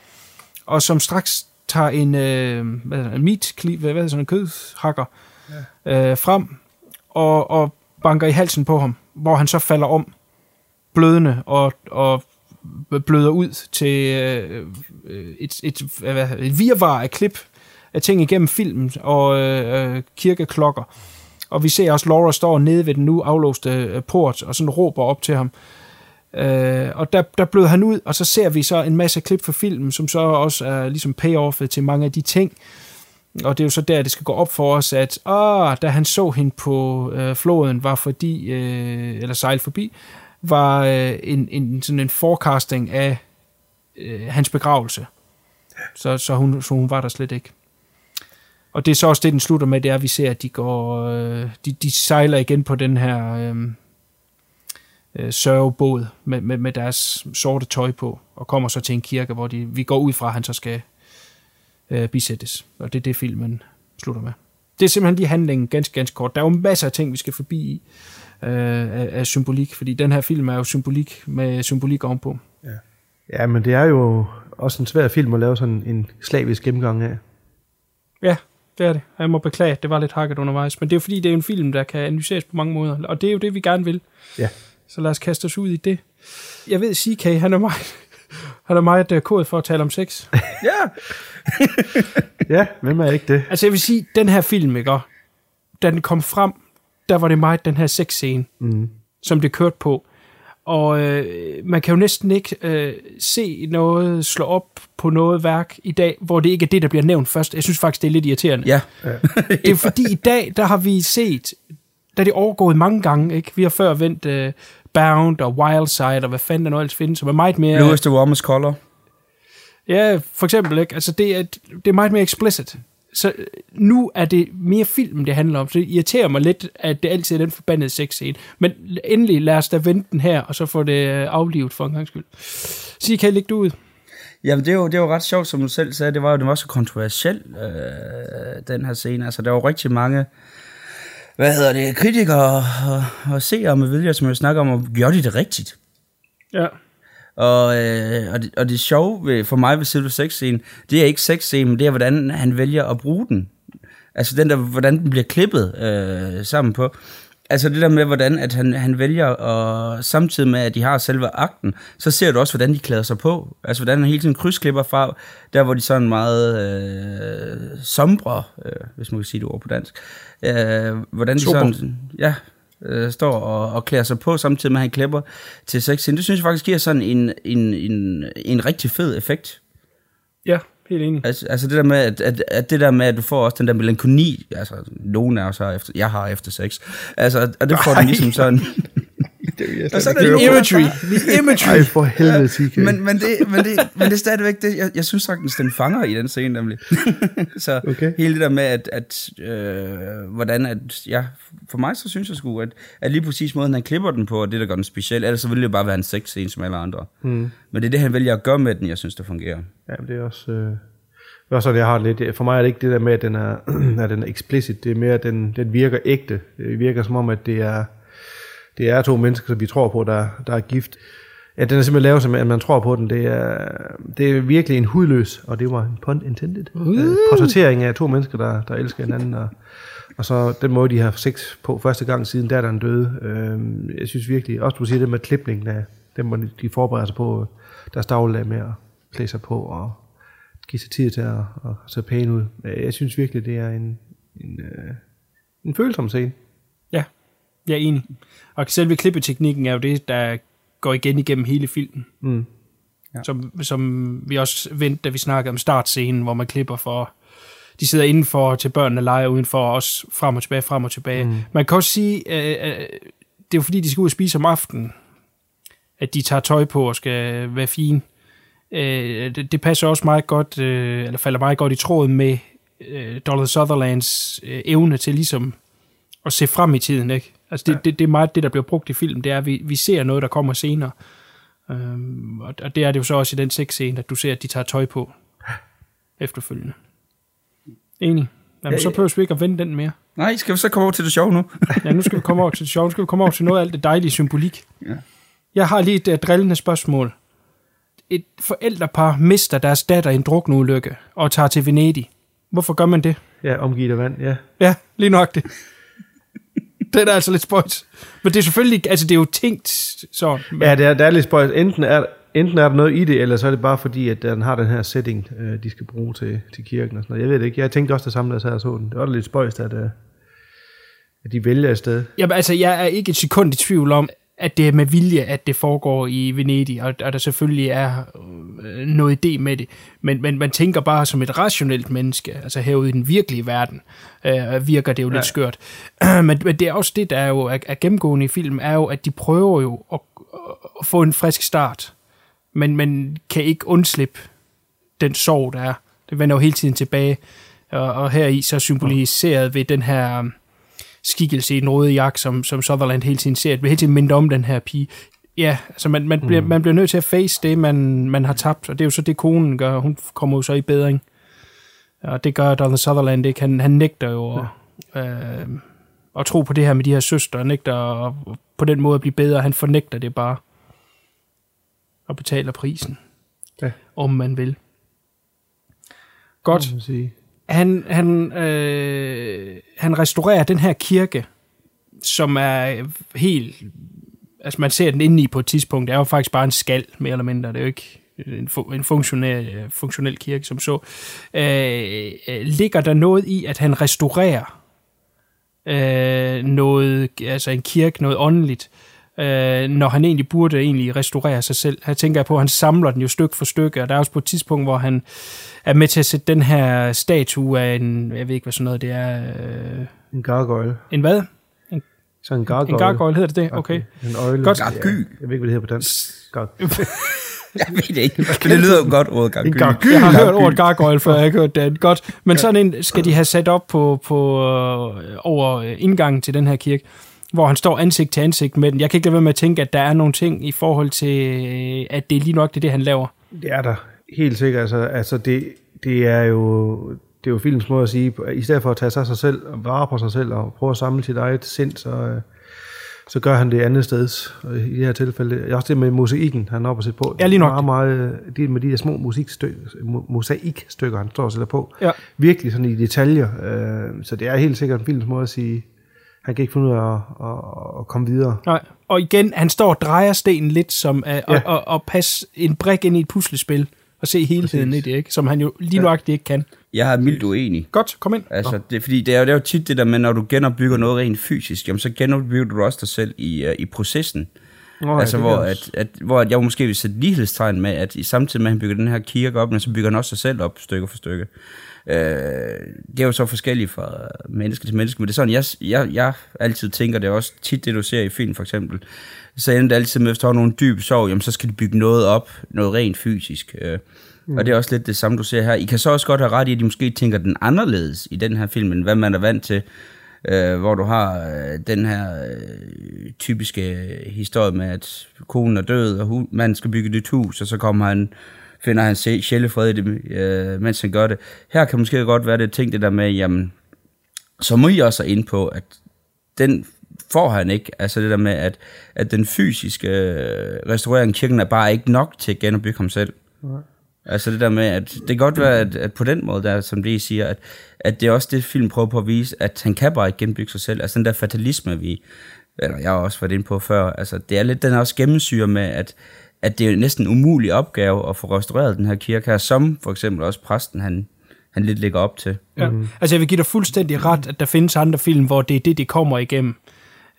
og som straks tager en, øh, hvad hedder, en meat cleave, hvad hedder sådan en kødhakker, ja. øh, frem, og, og banker i halsen på ham, hvor han så falder om, blødende og, og bløder ud til øh, et, et, hvad, et virvar af klip af ting igennem filmen og øh, øh, kirkeklokker. Og vi ser også Laura står nede ved den nu aflåste øh, port og sådan råber op til ham. Øh, og der, der bløder han ud, og så ser vi så en masse klip fra filmen, som så også er ligesom payoffet til mange af de ting. Og det er jo så der, det skal gå op for os, at ah, da han så hende på øh, floden, var fordi, øh, eller sejl forbi, var øh, en, en, sådan en forecasting af øh, hans begravelse. Så, så, hun, så hun var der slet ikke. Og det er så også det, den slutter med, det er, at vi ser, at de går, øh, de, de sejler igen på den her, øh, øh, sørgebåd med, med, med deres sorte tøj på, og kommer så til en kirke, hvor de, vi går ud fra, at han så skal øh, bisættes. Og det er det, filmen slutter med. Det er simpelthen lige handlingen ganske, ganske kort. Der er jo masser af ting, vi skal forbi i øh, af, af symbolik, fordi den her film er jo symbolik med symbolik ovenpå. Ja, men det er jo også en svær film at lave sådan en slavisk gennemgang af. Ja, det er det. Jeg må beklage, det var lidt hakket undervejs, men det er jo fordi, det er en film, der kan analyseres på mange måder, og det er jo det, vi gerne vil. Ja. Så lad os kaste os ud i det. Jeg ved, CK, han er meget, han er meget uh, kodet for at tale om sex. Ja, Ja, hvem er ikke det? Altså jeg vil sige, den her film, ikke, da den kom frem, der var det meget den her sexscene, mm. som det kørte på. Og øh, man kan jo næsten ikke øh, se noget slå op på noget værk i dag, hvor det ikke er det, der bliver nævnt først. Jeg synes faktisk, det er lidt irriterende. ja. Det er fordi i dag, der har vi set, der er det overgået mange gange, ikke? Vi har før vendt uh, Bound og Wildside og hvad fanden der nu ellers findes, som er meget mere... Blue is the warmest color. Ja, for eksempel, ikke? Altså, det er, det er meget mere explicit. Så øh, nu er det mere film, det handler om. Så det irriterer mig lidt, at det altid er den forbandede sexscene. Men endelig lad os da vente den her, og så få det øh, aflivet for en gang skyld. Sig, kan I lægge det ud? Jamen, det er, jo, det er jo ret sjovt, som du selv sagde. Det var jo det var så kontroversiel, øh, den her scene. Altså, der var rigtig mange hvad hedder det, kritikere og, og seere med vilje, som jo snakker om, at gjorde de det rigtigt? Ja. Og, øh, og, det, og det sjove ved, for mig ved selve sexscenen, det er ikke sexscenen, men det er, hvordan han vælger at bruge den. Altså den der, hvordan den bliver klippet øh, sammen på. Altså det der med, hvordan at han, han vælger, og samtidig med, at de har selve akten, så ser du også, hvordan de klæder sig på. Altså hvordan han hele tiden krydsklipper fra, der hvor de sådan meget øh, sombre, øh, hvis man kan sige det ord på dansk, øh, hvordan de Sober. sådan, ja, øh, står og, og klæder sig på, samtidig med, at han klipper til sexscenen. Det synes jeg faktisk giver sådan en, en, en, en rigtig fed effekt. Ja, helt enig. Altså, altså det der med, at, at, at det der med, at du får også den der melankoni, altså nogen af os har efter, jeg har efter sex, altså, og det får den ligesom sådan, og så er det imagery. The imagery. Ej, for helvede, TK. men, men, det, men, det, men det er stadigvæk det, jeg, jeg synes sagtens, den fanger i den scene nemlig. så Okay. hele det der med, at, at øh, hvordan, at, ja, for mig så synes jeg sgu, at, at lige præcis måden, han klipper den på, er det, der gør den speciel. Ellers så ville det jo bare være en sexscene som alle andre. Mm. Men det er det, han vælger at gøre med den, jeg synes, det fungerer. Ja, men det er også... Øh, det også sådan, jeg har det lidt. For mig er det ikke det der med, at den er, at den er explicit. Det er mere, at den, den virker ægte. Det virker som om, at det er, det er to mennesker, som vi tror på, der, der er gift. Ja, den er simpelthen lavet, som at man tror på den. Det er, det er virkelig en hudløs, og det var en pun intended, uh. portrættering af to mennesker, der, der elsker hinanden. Og, og så den måde, de har sex på første gang siden datteren døde. Øh, jeg synes virkelig, også du siger det med klipningen af dem, hvor de forbereder sig på deres dagligdag med at klæde sig på og give sig tid til at, at se pæne ud. Øh, Jeg synes virkelig, det er en, en, øh, en følsom scene. Ja, jeg er enig. Og selve klippeteknikken er jo det, der går igen igennem hele filmen. Mm. Ja. Som, som vi også vendte, da vi snakkede om startscenen, hvor man klipper for... De sidder indenfor til børnene leger udenfor, og også frem og tilbage, frem og tilbage. Mm. Man kan også sige, øh, øh, det er jo fordi, de skal ud og spise om aftenen, at de tager tøj på og skal være fine. Øh, det, det passer også meget godt, øh, eller falder meget godt i tråd med øh, Donald Sutherlands øh, evne til ligesom at se frem i tiden, ikke? Altså det, ja. det, det er meget det, der bliver brugt i film, det er, at vi, vi ser noget, der kommer senere. Øhm, og, og det er det jo så også i den sexscene, at du ser, at de tager tøj på efterfølgende. Enig. Jamen, så behøver vi ikke at vende den mere. Nej, skal vi så komme over til det sjove nu? Ja, nu skal vi komme over til det sjove. Nu skal vi komme over til noget af alt det dejlige symbolik. Ja. Jeg har lige et uh, drillende spørgsmål. Et forældrepar mister deres datter i en drukneulykke og tager til Venedig. Hvorfor gør man det? Ja, omgivet af vand, ja. Ja, lige nok det. Den er altså lidt spøjt. Men det er selvfølgelig, altså det er jo tænkt sådan. Men, Ja, det er, det er lidt spøjt. Enten er, enten er der noget i det, eller så er det bare fordi, at den har den her setting, øh, de skal bruge til, til kirken og sådan noget. Jeg ved det ikke. Jeg tænkte også det samme, da jeg sad og så den. Det var da lidt spøjst, at, øh, at de vælger et sted. Jamen, altså, jeg er ikke et sekund i tvivl om, at det er med vilje, at det foregår i Venedig, og, og der selvfølgelig er øh, noget idé med det. Men, men man tænker bare som et rationelt menneske, altså herude i den virkelige verden, øh, virker det jo ja. lidt skørt. men, men det er også det, der er jo er, er gennemgående i filmen, er jo, at de prøver jo at, at få en frisk start, men man kan ikke undslippe den sorg, der er. Det vender jo hele tiden tilbage, og, og her i så symboliseret ved den her skikkelse i den røde jak, som, som Sutherland hele tiden ser. Det bliver hele tiden mindet om den her pige. Ja, altså man, man, bliver, man bliver nødt til at face det, man, man har tabt, og det er jo så det, konen gør. Hun kommer jo så i bedring. Og det gør Donald Sutherland ikke. Han, han nægter jo at, øh, at tro på det her med de her søstre, han nægter at, på den måde at blive bedre. Han fornægter det bare. Og betaler prisen. Ja. Om man vil. Godt. man sige. Han, han, øh, han restaurerer den her kirke, som er helt... Altså, man ser den indeni på et tidspunkt. Det er jo faktisk bare en skal, mere eller mindre. Det er jo ikke en, fu- en funktionel, funktionel kirke, som så. Øh, øh, ligger der noget i, at han restaurerer øh, noget, altså en kirke, noget åndeligt, øh, når han egentlig burde egentlig restaurere sig selv. Her tænker jeg på, at han samler den jo stykke for stykke, og der er også på et tidspunkt, hvor han er med til at sætte den her statue af en, jeg ved ikke, hvad sådan noget det er. Øh, En gargoyle. en hvad? Så en gargoyle. En gargoyle hedder det det? Okay. En øjle. Godt. Ja, jeg ved ikke, hvad det hedder på dansk. Gar- Jeg ved det ikke, men det lyder jo godt, ordet en gargoyle. gargoyle. Jeg har hørt ordet gargoyle før, jeg har hørt det. Godt. Men sådan en skal de have sat op på, på øh, over indgangen til den her kirke, hvor han står ansigt til ansigt med den. Jeg kan ikke lade være med at tænke, at der er nogle ting i forhold til, øh, at det er lige nok det, det han laver. Det er der. Helt sikkert. Altså, altså det, det er jo det er jo films måde at sige, i stedet for at tage sig sig selv og vare på sig selv og prøve at samle sit eget sind, så, øh, så gør han det andet sted. Og I det her tilfælde, også det med mosaikken, han er oppe at sætte på. Ja, lige nok. Meget, meget, det med de der små mosaikstykker, han står og sætter på. Ja. Virkelig sådan i detaljer. Øh, så det er helt sikkert en films måde at sige, han kan ikke finde ud af at, at, at komme videre. Nej. Og igen, han står og drejer stenen lidt som at, Ja. ja. og, og, og passe en brik ind i et puslespil og se helheden Præcis. i det, ikke? som han jo lige nøjagtigt ikke kan. Jeg er mildt uenig. Godt, kom ind. Altså, det, fordi det er, jo, det er jo tit det der med, når du genopbygger noget rent fysisk, jamen så genopbygger du også dig selv i, uh, i processen. Nå, ja, altså, hvor, at, at, hvor at jeg måske vil sætte lighedstegn med, at i samtidig med, at han bygger den her kirke op, men så bygger han også sig selv op, stykke for stykke. Øh, det er jo så forskelligt fra menneske til menneske, men det er sådan, jeg, jeg, jeg altid tænker, det er også tit det, du ser i film for eksempel, så ender det altid med, hvis der er nogle dybe sorg, jamen så skal de bygge noget op, noget rent fysisk. Øh, mm. Og det er også lidt det samme, du ser her. I kan så også godt have ret i, at de måske tænker den anderledes i den her film, end hvad man er vant til. Øh, hvor du har øh, den her øh, typiske historie med, at konen er død, og hu- manden skal bygge et nyt hus, og så kommer han, finder han sjælefred i det, øh, mens han gør det. Her kan måske godt være det ting, det der med, jamen, så må I også ind på, at den får han ikke. Altså det der med, at, at den fysiske øh, restaurering af kirken er bare ikke nok til at genopbygge ham selv. Altså det der med, at det kan godt være, at, at på den måde, der, som det I siger, at, at det er også det, film prøver på at vise, at han kan bare ikke genbygge sig selv. Altså den der fatalisme, vi, eller jeg har også været inde på før, altså det er lidt, den er også gennemsyre med, at, at det er næsten en umulig opgave at få restaureret den her kirke her, som for eksempel også præsten, han, han lidt lægger op til. Ja. Mm. Altså jeg vil give dig fuldstændig ret, at der findes andre film, hvor det er det, det kommer igennem.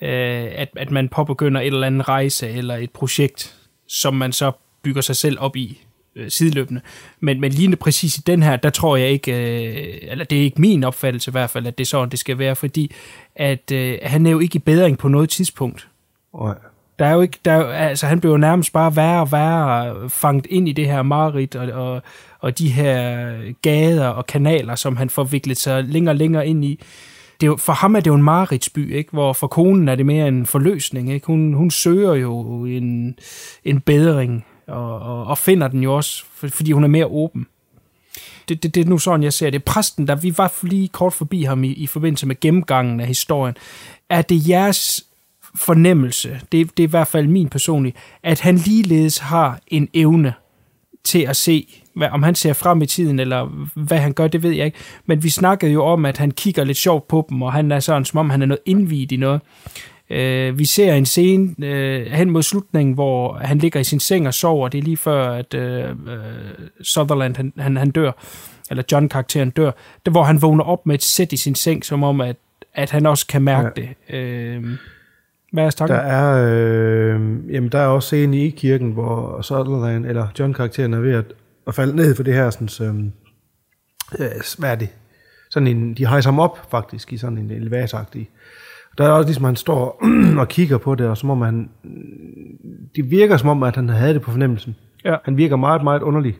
Øh, at, at man påbegynder et eller andet rejse eller et projekt, som man så bygger sig selv op i øh, sideløbende. Men, men lige præcis i den her, der tror jeg ikke, øh, eller det er ikke min opfattelse i hvert fald, at det er sådan, det skal være, fordi at øh, han er jo ikke i bedring på noget tidspunkt. Nej. Der er jo ikke, der er, jo- altså han blev jo nærmest bare værre og værre øh, fanget ind i det her mareridt og, og, og de her gader og kanaler, som han forviklet sig længere og længere ind i. Det er jo, for ham er det jo en mareridtsby, ikke? hvor for konen er det mere en forløsning. Ikke? Hun, hun søger jo en, en bedring og, og, og finder den jo også, fordi hun er mere åben. Det, det, det er nu sådan, jeg ser det. Præsten, der vi var lige kort forbi ham i, i forbindelse med gennemgangen af historien, er det jeres fornemmelse, det, det er i hvert fald min personlige, at han ligeledes har en evne til at se, hvad, om han ser frem i tiden, eller hvad han gør, det ved jeg ikke. Men vi snakkede jo om, at han kigger lidt sjovt på dem, og han er sådan, som om han er noget indviet i noget. Øh, vi ser en scene øh, hen mod slutningen, hvor han ligger i sin seng og sover. Det er lige før, at øh, øh, Sutherland han, han, han dør, eller John-karakteren dør, der, hvor han vågner op med et sæt i sin seng, som om, at, at han også kan mærke ja. det. Øh, hvad er tanker? Der er, øh, jamen, der er også scenen i kirken, hvor Sutherland, eller John-karakteren er ved at, at falde ned for det her, sådan, øh, øh, hvad er det? Sådan en, de hejser ham op, faktisk, i sådan en elevatoragtig. Der er også ligesom, han står og kigger på det, og som om han, det virker som om, at han havde det på fornemmelsen. Ja. Han virker meget, meget underlig.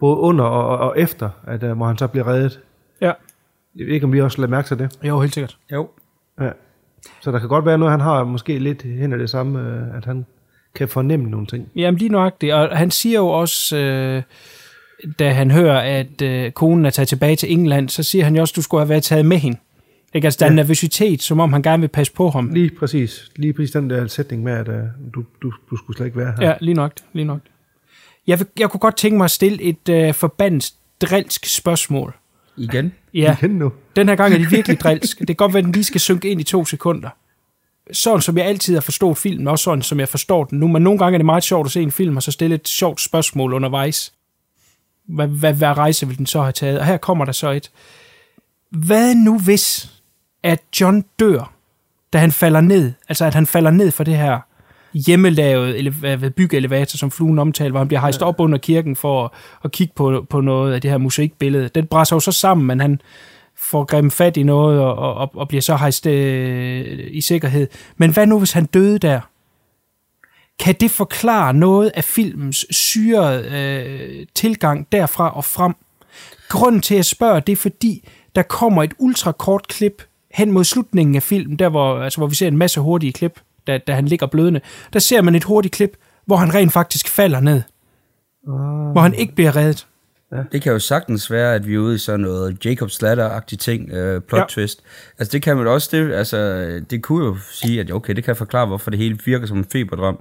Både under og, og, og efter, at, uh, hvor han så bliver reddet. Ja. Jeg ved ikke, om vi også lader mærke til det. Jo, helt sikkert. Jo. Ja. Så der kan godt være noget, han har måske lidt hen af det samme, øh, at han kan fornemme nogle ting. Jamen lige nøjagtigt, og han siger jo også, øh, da han hører, at øh, konen er taget tilbage til England, så siger han jo også, at du skulle have været taget med hende. Ikke? Altså, der er Ja. en nervøsitet, som om han gerne vil passe på ham. Lige præcis. Lige præcis den der sætning med, at uh, du, du, du skulle slet ikke være her. Ja, lige nok. Lige nok. Jeg, vil, jeg kunne godt tænke mig at stille et øh, forbandet drilsk spørgsmål. Igen? Ja, Igen nu. den her gang er det virkelig drilsk. Det kan godt være, at den lige skal synke ind i to sekunder. Sådan som jeg altid har forstået filmen, også sådan som jeg forstår den nu. Men nogle gange er det meget sjovt at se en film, og så stille et sjovt spørgsmål undervejs. Hvad, hvad, hvad rejse vil den så have taget? Og her kommer der så et. Hvad nu hvis, at John dør, da han falder ned? Altså at han falder ned for det her hjemmelavet ele- byggeelevator, som fluen omtalte, hvor han bliver hejst op under kirken for at, at kigge på, på noget af det her mosaikbillede. Den brænder jo så sammen, men han får grebet fat i noget og, og, og bliver så hejst øh, i sikkerhed. Men hvad nu, hvis han døde der? Kan det forklare noget af filmens syrede øh, tilgang derfra og frem? Grunden til, at jeg spørger, det er fordi, der kommer et ultrakort klip hen mod slutningen af filmen, der hvor, altså, hvor vi ser en masse hurtige klip, da, da han ligger blødende. Der ser man et hurtigt klip, hvor han rent faktisk falder ned. Ah. Hvor han ikke bliver reddet. Det kan jo sagtens være, at vi er ude i sådan noget Jacob's Ladder-agtig ting, øh, plot Ja. ja. twist. Altså det kan man også, det, altså, det kunne jo sige, at okay, det kan forklare, hvorfor det hele virker som en feberdrøm.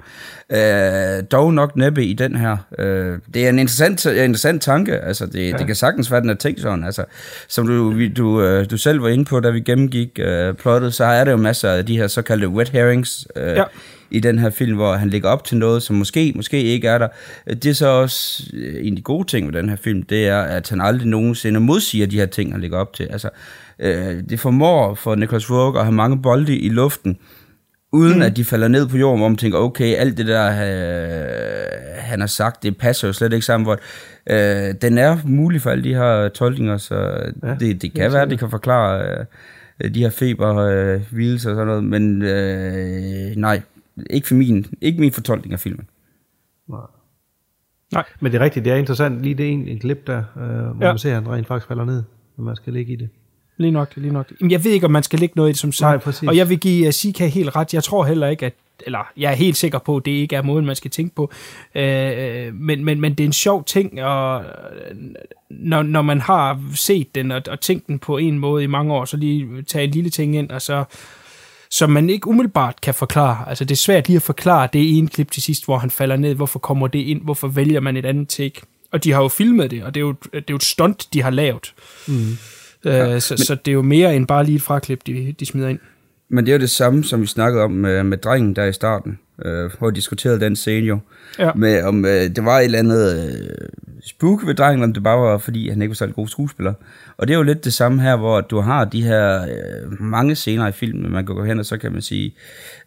Øh, dog nok næppe i den her. Øh, det er en interessant, interessant tanke, altså det, ja. det kan sagtens være, den er tænkt sådan. Altså, som du, vi, du, øh, du selv var inde på, da vi gennemgik øh, plottet, så er der jo masser af de her såkaldte wet herrings, øh, Ja. I den her film, hvor han lægger op til noget, som måske, måske ikke er der. Det er så også øh, en af de gode ting ved den her film, det er, at han aldrig nogensinde modsiger de her ting, han lægger op til. Altså, øh, det formår for Nicholas Rourke at have mange bolde i luften, uden mm. at de falder ned på jorden, hvor man tænker, okay, alt det der, øh, han har sagt, det passer jo slet ikke sammen. Hvor, øh, den er mulig for alle de her tolkninger, så ja, det, det kan være, det kan forklare øh, de her feber, øh, hvilelser og sådan noget, men øh, nej, ikke, for min, ikke min fortolkning af filmen. Nej. Men det er rigtigt, det er interessant. Lige det er en, en klip der, øh, hvor Ja. man ser, at han rent faktisk falder ned, når man skal ligge i det. Lige nok, lige nok. Jamen, jeg ved ikke, om man skal lægge noget i det som sagt. Nej, præcis. Og jeg vil give uh, CK helt ret. Jeg tror heller ikke, at eller jeg er helt sikker på, at det ikke er måden, man skal tænke på. Øh, men, men, men det er en sjov ting, og når, når man har set den og, og tænkt den på en måde i mange år, så lige tage en lille ting ind, og så som man ikke umiddelbart kan forklare. Altså det er svært lige at forklare det ene klip til sidst, hvor han falder ned. Hvorfor kommer det ind? Hvorfor vælger man et andet take? Og de har jo filmet det, og det er jo, det er jo et stunt, de har lavet. Mm. Øh, ja, så, men, så det er jo mere end bare lige et fraklip, de, de smider ind. Men det er jo det samme, som vi snakkede om med, med drengen der i starten, øh, hvor vi diskuterede den scene jo. Ja. Med, om øh, det var et eller andet øh, spook ved drengen, om det bare var, fordi han ikke var så god skuespiller. Og det er jo lidt det samme her, hvor du har de her øh, mange scener i filmen, man kan gå hen og så kan man sige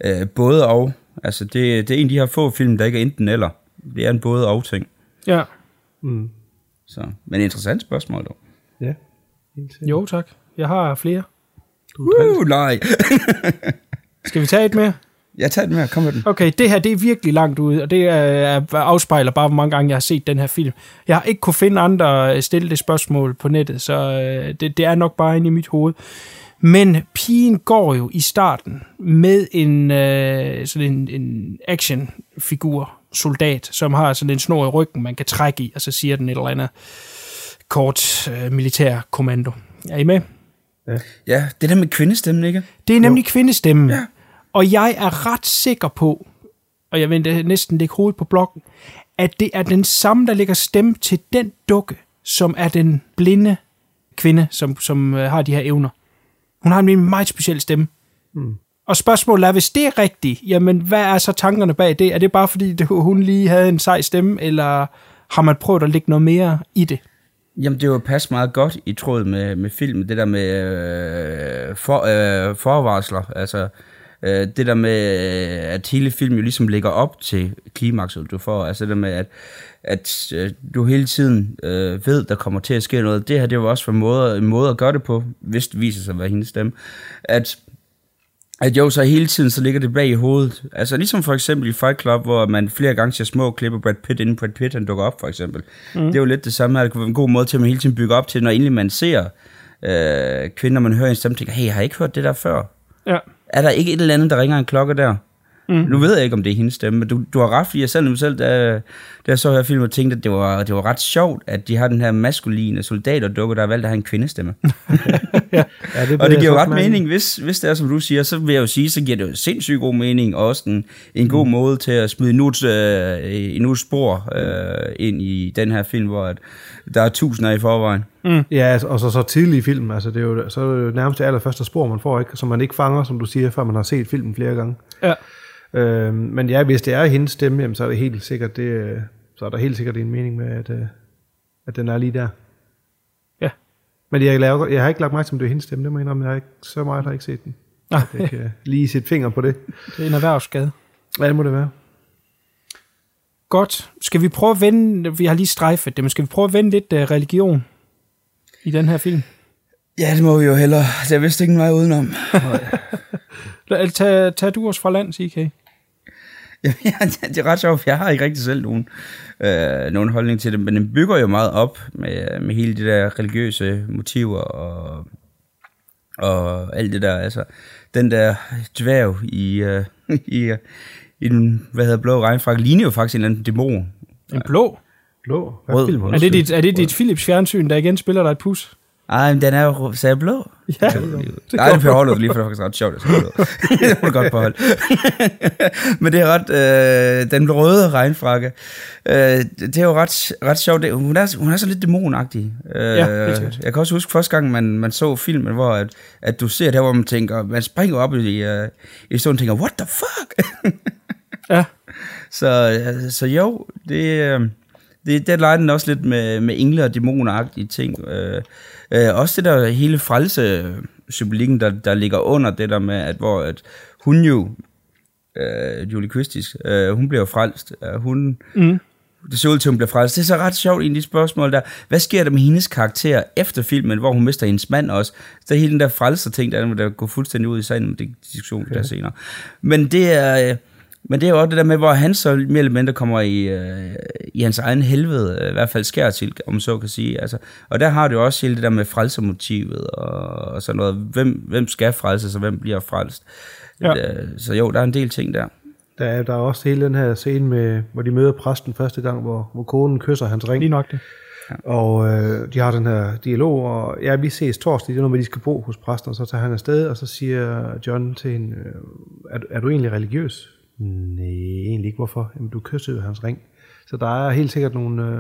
øh, både og. Altså det, det er en af de her få film, der ikke er enten eller. Det er en både og ting. Ja. Mm. Så, men interessant spørgsmål dog. Ja. Jo, tak. Jeg har flere. Du uh, nej. Skal vi tage et mere? Jeg tager den med. Kom med den. Okay, det her det er virkelig langt ude, og det er, afspejler bare, hvor mange gange jeg har set den her film. Jeg har ikke kunne finde andre at stille det spørgsmål på nettet, så øh, det, det er nok bare inde i mit hoved. Men pigen går jo i starten med en, øh, sådan en, en actionfigur, soldat, som har sådan en snor i ryggen, man kan trække i, og så siger den et eller andet kort øh, militær kommando. Er I med? Ja. ja, det der med kvindestemmen, ikke? Det er nemlig kvindestemmen. Ja. Og jeg er ret sikker på, og jeg vil næsten lægge hovedet på blokken, at det er den samme, der lægger stemme til den dukke, som er den blinde kvinde, som, som øh, har de her evner. Hun har en meget speciel stemme. Mm. Og spørgsmålet er, hvis det er rigtigt, jamen hvad er så tankerne bag det? Er det bare fordi, det, hun lige havde en sej stemme, eller har man prøvet at lægge noget mere i det? Jamen, det jo passer meget godt i tråd med, med filmen, det der med øh, for, øh, forvarsler, altså øh, det der med, at hele filmen jo ligesom ligger op til klimakset, du får, altså det der med, at, at øh, du hele tiden øh, ved, der kommer til at ske noget. Det her, det var også en måde, en måde at gøre det på, hvis det viser sig at være hendes stemme, at at jo, så hele tiden, så ligger det bag i hovedet. Altså ligesom for eksempel i Fight Club, hvor man flere gange ser små klip af Brad Pitt, inden Brad Pitt han dukker op, for eksempel. Mm. Det er jo lidt det samme her. Det kunne være en god måde til, at man hele tiden bygger op til, når egentlig man ser øh, kvinder, man hører en stemme, tænker, hey, har jeg ikke hørt det der før? Ja er der ikke et eller andet, der ringer en klokke der? Mm. Nu ved jeg ikke, om det er hendes stemme, men du, du har ret, fordi jeg selv, selv da, da jeg så her film og tænkte, at det var, det var ret sjovt, at de har den her maskuline soldaterdukke, der har valgt at have en kvindestemme. Ja, det og det giver jo ret mening, hvis, hvis det er, som du siger, så vil jeg jo sige, så giver det jo sindssygt god mening, og også en, en god Mm. måde til at smide endnu et, øh, endnu et spor øh, ind i den her film, hvor at der er tusinder i forvejen. Mm. Ja, altså, og så, så tidlige film, altså det er jo, så er det jo nærmest det allerførste spor, man får, ikke? som man ikke fanger, som du siger, før man har set filmen flere gange. Ja. Øh, men ja, hvis det er hendes stemme, jamen, så er det helt sikkert, det, øh, så er der helt sikkert en mening med, at, øh, at den er lige der. Ja. Men jeg, laver, jeg har ikke lagt mærke til, om det er hendes stemme, det må jeg indrømme, jeg har ikke, så meget har jeg ikke set den. Nej. Jeg kan lige sætte finger på det. Det er en erhvervsskade. Ja, det må det være. Godt. Skal vi prøve at vende, vi har lige strejfet det, men skal vi prøve at vende lidt uh, religion i den her film? Ja, det må vi jo hellere. Der er vist ingen vej udenom. Tag, tag du os fra land, CK. Det er ret sjovt, for jeg har ikke rigtig selv nogen, øh, nogen holdning til det, men den bygger jo meget op med, med hele de der religiøse motiver og, og alt det der, altså den der dværg i, øh, i, i den, hvad hedder blå regnfrak, ligner jo faktisk en eller anden dæmon. En blå? Blå? Hvad Rød. film er det, dit, er det dit Philips fjernsyn, der igen spiller dig et pus? Ej, men den er jo, sagde jeg blå? Ja, Nej, det er Per Holdet lige, for det er faktisk ret sjovt. at blå. det du godt beholde. Men det er ret, øh, den røde regnfrakke, øh, det er jo ret, ret sjovt. Det, hun, er, hun er så lidt dæmonagtig. Øh, Ja, helt jeg kan også huske første gang, man, man så filmen, hvor at, at du ser det, hvor man tænker, man springer op i, øh, i stolen og tænker, what the fuck? ja. Så, øh, så jo, det, øh, det, det leger den også lidt med, med engle og dæmoneragtige ting. Øh, øh, også det der hele frelse symbolikken, der, der ligger under det der med, at hvor at hun jo, øh, Julie Christis, øh, hun bliver frelst. Øh, hun, Mm. det ser ud til, at hun bliver frelst. Det er så ret sjovt i de spørgsmål der. Hvad sker der med hendes karakter efter filmen, hvor hun mister hendes mand også? Så hele den der frelser ting, der, der går fuldstændig ud i sagen, men det er diskussion der Ja. senere. Men det er... øh, Men det er jo også det der med, hvor han så mere eller mindre kommer i, øh, i hans egen helvede, øh, i hvert fald skær til, om så kan sige. Altså, og der har du jo også hele det der med frelsermotivet og, og sådan noget. Hvem, hvem skal frelses, og hvem bliver frelst? Ja. Øh, Så jo, der er en del ting der. Der er, der er også hele den her scene, med, hvor de møder præsten første gang, hvor, hvor konen kysser hans ring. Lige nok det. Og øh, de har den her dialog, og ja, vi ses torsdag, det er noget med, de skal bo hos præsten, og så tager han afsted, og så siger John til hende, øh, er, er du egentlig religiøs? Nej, egentlig ikke. Hvorfor? Jamen, du kyssede jo hans ring. Så der er helt sikkert nogle, øh,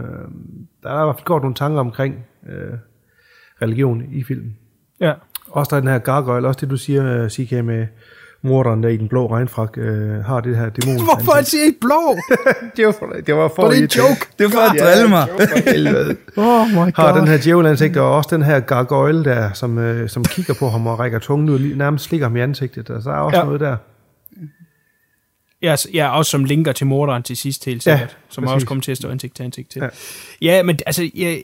der er i hvert fald gjort nogle tanker omkring øh, religion i filmen. Ja. Også der er den her gargoyle, også det du siger, øh, CK, med morderen der i den blå regnfrak, øh, har det her dæmon. Hvorfor han siger ikke blå? det, var for, det var for Var det en joke? Det var for at drille mig. Oh my god. har den her djævelansigt, og også den her gargoyle der, som, øh, som kigger på ham og rækker tungen ud, lige- nærmest slikker ham i ansigtet. Og så er også ja. noget der. Ja, ja, også som linker til morderen til sidst helt sikkert. Ja, som præcis. også kommer til at stå ansigt til ansigt til. Ja. Ja, ja men altså, jeg,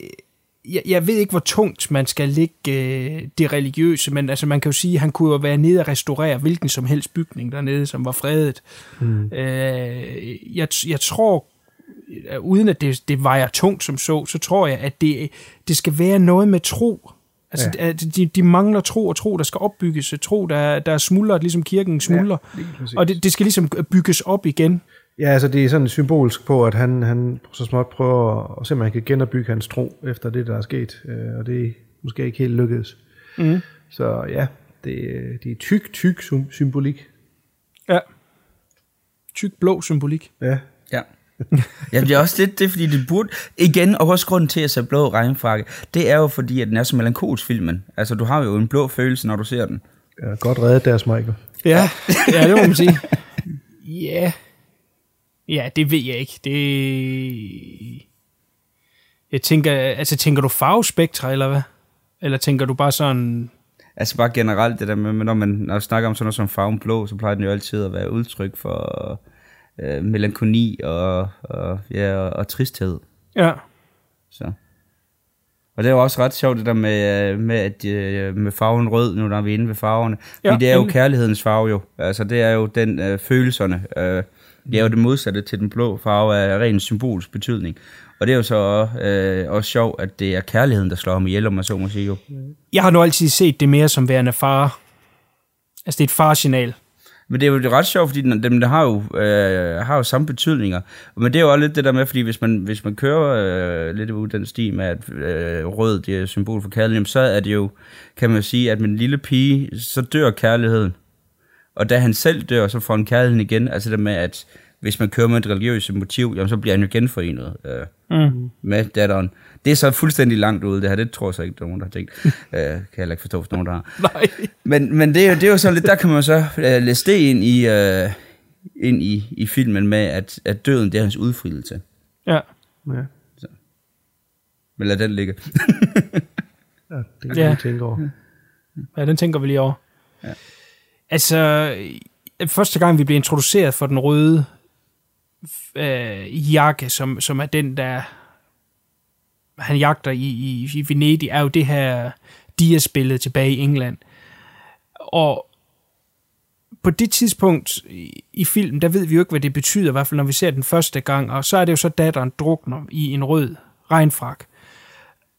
jeg, jeg ved ikke, hvor tungt man skal lægge øh, det religiøse, men altså, man kan jo sige, at han kunne jo være nede og restaurere hvilken som helst bygning dernede, som var fredet. Mm. Øh, jeg, jeg tror, øh, uden at det, det vejer tungt som så, så tror jeg, at det, det skal være noget med tro. Altså, Ja. de, de mangler tro og tro, der skal opbygges. Tro, der, der er smuldret, ligesom kirken smuldrer. Ja, og det, det skal ligesom bygges op igen. Ja, altså det er sådan symbolsk på, at han, han så småt prøver at se, om han kan genopbygge hans tro efter det, der er sket. Øh, Og det er måske ikke helt lykkedes. Mm. Så ja, det, er- det er tyk, tyk sym- symbolik. Ja. Tyk blå symbolik. Ja. Ja. Ja, det er også lidt det, fordi det burde... Igen, og også grunden til at se blå regnfrakke, det er jo fordi, at den er så melankolsk filmen. Altså, du har jo en blå følelse, når du ser den. ja godt reddet deres, Michael. Ja, ja det må man sige. Ja. Ja, det ved jeg ikke. Det... Jeg tænker, altså tænker du farvespektre, eller hvad? Eller tænker du bare sådan... Altså bare generelt det der med, når man når man snakker om sådan noget som farven blå, så plejer den jo altid at være udtryk for øh, melankoni og, og, ja, og, og tristhed. Ja. Så. Og det er jo også ret sjovt det der med, øh, med, at, øh, med farven rød, nu når vi er inde ved farverne. Ja, Fordi det er jo kærlighedens farve jo. Altså det er jo den øh, følelserne. Øh, det er jo det modsatte til den blå farve af ren symbolsk betydning. Og det er jo så øh, også sjovt, at det er kærligheden, der slår ham ihjel, om man så må sige jo. Jeg har nu altid set det mere som værende far. Altså, det er et farsignal. Men det er jo ret sjovt, fordi den- dem der har jo, øh, har jo samme betydninger. Men det er jo også lidt det der med, fordi hvis man, hvis man kører øh, lidt ud den sti med, at øh, rød det er symbol for kærlighed, så er det jo, kan man sige, at med en lille pige, så dør kærligheden. Og da han selv dør, så får han kærligheden igen. Altså det med, at hvis man kører med et religiøst motiv, jamen, så bliver han jo genforenet øh, Mm. med datteren. Det er så fuldstændig langt ude, det her. Det tror jeg så ikke, der er nogen, der har tænkt. øh, kan jeg ikke forstå, hvis nogen der har. Nej. Men, men det, er jo, det er jo sådan lidt, der kan man så øh, læse det ind i, øh, ind i, i filmen med, at, at døden, det er hans udfrielse. Ja. Ja, Men lad den ligge. ja det kan Ja. man tænke over. Ja, den tænker vi lige over. Ja. Altså, øh, første gang vi blev introduceret for den røde øh, jakke, som, som er den, der han jagter i, i, i Venedig, er jo det her Dias-billede tilbage i England. Og på det tidspunkt i, i filmen, der ved vi jo ikke, hvad det betyder, i hvert fald når vi ser den første gang, og så er det jo så datteren drukner i en rød regnfrak.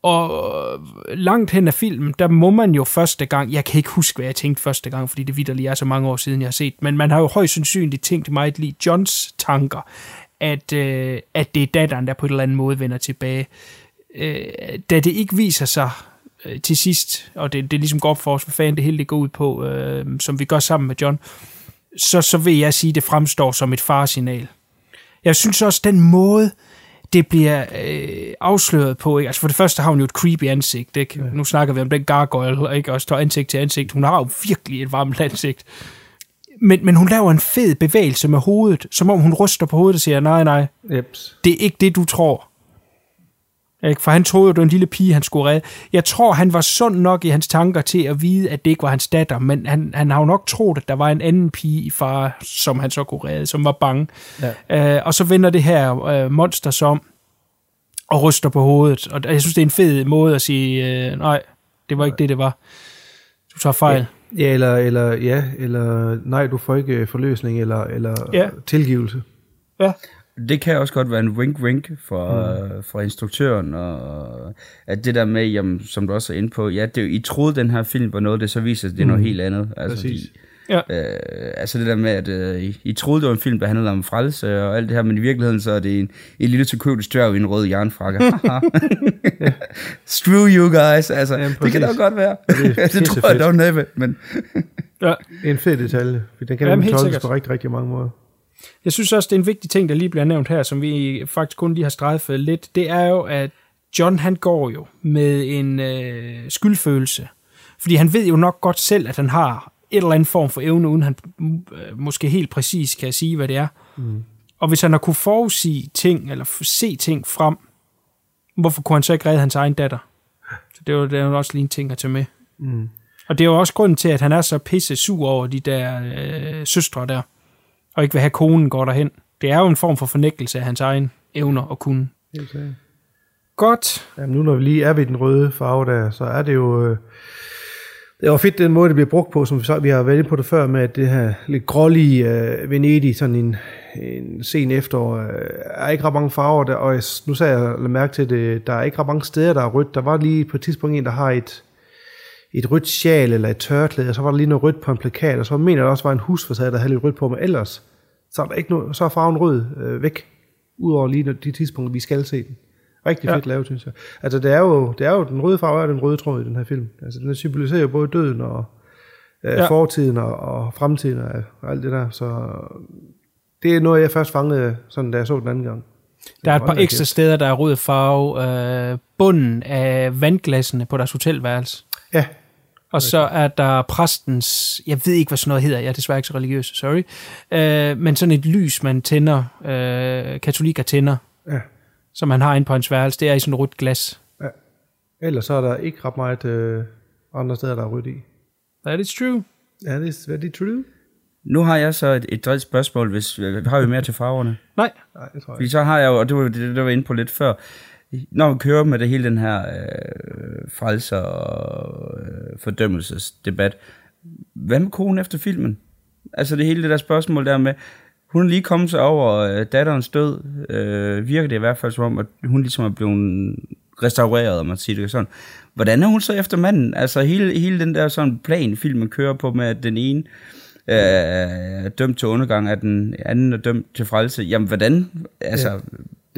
Og langt hen af filmen, der må man jo første gang, jeg kan ikke huske, hvad jeg tænkte første gang, fordi det vidderligt er så mange år siden, jeg har set, men man har jo højst sandsynligt tænkt meget lige Johns tanker, at, øh, at det er datteren, der på en eller anden måde vender tilbage. Øh, da det ikke viser sig øh, til sidst, og det, det ligesom går op for os, hvad fanden det hele det går ud på, øh, som vi gør sammen med John, så, så vil jeg sige, at det fremstår som et faresignal. Jeg synes også, den måde, det bliver øh, afsløret på. Ikke? Altså for det første har hun jo et creepy ansigt. Ikke? Ja. Nu snakker vi om den gargoyle, ikke? og står ansigt til ansigt. Hun har jo virkelig et varmt ansigt. Men, men hun laver en fed bevægelse med hovedet, som om hun ryster på hovedet og siger, nej, nej, Jeps. det er ikke det, du tror. Ikke? For han troede jo, det var en lille pige, han skulle redde. Jeg tror, han var sund nok i hans tanker til at vide, at det ikke var hans datter, men han, han har jo nok troet, at der var en anden pige i far, som han så kunne redde, som var bange. Ja. Øh, og så vender det her øh, monster som og ryster på hovedet. Og jeg synes, det er en fed måde at sige, øh, nej, det var ikke det, det var. Du tager fejl. Ja, eller, eller, ja, eller nej, du får ikke øh, forløsning, eller, eller Ja. ja. tilgivelse. Ja. Det kan også godt være en wink-wink fra, mm. fra instruktøren, og at det der med, jamen, som du også er inde på, ja, det, er jo- I troede, den her film var noget, det så viser, at det er noget Mm. helt andet. Altså, Præcis. De, Ja. øh, altså det der med, at øh, I, I troede, det var en film, der handlede om frelse og alt det her, men i virkeligheden så er det en, en lille tyrkøbelig dværg i en rød jernfrakke. Screw you guys, altså, Jamen, det kan da præcis. godt være. Ja, det er det tror jeg dog næppe, men Ja. Det en fed detalje, for den kan Jamen, tolkes på rigtig, rigtig mange måder. Jeg synes også, det er en vigtig ting, der lige bliver nævnt her, som vi faktisk kun lige har strejfet lidt. Det er jo, at John han går jo med en øh, skyldfølelse. Fordi han ved jo nok godt selv, at han har et eller andet form for evne, uden han øh, måske helt præcis kan sige, hvad det er. Mm. Og hvis han har kunne forudsige ting, eller se ting frem, hvorfor kunne han så ikke redde hans egen datter? Så det er jo, det er jo også lige en ting at tage med. Mm. Og det er jo også grunden til, at han er så pisse sur over de der øh, søstre der, og ikke vil have konen går derhen. Det er jo en form for fornægtelse af hans egen evner og kunne. Sikkert. Godt. Jamen nu når vi lige er ved den røde farve der, så er det jo... Øh, det var fedt den måde, det bliver brugt på, som vi, så, vi har været på det før, med at det her lidt grålige øh, Venedig, sådan en, en sen efterår, øh, er ikke ret mange farver der, og jeg, nu sagde jeg mærke til det, der er ikke ret mange steder, der er rødt. Der var lige på et tidspunkt en, der har et, et rødt sjal eller et tørklæde, og så var der lige noget rødt på en plakat, og så mener jeg, der også var en husfacade, der havde lidt rødt på, men ellers, så er, der ikke noget, så er farven rød øh, væk, udover lige når- de tidspunkter, vi skal se den. Rigtig Ja. fedt lavet, synes jeg. Altså, det er, jo, det er jo, den røde farve er den røde tråd i den her film. Altså, den symboliserer jo både døden og øh, Ja. fortiden og, og fremtiden og, og alt det der. Så det er noget, jeg først fangede, sådan, da jeg så den anden gang. Der er et par ekstra steder, der er rød farve. Øh, bunden af vandglassene på deres hotelværelse. Ja. Og så er der præstens, jeg ved ikke, hvad sådan noget hedder, jeg er desværre ikke så religiøs, sorry, øh, men sådan et lys, man tænder, øh, katolikker tænder, Ja. som man har inde på hans værelse, det er i sådan et rødt glas. Ellers så er der ikke ret meget øh, andre steder, der er rødt i. That is true. Ja, det er very true. nu har jeg så et, et dridt spørgsmål, hvis øh, har vi mere til farverne? Nej. Nej, det tror jeg Fordi så har jeg jo, og det var det, der var inde på lidt før, når vi kører med det hele den her øh, frelser og øh, fordømmelsesdebat, hvad med konen efter filmen? Altså det hele det der spørgsmål der med, hun er lige kommet sig over øh, datterens død, øh, virker det i hvert fald som om, at hun ligesom er blevet restaureret, om man siger det sådan. Hvordan er hun så efter manden? Altså hele, hele den der sådan plan, filmen kører på med, at den ene øh, er dømt til undergang, at den anden er dømt til frelse. Jamen, hvordan? Altså, Ja,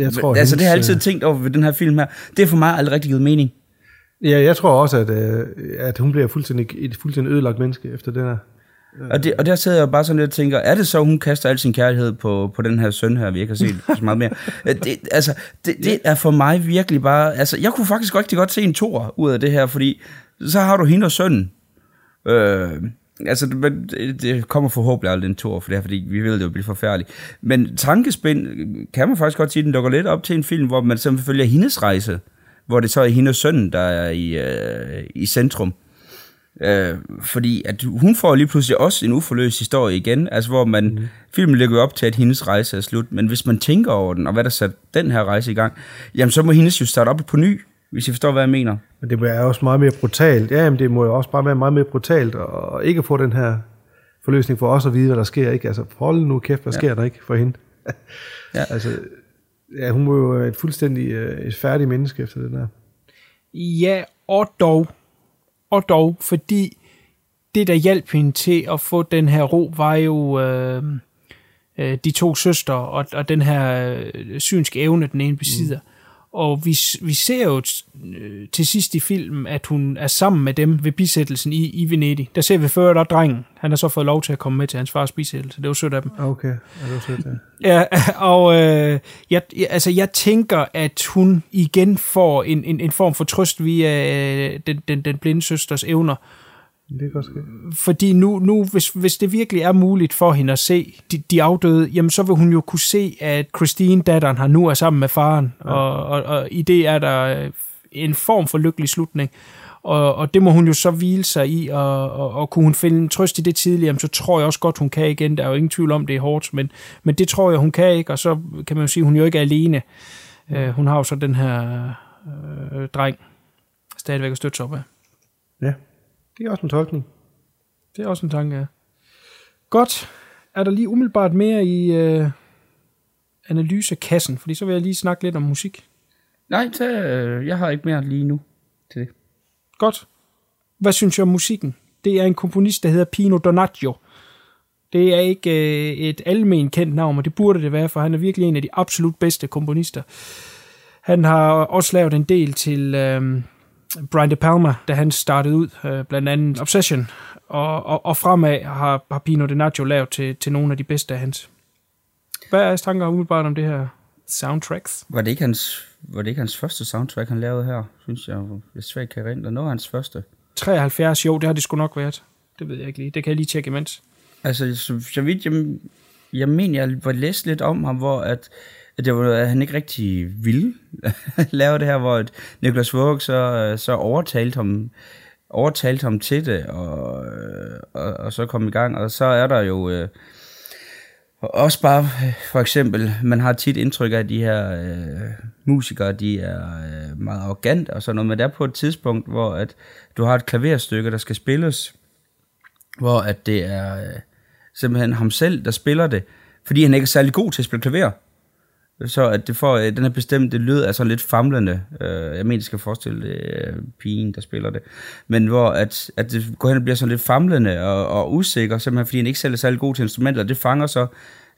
jeg tror, altså det har jeg altid tænkt over ved den her film her. Det er for mig aldrig rigtig givet mening. Ja, jeg tror også, at, øh, at hun bliver fuldstændig, et fuldstændig ødelagt menneske efter den her. Og, det, og der sidder jeg bare sådan lidt og tænker, er det så, hun kaster al sin kærlighed på, på den her søn her, vi ikke har set så meget mere? Øh, Det, altså, det, det er for mig virkelig bare... Altså, jeg kunne faktisk rigtig godt se en tor ud af det her, fordi så har du hende og sønnen. Øh, altså, det, kommer forhåbentlig aldrig en tor for det her, fordi vi ved, det vil blive forfærdeligt. Men tankespind kan man faktisk godt sige, den dukker lidt op til en film, hvor man simpelthen følger hendes rejse, hvor det så er hende og sønnen, der er i, øh, i centrum. Øh, fordi at hun får lige pludselig også en uforløst historie igen, altså hvor man, mm. filmen lægger jo op til, at hendes rejse er slut, men hvis man tænker over den, og hvad der satte den her rejse i gang, jamen så må hendes jo starte op på ny, hvis I forstår, hvad jeg mener. Men det er også meget mere brutalt. Ja, men det må jo også bare være meget mere brutalt, og ikke få den her forløsning for os at vide, hvad der sker. Ikke? Altså, hold nu kæft, hvad Ja. sker der ikke for hende? Ja. altså, ja, hun må jo være et fuldstændig øh, et færdigt menneske efter den her. Ja, og dog. Og dog, fordi det, der hjalp hende til at få den her ro, var jo øh, øh, de to søstre og, og den her øh, synske evne, den ene besidder. Mm. Og vi, vi ser jo øh, til sidst i filmen, at hun er sammen med dem ved bisættelsen i, i Venedig. Der ser vi før, der er drengen. Han har så fået lov til at komme med til hans fars bisættelse. Det var sødt af dem. Okay, ja, det var sødt, ja. Ja, og øh, jeg, jeg- altså, jeg tænker, at hun igen får en, en, en form for trøst via øh, den, den, den blinde søsters evner. Det kan ske. Fordi nu, nu hvis, hvis det virkelig er muligt for hende at se de, de afdøde, jamen så vil hun jo kunne se, at Christine, datteren, har nu er sammen med faren. Ja. Og, og, og i det er der øh, en form for lykkelig slutning. Og, og det må hun jo så hvile sig i, og, og, og kunne hun finde en trøst i det tidligere, så tror jeg også godt, hun kan igen. Der er jo ingen tvivl om, det er hårdt, men, men det tror jeg, hun kan ikke, og så kan man jo sige, hun jo ikke er alene. Uh, hun har jo så den her øh, dreng stadigvæk at støtte sig op af. Ja, det er også en tolkning. Det er også en tanke, ja. Godt. Er der lige umiddelbart mere i øh, analysekassen? Fordi så vil jeg lige snakke lidt om musik. Nej, så, øh, jeg har ikke mere lige nu til det. Godt. Hvad synes jeg om musikken? Det er en komponist, der hedder Pino Donaggio. Det er ikke øh, et almen kendt navn, og det burde det være, for han er virkelig en af de absolut bedste komponister. Han har også lavet en del til øh, Brian De Palma, da han startede ud, øh, blandt andet Obsession, og, og, og fremad har, har Pino Donaggio lavet til, til nogle af de bedste af hans. Hvad er jeres tanker umiddelbart om det her soundtracks? Var det ikke hans, var det ikke hans første soundtrack, han lavede her, synes jeg, hvis svært kan erindre. Noget af hans første. 73, jo, det har det sgu nok været. Det ved jeg ikke lige. Det kan jeg lige tjekke imens. Altså, så, så vidt jeg, jeg mener, jeg var læst lidt om ham, hvor at, at, det var, at han ikke rigtig ville lave det her, hvor at Niklas Våg så, øh, så overtalte ham, overtalte ham til det, og, øh, og, og så kom i gang. Og så er der jo øh, også bare, for eksempel, man har tit indtryk af, at de her øh, musikere, de er øh, meget arrogant og sådan noget, men der er på et tidspunkt, hvor at du har et klaverstykke, der skal spilles, hvor at det er øh, simpelthen ham selv, der spiller det, fordi han ikke er særlig god til at spille klaver. Så at det får, øh, den her bestemte lyd er sådan lidt famlende. Øh, jeg mener, det skal forestille det øh, pigen, der spiller det. Men hvor at, at det går hen og bliver sådan lidt famlende og, og usikker, simpelthen fordi han ikke selv er særlig god til instrumenter. Det fanger så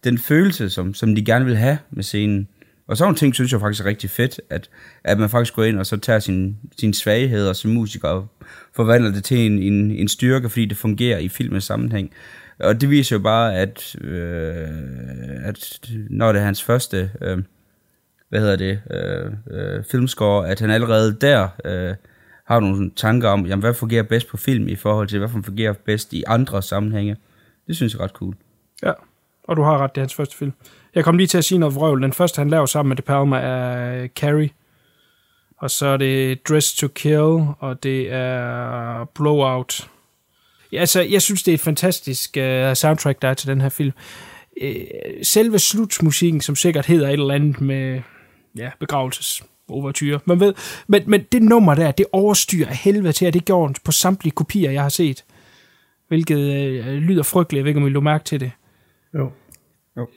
den følelse, som, som de gerne vil have med scenen. Og sådan nogle ting synes jeg faktisk er rigtig fedt, at, at man faktisk går ind og så tager sin, sin svagheder som musiker og forvandler det til en, en, en styrke, fordi det fungerer i filmens sammenhæng. Og det viser jo bare, at, øh, at når det er hans første, øh, hvad hedder det, øh, øh, filmscore, at han allerede der øh, har nogle tanker om, jamen, hvad fungerer bedst på film i forhold til, hvad fungerer bedst i andre sammenhænge. Det synes jeg er ret cool. Ja, og du har ret, det er hans første film. Jeg kom lige til at sige noget vrøvl. Den første, han laver sammen med De Palma, er Carrie. Og så er det Dress to Kill, og det er Blowout. Altså, jeg synes, det er et fantastisk uh, soundtrack, der er til den her film. Uh, selve slutsmusikken, som sikkert hedder et eller andet med ja, begravelses overtyre. Man ved, men, men det nummer der, det overstyrer helvede til, at det gjorde på samtlige kopier, jeg har set. Hvilket øh, lyder frygteligt, jeg ved ikke, om I lå mærke til det. Jo. jo.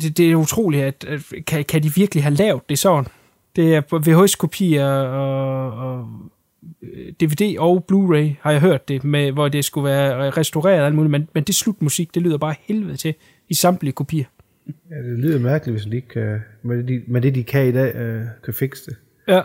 Det, det er utroligt, at, at kan, kan de virkelig have lavet det sådan? Det er VHS-kopier og, og øh, DVD og Blu-ray, har jeg hørt det, med, hvor det skulle være restaureret og alt muligt, men, men det slutmusik, det lyder bare helvede til i samtlige kopier. Ja, det lyder mærkeligt, hvis de ikke kan, med, det, de, med det, de kan i dag, øh, kan fikse det. Ja.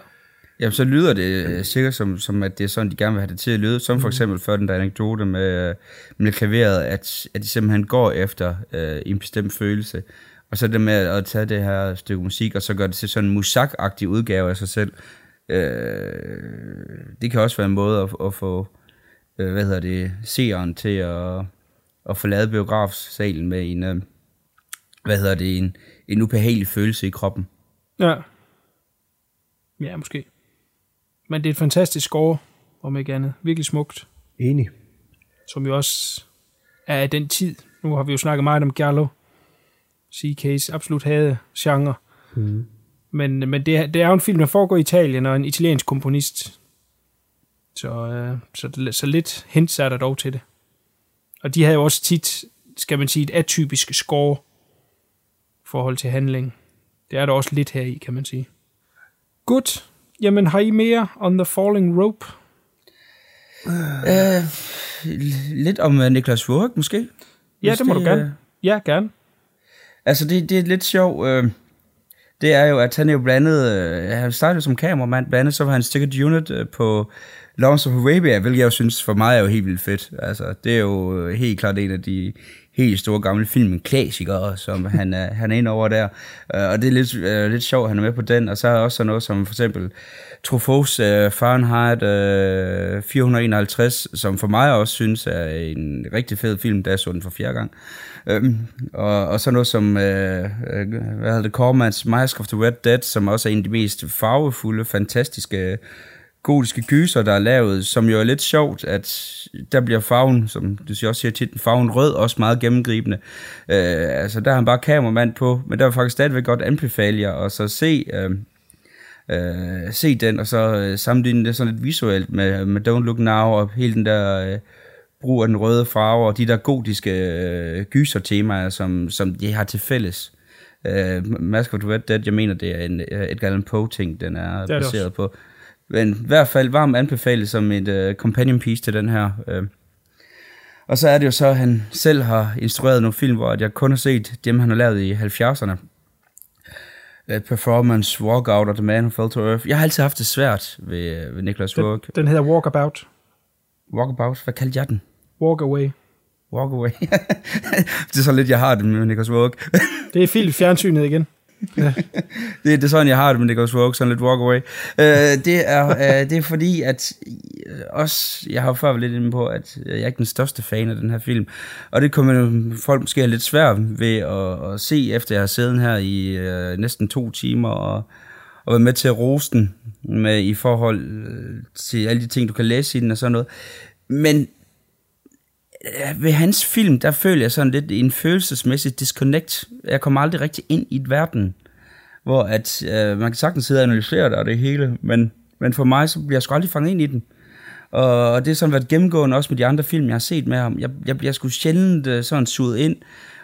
Jamen, så lyder det øh, sikkert som, som, at det er sådan, de gerne vil have det til at lyde. Som for eksempel før den der anekdote med, øh, med klaveret, at, at de simpelthen går efter øh, en bestemt følelse. Og så det med at tage det her stykke musik, og så gøre det til sådan en musak udgave af sig selv. Øh, det kan også være en måde at, at få, øh, hvad hedder det, seeren til at, at forlade biografsalen med en, øh, hvad hedder det, en, en ubehagelig følelse i kroppen. Ja. Ja, måske. Men det er et fantastisk score, om ikke andet. Virkelig smukt. Enig. Som jo også er af den tid. Nu har vi jo snakket meget om Giallo. CK's absolut havde genre. Mm. Men, men det, det er jo en film, der foregår i Italien, og en italiensk komponist. Så, øh, så, så lidt hints er der dog til det. Og de havde jo også tit, skal man sige, et atypisk score forhold til handling. Det er der også lidt her i, kan man sige. Godt. Jamen, har I mere on the falling rope? Uh, lidt om uh, Niklas Wurk, måske? Ja, det må det, du gerne. Uh... Ja, gerne. Altså, det, det er lidt sjovt. Uh, det er jo, at han jo blandet... Øh, han startede som kameramand, blandet så var han sticket unit øh, på Lawrence of Arabia, hvilket jeg jo synes for mig er jo helt vildt fedt. Altså, det er jo øh, helt klart en af de helt store gamle filmklassikere, som han er, han er inde over der. Uh, og det er lidt, uh, lidt sjovt, at han er med på den. Og så er også sådan noget som for eksempel Truffauts uh, Fahrenheit uh, 451, som for mig også synes er en rigtig fed film, da jeg så den for fjerde gang. Uh, og, og så noget som, uh, hvad hedder det, Cormans Mask of the Red Dead, som også er en af de mest farvefulde, fantastiske gotiske gyser, der er lavet, som jo er lidt sjovt, at der bliver farven, som du siger også siger tit, farven rød også meget gennemgribende. Øh, altså der har han bare kameramand på, men der er faktisk stadigvæk godt anbefale jer, og så se, øh, øh, se den, og så øh, sammenligne det sådan lidt visuelt med, med Don't Look Now, og hele den der øh, brug af den røde farve, og de der gotiske øh, gyser-temaer, som, som de har til fælles. Uh, Mask of the Red Dead, jeg mener, det er en Edgar Allan Poe-ting, den er, det er baseret på. Men i hvert fald varmt anbefalet som et uh, companion piece til den her. Uh. Og så er det jo så, at han selv har instrueret nogle film, hvor jeg kun har set dem, han har lavet i 70'erne. Uh, Performance, Walkout og The Man Who Fell to Earth. Jeg har altid haft det svært ved, ved Nicholas den, Rourke. Den hedder Walkabout. Walkabout? Hvad kaldte jeg den? Walk Away. Walk Away. det er så lidt, jeg har det med Nicholas Rourke. det er fint fjernsynet igen. Ja. det, det er sådan, jeg har det med Nicholas Rogue, sådan lidt walk away. Øh, det, er, øh, det er fordi, at øh, også, jeg har før været lidt inde på, at øh, jeg er ikke den største fan af den her film. Og det kommer folk måske lidt svært ved at, at se, efter jeg har siddet her i øh, næsten to timer og, og været med til at rose den med, i forhold øh, til alle de ting, du kan læse i den og sådan noget. Men ved hans film, der føler jeg sådan lidt en følelsesmæssig disconnect. Jeg kommer aldrig rigtig ind i et verden, hvor at, øh, man kan sagtens sidde og analysere det og det hele, men, men for mig, så bliver jeg sgu aldrig fanget ind i den. Og, og det har sådan været gennemgående også med de andre film, jeg har set med ham. Jeg, jeg bliver sgu sjældent øh, sådan suget ind,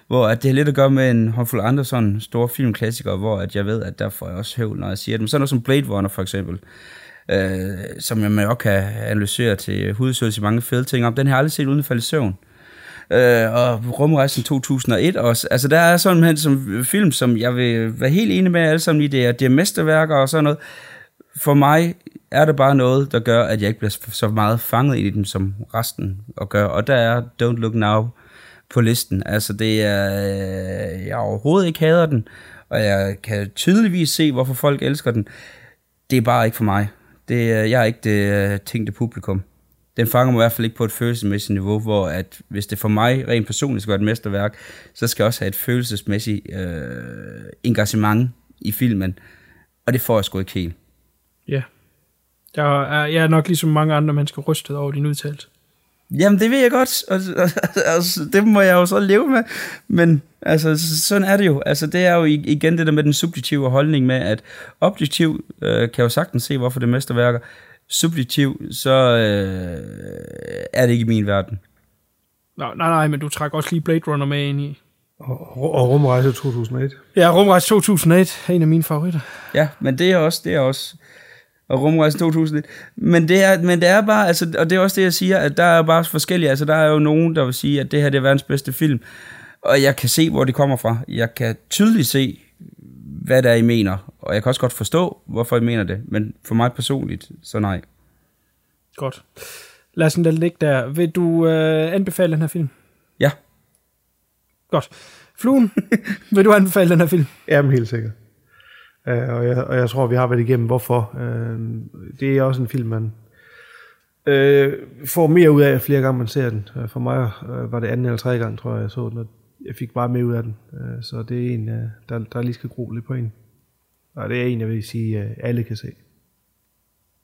hvor at det har lidt at gøre med en håndfuld andre sådan store filmklassikere, hvor at jeg ved, at der får jeg også høvl, når jeg siger dem. Sådan noget som Blade Runner for eksempel, øh, som jeg man også kan analysere til hudsøgelse i mange fede ting om. Den har jeg aldrig set uden at falde i søvn. Øh, og Rumrejsen 2001 også. Altså der er sådan en som film, som jeg vil være helt enig med alle sammen i, det er, det er mesterværker og sådan noget. For mig er det bare noget, der gør, at jeg ikke bliver så meget fanget i dem, som resten og gør. Og der er Don't Look Now på listen. Altså det er, øh, jeg overhovedet ikke hader den, og jeg kan tydeligvis se, hvorfor folk elsker den. Det er bare ikke for mig. Det, øh, jeg er ikke det øh, tænkte publikum. Den fanger mig i hvert fald ikke på et følelsesmæssigt niveau, hvor at hvis det for mig rent personligt skal være et mesterværk, så skal jeg også have et følelsesmæssigt øh, engagement i filmen. Og det får jeg sgu ikke helt. Ja. Jeg er, jeg er nok ligesom mange andre mennesker rystet over din udtalelse. Jamen, det ved jeg godt, og, og, og det må jeg jo så leve med, men altså, sådan er det jo. Altså, det er jo igen det der med den subjektive holdning med, at objektiv øh, kan jo sagtens se, hvorfor det mesterværker, subjektiv, så øh, er det ikke i min verden. Nå, nej, nej, men du trækker også lige Blade Runner med ind i. Og, og Rumrejse 2001. Ja, Rumrejse 2001 er en af mine favoritter. Ja, men det er også, det er også, og Rumrejse 2001. Men det er, men det er bare, altså, og det er også det, jeg siger, at der er bare forskellige, altså der er jo nogen, der vil sige, at det her det er verdens bedste film, og jeg kan se, hvor det kommer fra. Jeg kan tydeligt se, hvad der er, I mener, og jeg kan også godt forstå, hvorfor I mener det, men for mig personligt, så nej. Godt. Lad os den ligge der. Vil du øh, anbefale den her film? Ja. Godt. Fluen, vil du anbefale den her film? Jamen helt sikkert. Uh, og, jeg, og jeg tror, vi har været igennem, hvorfor. Uh, det er også en film, man uh, får mere ud af, flere gange man ser den. Uh, for mig uh, var det anden eller tredje gang, tror jeg, jeg så den, og jeg fik bare mere ud af den. Uh, så det er en, der, der lige skal gro lidt på en. Og det er en, jeg vil sige, alle kan se.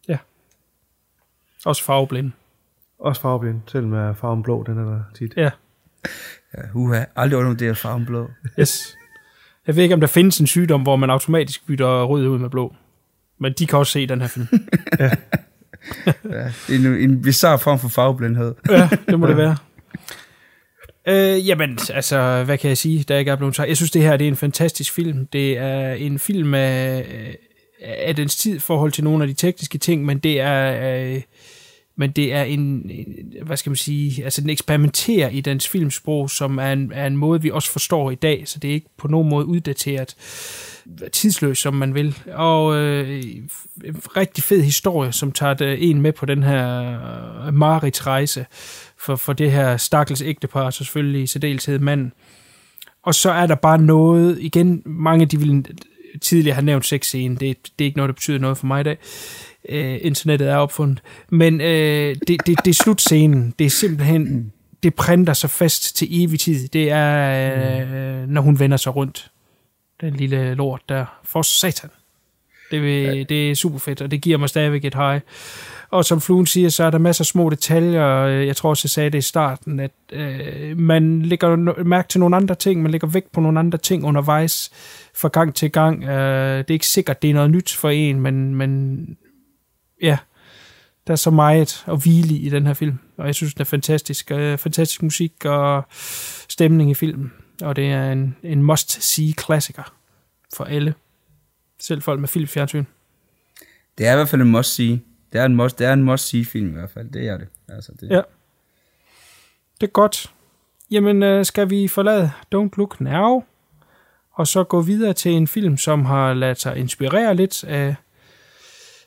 Ja. Også farveblind. Også farveblind, selvom farven blå, den er der tit. Ja. Ja, uha, aldrig undervurderet farven blå. Yes. Jeg ved ikke, om der findes en sygdom, hvor man automatisk bytter rød ud med blå. Men de kan også se den her film. ja. ja, en, en bizarre form for farveblindhed. ja, det må det være. Øh, jamen, altså, hvad kan jeg sige, der ikke er blevet sagt? Jeg synes, det her det er en fantastisk film. Det er en film af, af dens tid forhold til nogle af de tekniske ting, men det er... Øh, men det er en, hvad skal man sige, altså den eksperimenterer i dens filmsprog, som er en, er en måde, vi også forstår i dag, så det er ikke på nogen måde uddateret, tidsløs, som man vil. Og øh, en rigtig fed historie, som tager det en med på den her øh, Marits rejse for, for det her stakkels ægtepar, så selvfølgelig i særdeleshed mand. Og så er der bare noget, igen, mange de vil tidligere have nævnt sexscenen, det, det er ikke noget, der betyder noget for mig i dag, øh, internettet er opfundet. Men øh, det, det, det er slutscenen. Det er simpelthen, det printer sig fast til evig tid. Det er, øh, når hun vender sig rundt. Den lille lort der. For satan. Det, vil, ja. det er super fedt, og det giver mig stadigvæk et high. Og som Fluen siger, så er der masser af små detaljer. Jeg tror også, jeg sagde det i starten, at øh, man lægger mærke til nogle andre ting, man lægger vægt på nogle andre ting undervejs fra gang til gang. Øh, det er ikke sikkert, det er noget nyt for en, men, men ja, der er så meget at hvile i den her film, og jeg synes, den er fantastisk. Uh, fantastisk musik og stemning i filmen, og det er en, en must-see-klassiker for alle. Selv folk med filmfjernsyn. Det er i hvert fald en must-see. Det er en must, det er en must-see film i hvert fald, det er det. Altså, det. Ja. Det er godt. Jamen, uh, skal vi forlade Don't Look Now, og så gå videre til en film, som har ladet sig inspirere lidt af,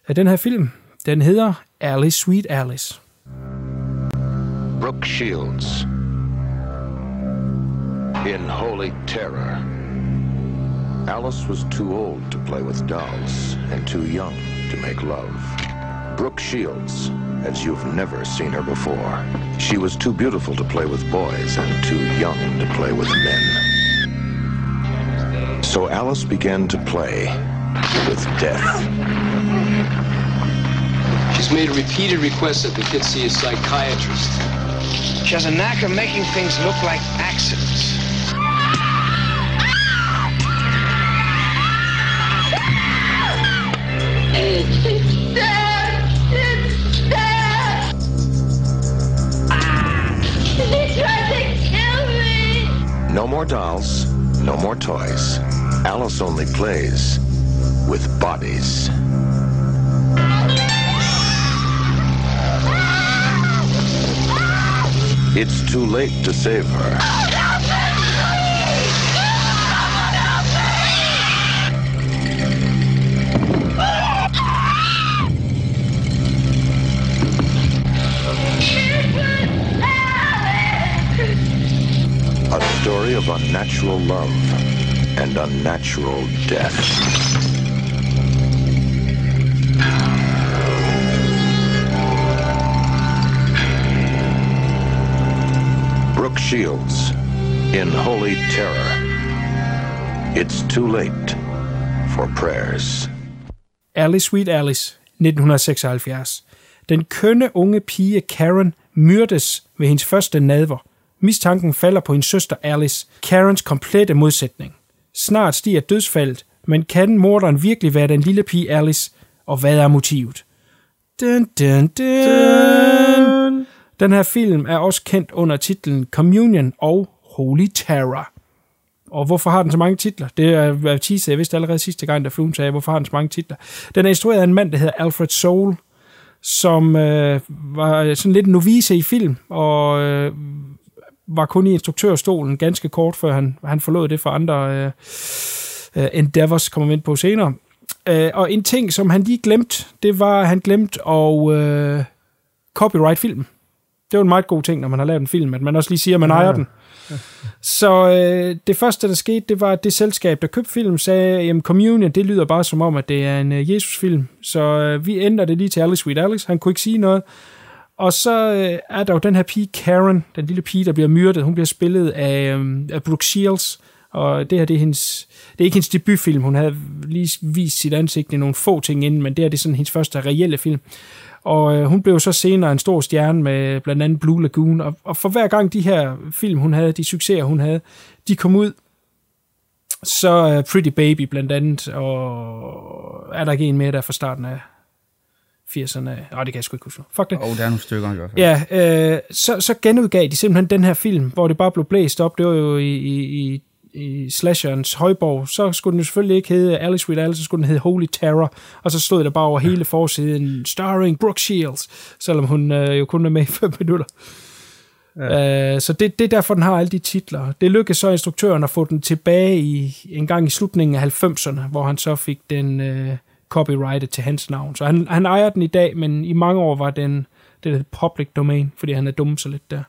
af den her film, Den hedder Alice Sweet Alice. Brooke Shields. In Holy Terror. Alice was too old to play with dolls and too young to make love. Brooke Shields, as you've never seen her before. She was too beautiful to play with boys and too young to play with men. So Alice began to play with death. She's made a repeated request that the kid see a psychiatrist. She has a knack of making things look like accidents. It's dead! It's dead! He tried to kill me! No more dolls, no more toys. Alice only plays with bodies. It's too late to save her. A story of unnatural love and unnatural death. Shields in Holy Terror. It's too late for prayers. Alice Sweet Alice, 1976. Den kønne unge pige Karen myrdes ved hendes første nadver. Mistanken falder på hendes søster Alice, Karens komplette modsætning. Snart stiger dødsfaldet, men kan morderen virkelig være den lille pige Alice, og hvad er motivet? Dun, dun, dun. Den her film er også kendt under titlen Communion og Holy Terror. og hvorfor har den så mange titler? Det er hvad teaser, jeg vidste allerede sidste gang, da fluen sagde, hvorfor har den så mange titler? Den er instrueret af en mand, der hedder Alfred Soul, som øh, var sådan lidt en novice i film, og øh, var kun i instruktørstolen ganske kort, før han, han forlod det for andre øh, øh endeavors, kommer vi ind på senere. Øh, og en ting, som han lige glemte, det var, at han glemte at øh, copyright filmen. Det er jo en meget god ting, når man har lavet en film, at man også lige siger, at man ejer den. Så øh, det første, der skete, det var, at det selskab, der købte film, sagde, at Communion, det lyder bare som om, at det er en uh, Jesus-film. Så øh, vi ændrer det lige til Alice Sweet Alice. Han kunne ikke sige noget. Og så øh, er der jo den her pige, Karen, den lille pige, der bliver myrdet. Hun bliver spillet af, øh, af Brooke Shields, og det her, det er hendes, det er ikke hendes debutfilm. Hun havde lige vist sit ansigt i nogle få ting inden, men det her, det er sådan hendes første reelle film. Og øh, hun blev så senere en stor stjerne med blandt andet Blue Lagoon, og, og for hver gang de her film, hun havde, de succeser, hun havde, de kom ud, så uh, Pretty Baby blandt andet, og er der ikke en mere der fra starten af 80'erne? Nej, det kan jeg sgu ikke huske. Fuck det. Åh, oh, der er nogle stykker i hvert fald. Ja, øh, så, så genudgav de simpelthen den her film, hvor det bare blev blæst op. Det var jo i, i, i i slasherens højborg, så skulle den selvfølgelig ikke hedde Alice with Alice, så skulle den hedde Holy Terror, og så stod der bare over hele forsiden, starring Brooke Shields, selvom hun øh, jo kun er med i 5 minutter. Ja. Uh, så det, det er derfor, den har alle de titler. Det lykkedes så instruktøren at få den tilbage i en gang i slutningen af 90'erne, hvor han så fik den uh, copyrighted til hans navn. Så han, han ejer den i dag, men i mange år var den det der public domain, fordi han er dum så lidt der.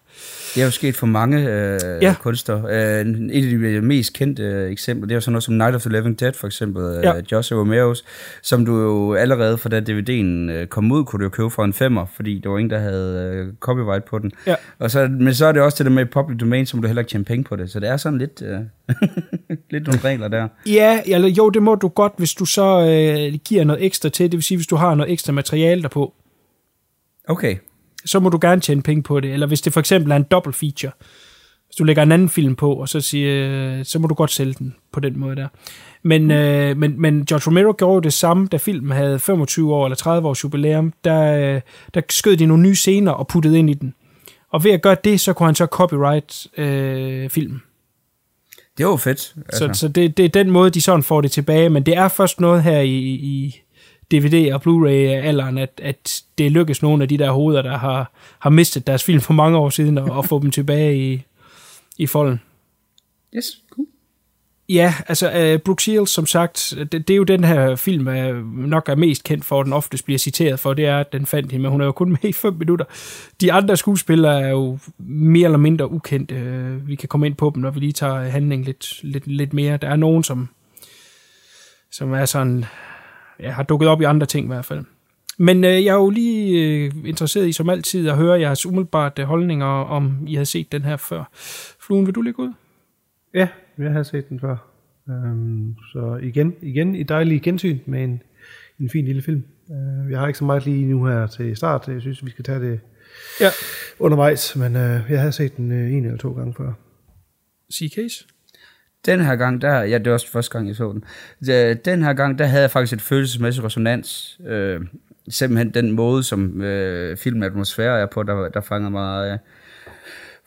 Det er jo sket for mange øh, ja. kunstnere. Øh, et af de mest kendte øh, eksempler, det er jo sådan noget som Night of the Living Dead, for eksempel, øh, ja. Joshua Romero's, som du jo allerede fra da DVD'en øh, kom ud, kunne du jo købe for en femmer, fordi der var ingen, der havde øh, copyright på den. Ja. Og så, men så er det også det der med public domain, som du heller ikke tjene penge på det, så det er sådan lidt, øh, lidt nogle regler der. Ja, eller jo, det må du godt, hvis du så øh, giver noget ekstra til, det vil sige, hvis du har noget ekstra materiale derpå. Okay. Så må du gerne tjene penge på det. Eller hvis det for eksempel er en dobbelt feature. Hvis du lægger en anden film på, og så siger, så må du godt sælge den på den måde der. Men, mm. øh, men, men George Romero gjorde det samme, da filmen havde 25 år eller 30 års jubilæum. Der, der skød de nogle nye scener og puttede ind i den. Og ved at gøre det, så kunne han så copyright øh, filmen. Det var fedt. Altså. Så, så det, det er den måde, de sådan får det tilbage. Men det er først noget her i, i DVD og Blu-ray-alderen, at, at det lykkes nogle af de der hoveder, der har, har mistet deres film for mange år siden, og, og få dem tilbage i, i folden. Yes, cool. Ja, altså uh, Brooke Shields, som sagt, det, det er jo den her film, jeg nok er mest kendt for, den oftest bliver citeret for, det er, at den fandt hende, men hun er jo kun med i 5 minutter. De andre skuespillere er jo mere eller mindre ukendte. Uh, vi kan komme ind på dem, når vi lige tager handling lidt, lidt, lidt mere. Der er nogen, som, som er sådan ja, har dukket op i andre ting i hvert fald. Men øh, jeg er jo lige øh, interesseret i, som altid, at høre jeres umiddelbart øh, holdninger, om I har set den her før. Fluen, vil du lægge ud? Ja, jeg har set den før. Um, så igen, igen et dejligt gensyn med en, en fin lille film. Uh, jeg har ikke så meget lige nu her til start. Jeg synes, vi skal tage det ja. undervejs, men uh, jeg har set den uh, en eller to gange før. C-Case? Den her gang, der, ja, det var også første gang, jeg så den. Den her gang, der havde jeg faktisk et følelsesmæssigt resonans. Øh, simpelthen den måde, som øh, filmatmosfære er på, der, der fanger mig øh,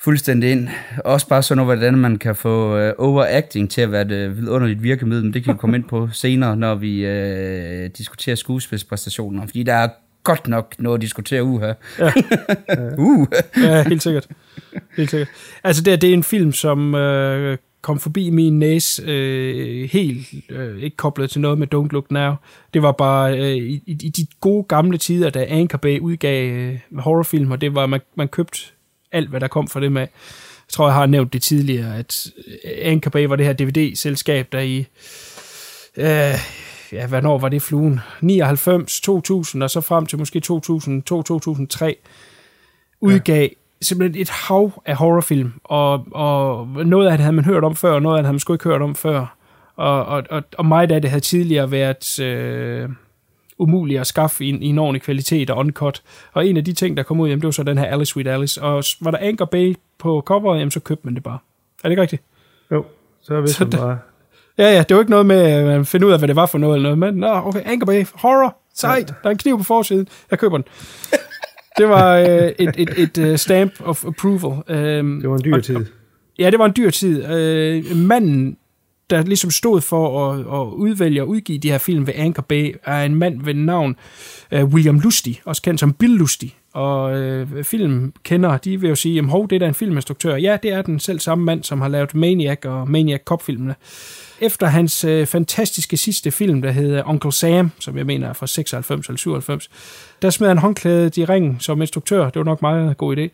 fuldstændig ind. Også bare sådan noget, hvordan man kan få øh, overacting til at være et vidunderligt virkemiddel, men det kan vi komme ind på senere, når vi øh, diskuterer skuespilspræstationer, fordi der er godt nok noget at diskutere uh her. Ja. uh. ja, helt sikkert. Helt sikkert. Altså det, det er en film, som øh, kom forbi min næse øh, helt, øh, ikke koblet til noget med Don't Look Now. Det var bare øh, i, i de gode gamle tider, da Anchor Bay udgav øh, horrorfilm, og det var, man, man købte alt, hvad der kom fra det med. Jeg tror, jeg har nævnt det tidligere, at øh, Anchor Bay var det her DVD-selskab, der i... Øh, ja, hvornår var det fluen? 99, 2000, og så frem til måske 2002-2003, udgav ja simpelthen et hav af horrorfilm, og, og noget af det havde man hørt om før, og noget af det havde man sgu ikke hørt om før. Og, og, og, og meget af det havde tidligere været øh, umuligt at skaffe i, i en ordentlig kvalitet og uncut. Og en af de ting, der kom ud, jamen, det var så den her Alice Sweet Alice. Og var der Anchor Bay på coveret, jamen, så købte man det bare. Er det ikke rigtigt? Jo, så vidste man bare. Ja, ja, det var ikke noget med at finde ud af, hvad det var for noget eller noget, men nå, okay, Anchor Bay, horror, sejt, ja. der er en kniv på forsiden, jeg køber den det var øh, et, et, et, uh, stamp of approval. Um, det var en dyr tid. ja, det var en dyr tid. Uh, manden der ligesom stod for at, at udvælge og udgive de her film ved Anchor Bay, er en mand ved navn uh, William Lustig, også kendt som Bill Lustig. Og øh, filmkender, de vil jo sige, jamen hov, det er da en filminstruktør. Ja, det er den selv samme mand, som har lavet Maniac og Maniac Cop-filmene. Efter hans øh, fantastiske sidste film, der hedder Uncle Sam, som jeg mener er fra 96 eller 97, der smed han håndklædet i ringen som instruktør. Det var nok meget god idé.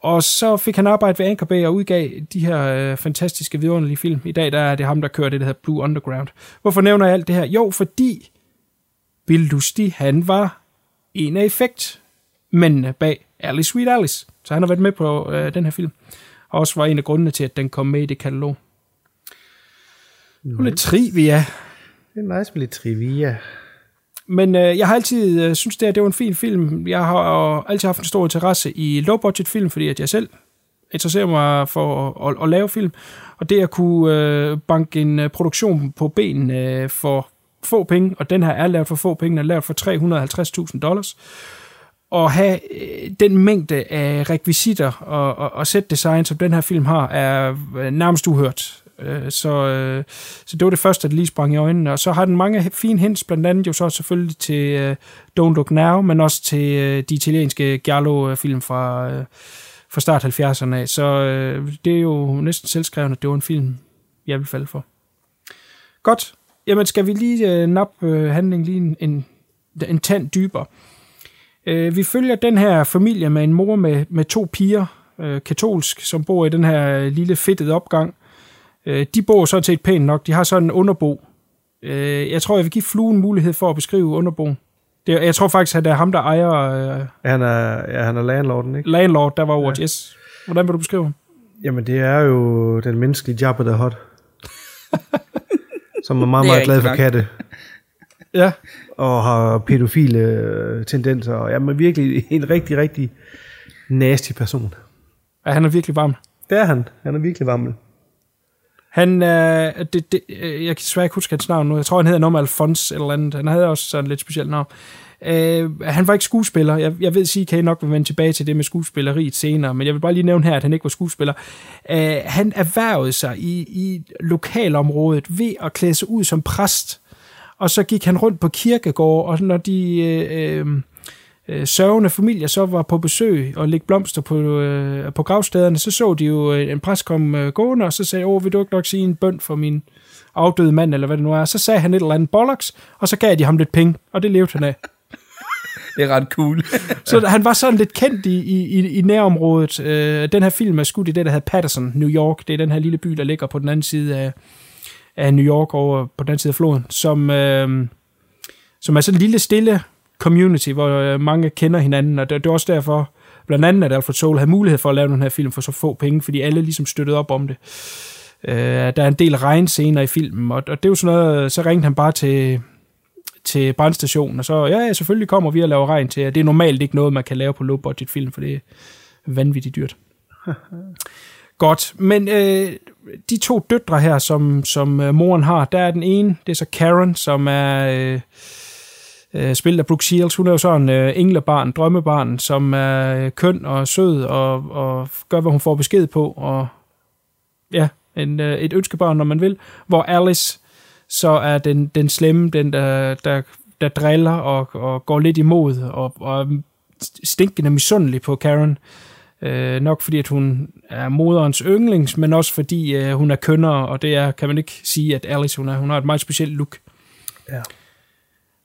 Og så fik han arbejde ved Anchor Bay og udgav de her øh, fantastiske, vidunderlige film. I dag der er det ham, der kører det, der hedder Blue Underground. Hvorfor nævner jeg alt det her? Jo, fordi Bill Lustig, han var en af effektmændene bag Alice Sweet Alice. Så han har været med på øh, den her film. Og også var en af grundene til, at den kom med i det katalog. Nu lidt trivia. Det er nice med lidt trivia. Men øh, jeg har altid øh, synes det, at det var en fin film. Jeg har øh, altid haft en stor interesse i low-budget film, fordi at jeg selv interesserer mig for at, at, at lave film. Og det at kunne øh, banke en øh, produktion på ben øh, for få penge, og den her er lavet for få penge, den er lavet for 350.000 dollars, og have øh, den mængde af rekvisitter og, og, og set design, som den her film har, er øh, nærmest uhørt. Øh, så, øh, så det var det første, der lige sprang i øjnene. Og så har den mange fine hints, blandt andet jo så selvfølgelig til øh, Don't Look Now, men også til øh, de italienske Giallo-film fra, øh, fra start 70'erne af. Så det er jo næsten selvskrevende, at det var en film, jeg vil falde for. Godt. Jamen, skal vi lige uh, nappe handlingen lige en, en, en tand dybere. Uh, vi følger den her familie med en mor med, med to piger, katolsk, som bor i den her lille fedtede opgang, Øh, de bor sådan set pænt nok. De har sådan en underbo. Øh, jeg tror, jeg vil give fluen mulighed for at beskrive underboen. Det, jeg tror faktisk, at det er ham, der ejer... Øh, han er, ja, han er landlorden, ikke? Landlord, der var ordet, ja. yes. Hvordan vil du beskrive ham? Jamen, det er jo den menneskelige Jabba the Hutt. som er meget, meget glad for katte. ja. Og har pædofile øh, tendenser. Og jamen, virkelig en rigtig, rigtig nasty person. Ja, han er virkelig varm. Det er han. Han er virkelig varm. Han, øh, det, det, øh, jeg kan desværre ikke huske hans navn nu. Jeg tror, han hedder noget med Alfons eller andet. Han havde også sådan lidt specielt navn. Øh, han var ikke skuespiller. Jeg, jeg ved sige, kan I nok vil vende tilbage til det med skuespilleriet senere, men jeg vil bare lige nævne her, at han ikke var skuespiller. Øh, han erhvervede sig i, i lokalområdet ved at klæde sig ud som præst, og så gik han rundt på kirkegård, og når de... Øh, øh, øh, sørgende familier så var på besøg og lægge blomster på, øh, på gravstederne, så så de jo øh, en præst komme øh, gående, og så sagde, åh, vil du ikke nok sige en bøn for min afdøde mand, eller hvad det nu er. Så sagde han et eller andet bollocks, og så gav de ham lidt penge, og det levede han af. det er ret cool. så han var sådan lidt kendt i, i, i nærområdet. Øh, den her film er skudt i det, der hedder Patterson, New York. Det er den her lille by, der ligger på den anden side af, af New York, over på den anden side af floden, som, øh, som er sådan en lille, stille community, hvor øh, mange kender hinanden, og det, det er også derfor, blandt andet, at Alfred Soul havde mulighed for at lave den her film for så få penge, fordi alle ligesom støttede op om det. Uh, der er en del regnscener i filmen, og, og det er jo sådan noget, så ringte han bare til, til brandstationen, og så, ja, ja, selvfølgelig kommer vi og laver regn til, det er normalt ikke noget, man kan lave på low budget film, for det er vanvittigt dyrt. Godt, men øh, de to døtre her, som, som øh, moren har, der er den ene, det er så Karen, som er... Øh, øh, spillet af Brooke Shields. Hun er jo sådan øh, englebarn, drømmebarn, som er øh, køn og sød og, og gør, hvad hun får besked på. Og ja, en, øh, et ønskebarn, når man vil. Hvor Alice så er den, den slemme, den der, der, der driller og, og går lidt imod og, og stinkende misundelig på Karen. Øh, nok fordi, at hun er moderens yndlings, men også fordi øh, hun er kønner, og det er, kan man ikke sige, at Alice hun, er, hun har et meget specielt look. Ja.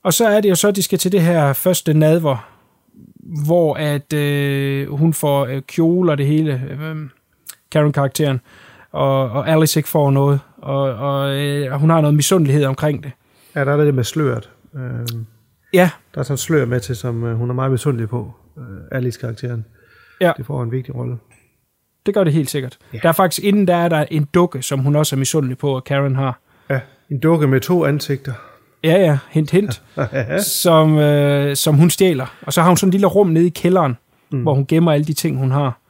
Og så er det jo så, at de skal til det her første nadver, hvor at øh, hun får øh, kjole og det hele, øh, Karen-karakteren, og, og Alice ikke får noget, og, og øh, hun har noget misundelighed omkring det. Ja, der er det med sløret. Øh, ja. Der er sådan slør med til, som øh, hun er meget misundelig på, øh, Alice-karakteren. Ja. Det får en vigtig rolle. Det gør det helt sikkert. Ja. Der er faktisk, inden der er der en dukke, som hun også er misundelig på, at Karen har. Ja, en dukke med to ansigter. Ja, ja, hint, hint. som, øh, som hun stjæler. Og så har hun sådan en lille rum nede i kælderen, mm. hvor hun gemmer alle de ting, hun har.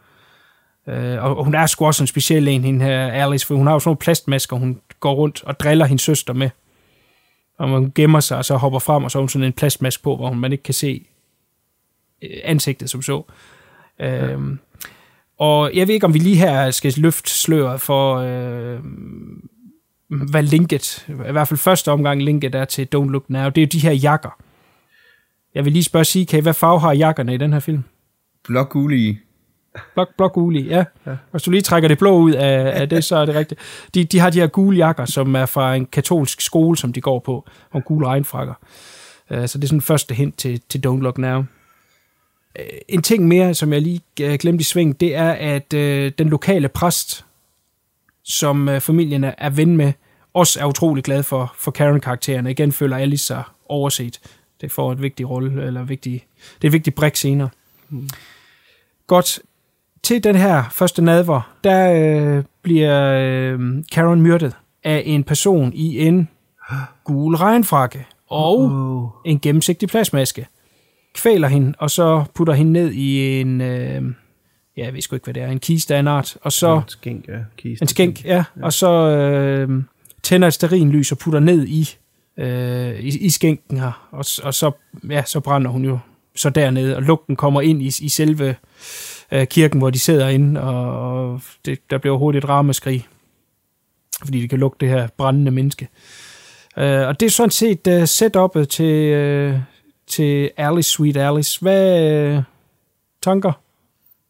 Øh, og, og hun er sgu også en speciel en, hende her Alice, for hun har jo sådan nogle plastmasker, hun går rundt og driller hendes søster med. Og man gemmer sig, og så hopper frem, og så har hun sådan en plastmask på, hvor man ikke kan se øh, ansigtet som så. Ja. Øhm, og jeg ved ikke, om vi lige her skal løfte sløret for, øh, hvad linket, i hvert fald første omgang linket er til Don't Look Now, det er jo de her jakker. Jeg vil lige spørge CK, hvad farve har jakkerne i den her film? Blok gulige. Blok, blok gule, ja. ja. Hvis du lige trækker det blå ud af, af det, så er det rigtigt. De, de har de her gule jakker, som er fra en katolsk skole, som de går på, og gule regnfrakker. Uh, så det er sådan første hint til, til Don't Look Now. Uh, en ting mere, som jeg lige uh, glemte i sving, det er, at den lokale præst, som uh, familien er, ven med, også er utrolig glad for, for Karen-karakteren. Igen føler Alice sig overset. Det får et vigtigt rolle, eller vigtig, det er et vigtigt brik senere. Mm. Godt. Til den her første nadver, der øh, bliver øh, Karen myrdet af en person i en gul regnfrakke og uh. en gennemsigtig plasmaske. Kvæler hende, og så putter hende ned i en... Øh, ja, jeg ved sgu ikke, hvad det er. En kiste af en art. Og så, en skænk, ja. Kiste, en skænk, ja. ja. Og så øh, tænder et sterinlys og putter ned i, øh, i, i skænken her. Og, og så, ja, så brænder hun jo så dernede, og lugten kommer ind i, i selve øh, kirken, hvor de sidder inde, og, og det, der bliver hurtigt et ramaskrig, fordi det kan lugte det her brændende menneske. Øh, og det er sådan set uh, setup'et til, uh, til Alice, Sweet Alice. Hvad uh, tanker?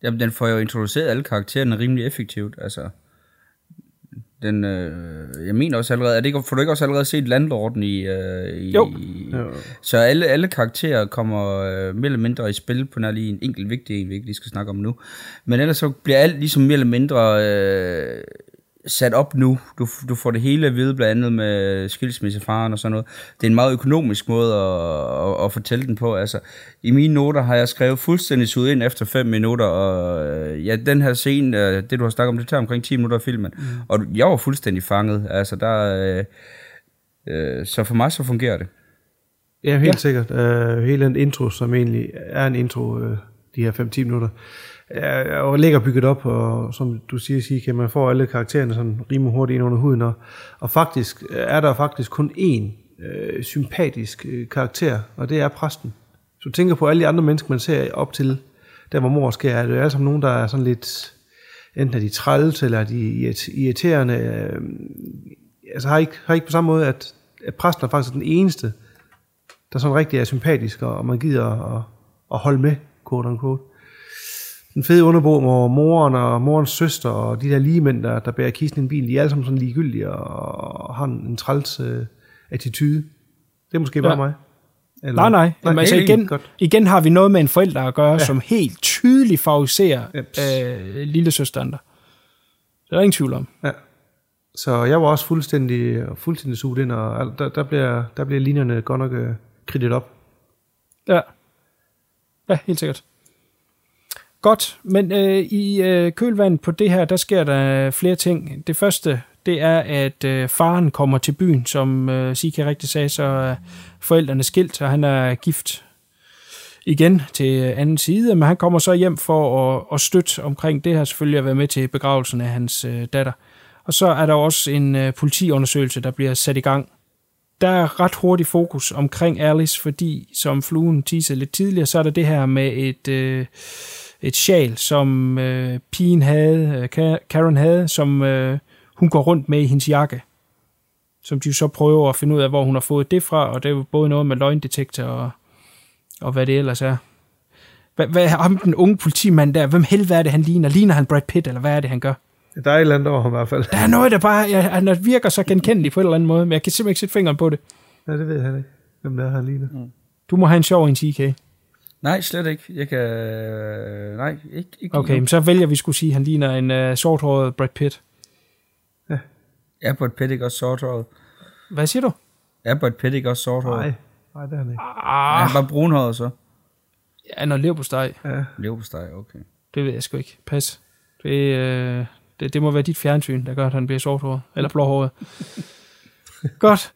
Jamen, den får jo introduceret alle karaktererne rimelig effektivt, altså den, øh, jeg mener også allerede, er det ikke, får du ikke også allerede set Landlorden i... Øh, i jo. Så alle, alle karakterer kommer øh, mere eller mindre i spil på nær lige en enkelt vigtig en, vi ikke lige skal snakke om nu. Men ellers så bliver alt ligesom mere eller mindre øh, sat op nu. Du, du får det hele at vide, blandt andet med skilsmissefaren og sådan noget. Det er en meget økonomisk måde at, at, at fortælle den på. Altså, I mine noter har jeg skrevet fuldstændig sud ind efter 5 minutter, og øh, ja, den her scene, øh, det du har snakket om, det tager omkring 10 minutter af filmen. Mm. Og jeg var fuldstændig fanget. Altså, der, øh, øh, så for mig så fungerer det. Ja, helt ja. sikkert. Uh, hele den intro, som egentlig er en intro, uh, de her 5-10 minutter, er, og ligger bygget op, og som du siger, sige, kan man få alle karaktererne sådan rimelig hurtigt ind under huden, og, og faktisk øh, er der faktisk kun én øh, sympatisk øh, karakter, og det er præsten. Så du tænker på alle de andre mennesker, man ser op til, der hvor mor sker, er det alle sammen nogen, der er sådan lidt, enten er de træls, eller er de irriterende, øh, altså har ikke, har ikke på samme måde, at, at præsten er faktisk den eneste, der sådan rigtig er sympatisk, og man gider at, at holde med, quote unquote den fede underbo, hvor moren og morens søster og de der ligemænd, der, der bærer kisten i en bil, de er alle sammen sådan ligegyldige og, og har en, en træls uh, attitude. Det er måske bare ja. mig. Eller? Nej, nej. nej altså, igen, igen har vi noget med en forælder at gøre, ja. som helt tydeligt favoriserer øh, lille søsteren der. Det er der ingen tvivl om. Ja. Så jeg var også fuldstændig, fuldstændig suget ind, og der, der, bliver, der bliver linjerne godt nok uh, kridtet op. Ja. Ja, helt sikkert. Godt, men øh, i øh, kølvandet på det her, der sker der flere ting. Det første, det er, at øh, faren kommer til byen, som øh, Sika rigtig sagde, så øh, er forældrene skilt, og han er gift igen til anden side, men han kommer så hjem for at, at støtte omkring det her, selvfølgelig at være med til begravelsen af hans øh, datter. Og så er der også en øh, politiundersøgelse, der bliver sat i gang. Der er ret hurtig fokus omkring Alice, fordi som fluen teasede lidt tidligere, så er der det her med et... Øh, et sjal, som øh, pigen havde, øh, Karen havde, som øh, hun går rundt med i hendes jakke. Som de så prøver at finde ud af, hvor hun har fået det fra, og det er jo både noget med løgndetektor og, og hvad det ellers er. Hvad, hvad ham den unge politimand der, hvem helvede er det, han ligner? Ligner han Brad Pitt, eller hvad er det, han gør? Der er et eller andet over ham i hvert fald. Der er noget, der bare ja, han virker så genkendeligt på en eller anden måde, men jeg kan simpelthen ikke sætte fingeren på det. Ja, det ved jeg ikke, hvem der er, han ligner. Mm. Du må have en sjov en TK. Nej, slet ikke. Jeg kan... Nej, ikke, ikke Okay, men så vælger vi skulle sige, at han ligner en uh, sorthåret Brad Pitt. Ja. Er Brad Pitt ikke også sorthåret? Hvad siger du? Er Brad Pitt ikke også sorthåret? Nej, nej det er han ikke. Ah. Er han bare brunhåret så? Ja, når lever på steg. Ja. Lever på steg, okay. Det ved jeg sgu ikke. Pas. Det, øh, det, det må være dit fjernsyn, der gør, at han bliver sorthåret. Eller blåhåret. Godt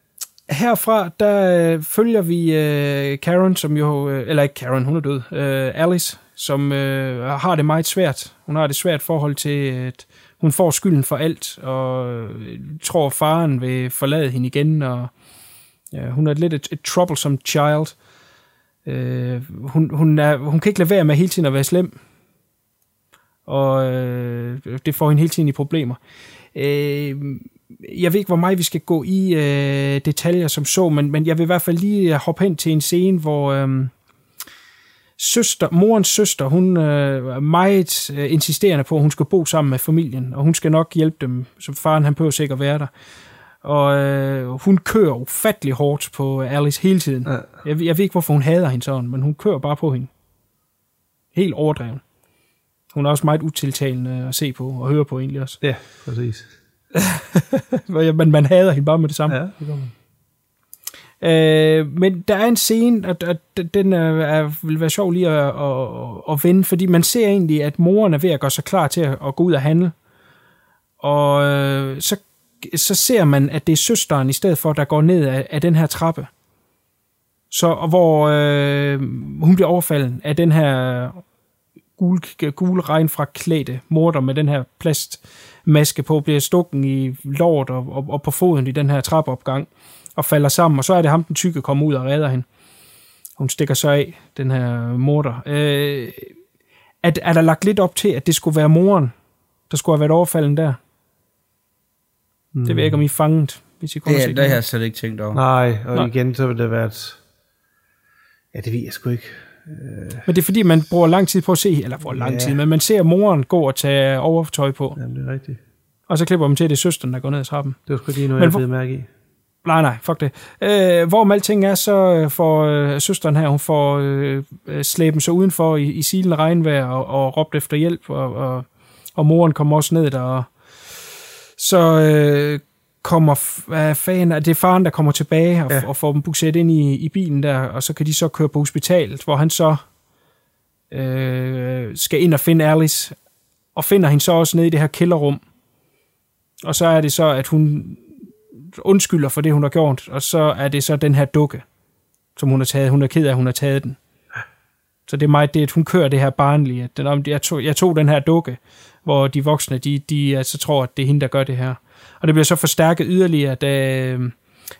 herfra, der øh, følger vi øh, Karen, som jo, øh, eller ikke Karen, hun er død, øh, Alice, som øh, har det meget svært. Hun har det svært forhold til, at hun får skylden for alt, og øh, tror, faren vil forlade hende igen, og ja, hun er lidt et, et troublesome child. Øh, hun, hun, er, hun kan ikke lade være med hele tiden at være slem, og øh, det får hende hele tiden i problemer. Øh, jeg ved ikke, hvor meget vi skal gå i øh, detaljer som så, men, men jeg vil i hvert fald lige hoppe hen til en scene, hvor øh, søster, morens søster, hun øh, er meget øh, insisterende på, at hun skal bo sammen med familien, og hun skal nok hjælpe dem, som faren han behøver sikkert være der. Og øh, hun kører ufattelig hårdt på Alice hele tiden. Ja. Jeg, jeg ved ikke, hvorfor hun hader hende sådan, men hun kører bare på hende. Helt overdreven. Hun er også meget utiltalende at se på og høre på egentlig også. Ja, præcis. men man hader hende bare med det samme. Ja, det gør man. Øh, men der er en scene, og, og den er, er, vil være sjov lige at, at, at vende, fordi man ser egentlig, at moren er ved at gøre sig klar til at, at gå ud og handle. Og øh, så, så ser man, at det er søsteren i stedet for, der går ned af, af den her trappe. Så, og hvor øh, hun bliver overfaldet af den her gule, fra klæde morder med den her plastmaske på, bliver stukken i lort og, og, og på foden i den her trappeopgang og falder sammen, og så er det ham, den tykke, kommer ud og redder hende. Hun stikker så af, den her morder. Øh, er, er der lagt lidt op til, at det skulle være moren, der skulle have været overfalden der? Mm. Det ved jeg ikke, om I er fanget, hvis I kommer det, til det har jeg slet ikke tænkt over. Nej, og Nej. igen, så vil det være et... Ja, det ved jeg sgu ikke. Øh, Men det er fordi, man bruger lang tid på at se, eller bruger lang Ja. tid, men man ser moren gå og tage overtøj på, jamen, det er rigtigt. og så klipper man til, at det er søsteren, der går ned ad trappen. Det var sgu lige noget, Men jeg blev mærke i. Nej, nej, fuck det. Øh, hvorom alting er, så øh, får øh, søsteren her, hun får øh, øh, slæben sig udenfor i, i silende regnvejr og, og råbt efter hjælp, og, og, og moren kommer også ned der, og så øh, kommer, f- er det er faren, der kommer tilbage og, ja. Og får dem bukseret ind i, i bilen der, og så kan de så køre på hospitalet, hvor han så øh, skal ind og finde Alice, og finder hende så også nede i det her kælderrum. Og så er det så, at hun undskylder for det, hun har gjort, og så er det så den her dukke, som hun har taget. Hun er ked af, at hun har taget den. Så det er meget det, at hun kører det her barnlige. At den, jeg, tog, jeg tog den her dukke, hvor de voksne, de, de altså tror, at det er hende, der gør det her. Og det bliver så forstærket yderligere, da øhm,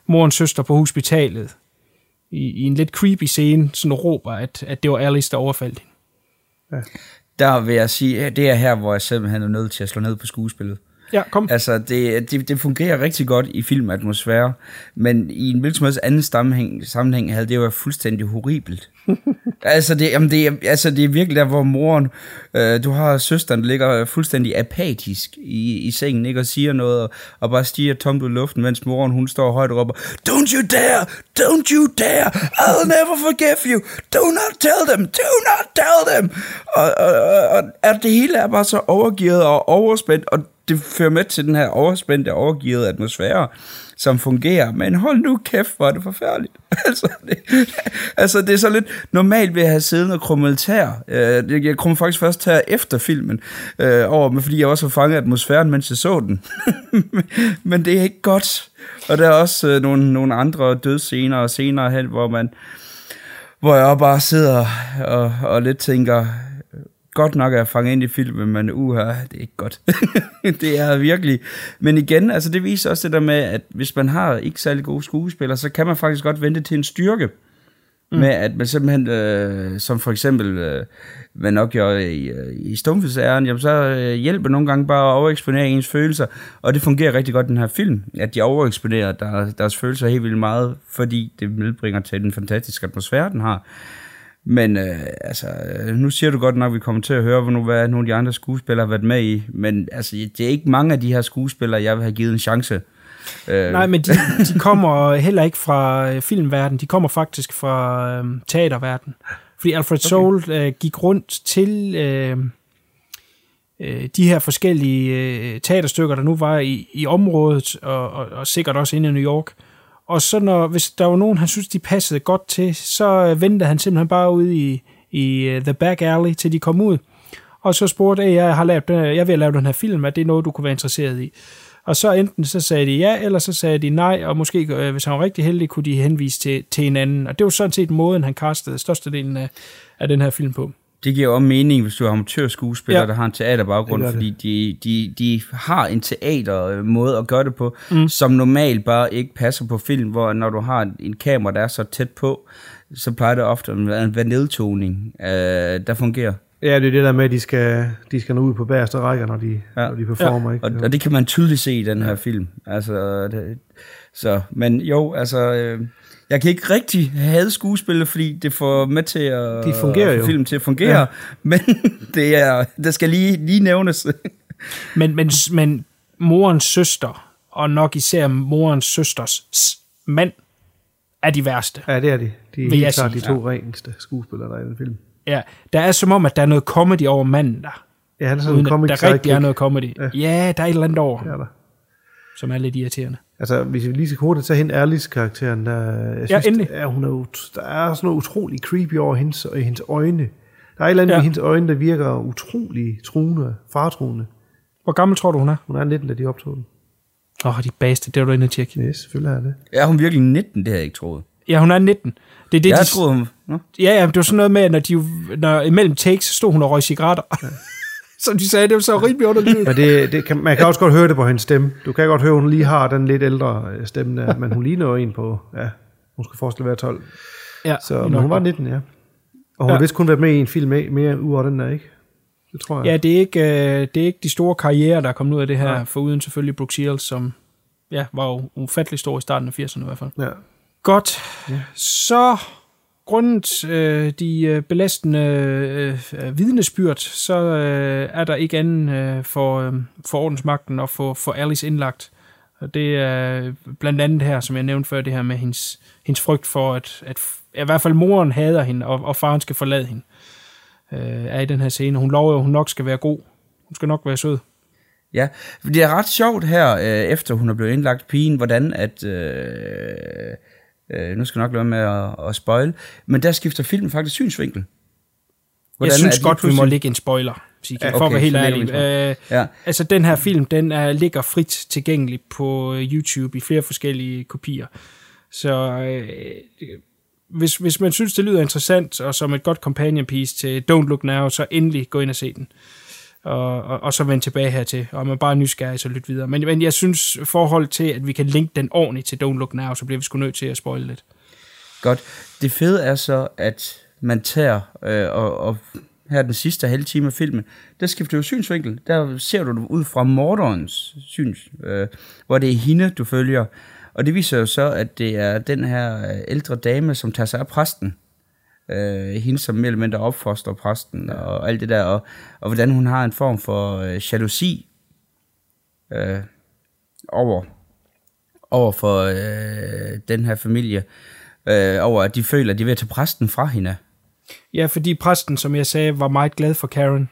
morens søster på hospitalet, i, i en lidt creepy scene, sådan råber, at, at det var Alice, der overfaldt hende. Der vil jeg sige, at det er her, hvor jeg simpelthen er nødt til at slå ned på skuespillet. Ja, kom. Altså, det, det, det fungerer rigtig godt i filmatmosfære, men i en hvilken som helst anden sammenhæng, sammenhæng havde det jo været fuldstændig horribelt. altså, det, jamen det, er, altså, det er virkelig der, hvor moren, øh, du har søsteren, der ligger fuldstændig apatisk i, i sengen, ikke, og siger noget, og, og bare stiger tomt ud i luften, mens moren, hun står højt og råber, Don't you dare! Don't you dare! I'll never forgive you! Do not tell them! Do not tell them! Og, og, og, og at det hele er bare så overgivet og overspændt, og det fører med til den her overspændte, overgivet atmosfære, som fungerer. Men hold nu kæft, hvor er det forfærdeligt. altså, det, altså, det er så lidt normalt ved at have siddet og krummeltær. Det- øh, jeg krummede faktisk først til efter filmen øh, over, fordi jeg også har fanget atmosfæren, mens jeg så den. men det er ikke godt. Og der er også øh, nogle, nogle andre dødsscener og senere hen, hvor man hvor jeg bare sidder og, og lidt tænker, godt nok er fanget ind i filmen, men uha, det er ikke godt. det er virkelig. Men igen, altså det viser også det der med, at hvis man har ikke særlig gode skuespillere, så kan man faktisk godt vente til en styrke. Mm. Med at man simpelthen, øh, som for eksempel, øh, man nok gjorde i, øh, i stumfilmsæren, jamen så øh, hjælper nogle gange bare at overeksponere ens følelser, og det fungerer rigtig godt i den her film, at de overeksponerer der, deres følelser helt vildt meget, fordi det medbringer til den fantastiske atmosfære, den har. Men øh, altså, øh, nu siger du godt nok, at vi kommer til at høre, nu, hvad nogle af de andre skuespillere har været med i, men altså, det er ikke mange af de her skuespillere, jeg vil have givet en chance. Øh, Nej, men de, de kommer heller ikke fra øh, filmverdenen, de kommer faktisk fra øh, teaterverdenen. Fordi Alfred okay. Soul øh, gik rundt til øh, øh, de her forskellige øh, teaterstykker, der nu var i, i området, og, og, og sikkert også inde i New York. Og så når, hvis der var nogen, han synes, de passede godt til, så øh, ventede han simpelthen bare ude i, i øh, The Back Alley, til de kom ud. Og så spurgte, jeg, jeg har lavet, den- øh, jeg vil lave den her film, er det noget, du kunne være interesseret i? Og så enten så sagde de ja, eller så sagde de nej, og måske, hvis han var rigtig heldig, kunne de henvise til, til en anden. Og det var sådan set måden, han kastede størstedelen af, af den her film på. Det giver jo også mening, hvis du er amatørskuespiller, Ja. der har en teaterbaggrund, Det gør det. fordi de, de, de har en teatermåde at gøre det på, mm. som normalt bare ikke passer på film, hvor når du har en, kamera, der er så tæt på, så plejer det ofte at være en vanedtoning, øh, der fungerer. Ja, det er det der med, at de skal, de skal nå ud på bagerste rækker, når de, ja. når de performer. Ja. Ikke? Og, og det kan man tydeligt se i den her film. Altså, det, så, men jo, altså, øh, jeg kan ikke rigtig have skuespillet, fordi det får med til at De fungerer at få jo. filmen til at fungere, ja. men det er, det skal lige, lige nævnes. Men, men, men morens søster, og nok især morens søsters mand, er de værste. Ja, det er de. De er helt klart de to ja. reneste skuespillere, der er i den film. Ja, der er som om, at der er noget comedy over manden der. Ja, han er sådan Uden en comic Der rigtig er noget comedy. Ja. ja, der er et eller andet over, Det er der. som er lidt irriterende. Altså, hvis vi lige skal hurtigt tage hende Alice karakteren, der, jeg Ja, synes, endelig. er, hun er, der er sådan noget utrolig creepy over hendes, i hendes øjne. Der er et eller andet Ja. ja. i hendes øjne, der virker utrolig truende, fartruende. Hvor gammel tror du, hun er? Hun er 19, da de optog den. Åh, oh, de baste, det var du inde og tjekke. Ja, selvfølgelig er det. Er hun virkelig 19? Det havde jeg ikke troet. Ja, hun er 19. Det er det, Jeg de... troede, hun... Ja, ja, det var sådan noget med, at når, de, når imellem takes, stod hun og røg cigaretter. Ja. Som de sagde, det var så rimelig underligt. Men det, det kan, man kan også godt høre det på hendes stemme. Du kan godt høre, at hun lige har den lidt ældre øh, stemme, der, men hun ligner jo en på, ja, hun skal forestille at være 12. Ja, Så, men hun var 19, ja. Og hun Ja. har vist kun været med i en film mere, mere ud over den der, ikke? Det tror jeg. Ja, det er ikke, øh, det er ikke de store karrierer, der er kommet ud af det her, Nej. foruden selvfølgelig Brooke Shields, som ja, var jo ufattelig stor i starten af 80'erne i hvert fald. Ja. Godt. Ja. Så grundet øh, de øh, belastende øh, øh, vidnesbyrd, så øh, er der ikke anden øh, for, øh, for ordensmagten at få for Alice indlagt. Og det er blandt andet her, som jeg nævnte før, det her med hendes, hendes frygt for, at, at i hvert fald moren hader hende, og, og faren skal forlade hende, øh, er i den her scene. Hun lover jo, at hun nok skal være god. Hun skal nok være sød. Ja, det er ret sjovt her, øh, efter hun er blevet indlagt pigen, hvordan at... Øh, øh, nu skal jeg nok lade med at, at spoil, men der skifter filmen faktisk synsvinkel. jeg synes godt, vi må pludselig- lægge en spoiler, Sigge, Ja, for at okay, være helt ærlig. Øh, Ja. Altså, den her film, den er, ligger frit tilgængelig på øh, YouTube i flere forskellige kopier. Så øh, hvis, hvis man synes, det lyder interessant, og som et godt companion piece til Don't Look Now, så endelig gå ind og se den. Og, og, og så vende tilbage hertil. Og man bare er nysgerrig, så lyt videre. Men, men jeg synes, forhold til, at vi kan linke den ordentligt til Don't Look Now, så bliver vi sgu nødt til at spoile lidt. Godt. Det fede er så, at man tager, øh, og, og her den sidste halve time af filmen, der skifter jo synsvinkel. Der ser du det ud fra morderens syns, øh, hvor det er hende, du følger. Og det viser jo så, at det er den her øh, ældre dame, som tager sig af præsten. Øh, hende, som mere eller mindre opfoster præsten, ja. og alt det der, og, og hvordan hun har en form for øh, jalousi øh, over, over for øh, den her familie, øh, over at de føler, at de er ved at tage præsten fra hende. Ja, fordi præsten, som jeg sagde, var meget glad for Karen.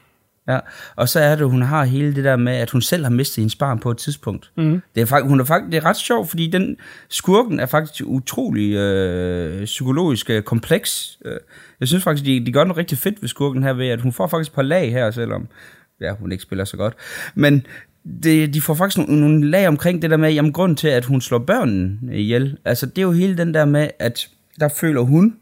Ja, og så er det, hun har hele det der med, at hun selv har mistet hendes barn på et tidspunkt. Mhm. Det er faktisk, hun er faktisk, det er ret sjovt, fordi den skurken er faktisk utrolig øh, psykologisk øh, kompleks. Øh, Jeg synes faktisk, de, de gør noget rigtig fedt ved skurken her ved, at hun får faktisk et par lag her, selvom ja, hun ikke spiller så godt. Men det, de får faktisk nogle, nogle lag omkring det der med, jamen grund til, at hun slår børnene ihjel. Altså det er jo hele den der med, at der føler hun,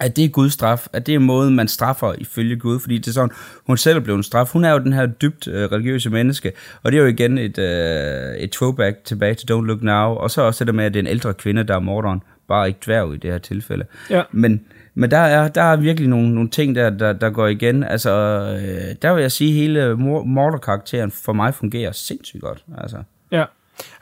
at det er Guds straf, at det er måden, man straffer ifølge Gud, fordi det er sådan, hun selv er blevet straf. Hun er jo den her dybt øh, religiøse menneske, og det er jo igen et, øh, et throwback tilbage til Don't Look Now, og så også det der med, at det er en ældre kvinde, der er morderen, bare ikke dværg i det her tilfælde. Ja. Men, men der, er, der er virkelig nogle, nogle ting, der, der, der går igen. Altså, øh, der vil jeg sige, at hele mor- morderkarakteren for mig fungerer sindssygt godt. Altså. Ja,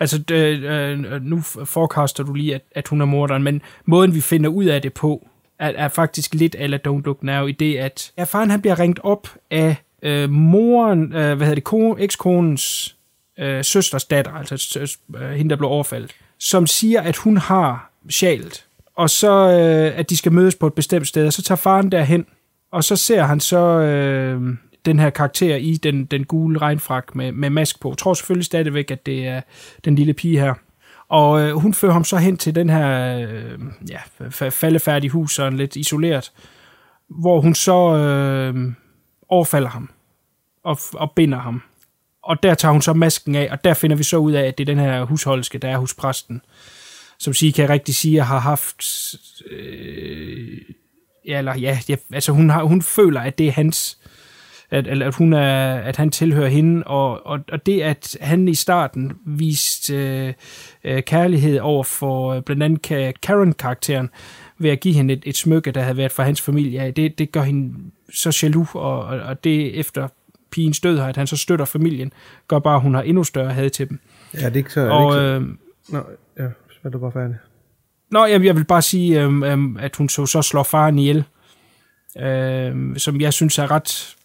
altså øh, øh, nu forecaster du lige, at, at hun er morderen, men måden vi finder ud af det på, er, er faktisk lidt eller Don't Look Now, i det at ja, faren han bliver ringt op af øh, moren, øh, hvad hedder det, kone, ekskonens øh, søsters datter, altså søs, øh, hende, der blev overfaldet, som siger, at hun har sjælet, og så øh, at de skal mødes på et bestemt sted, og så tager faren derhen, og så ser han så øh, den her karakter i den, den gule regnfrak med, med mask på. Jeg tror selvfølgelig stadigvæk, at det er den lille pige her. Og øh, hun fører ham så hen til den her øh, ja, faldefærdige hus, sådan lidt isoleret, hvor hun så øh, overfalder ham og, og binder ham. Og der tager hun så masken af, og der finder vi så ud af, at det er den her husholdske, der er hos præsten, som siger, kan jeg rigtig sige, har haft... Øh, ja, eller ja, ja, altså hun, har, hun føler, at det er hans, Øh, at, at, hun er, at han tilhører hende, og, og, og det, at han i starten viste øh, øh, kærlighed over for øh, blandt andet Ka- Karen-karakteren, ved at give hende et, et smykke, der havde været fra hans familie, af, det, det gør hende så jaloux, og, og, og det efter pigens død her, at han så støtter familien, gør bare, at hun har endnu større had til dem. Ja, det er ikke så... Og, øh, ikke så... Nå, ja, så er du bare færdig. Nå, jamen, jeg vil bare sige, øhm, øhm, at hun så, så slår faren ihjel, øhm, som jeg synes er ret,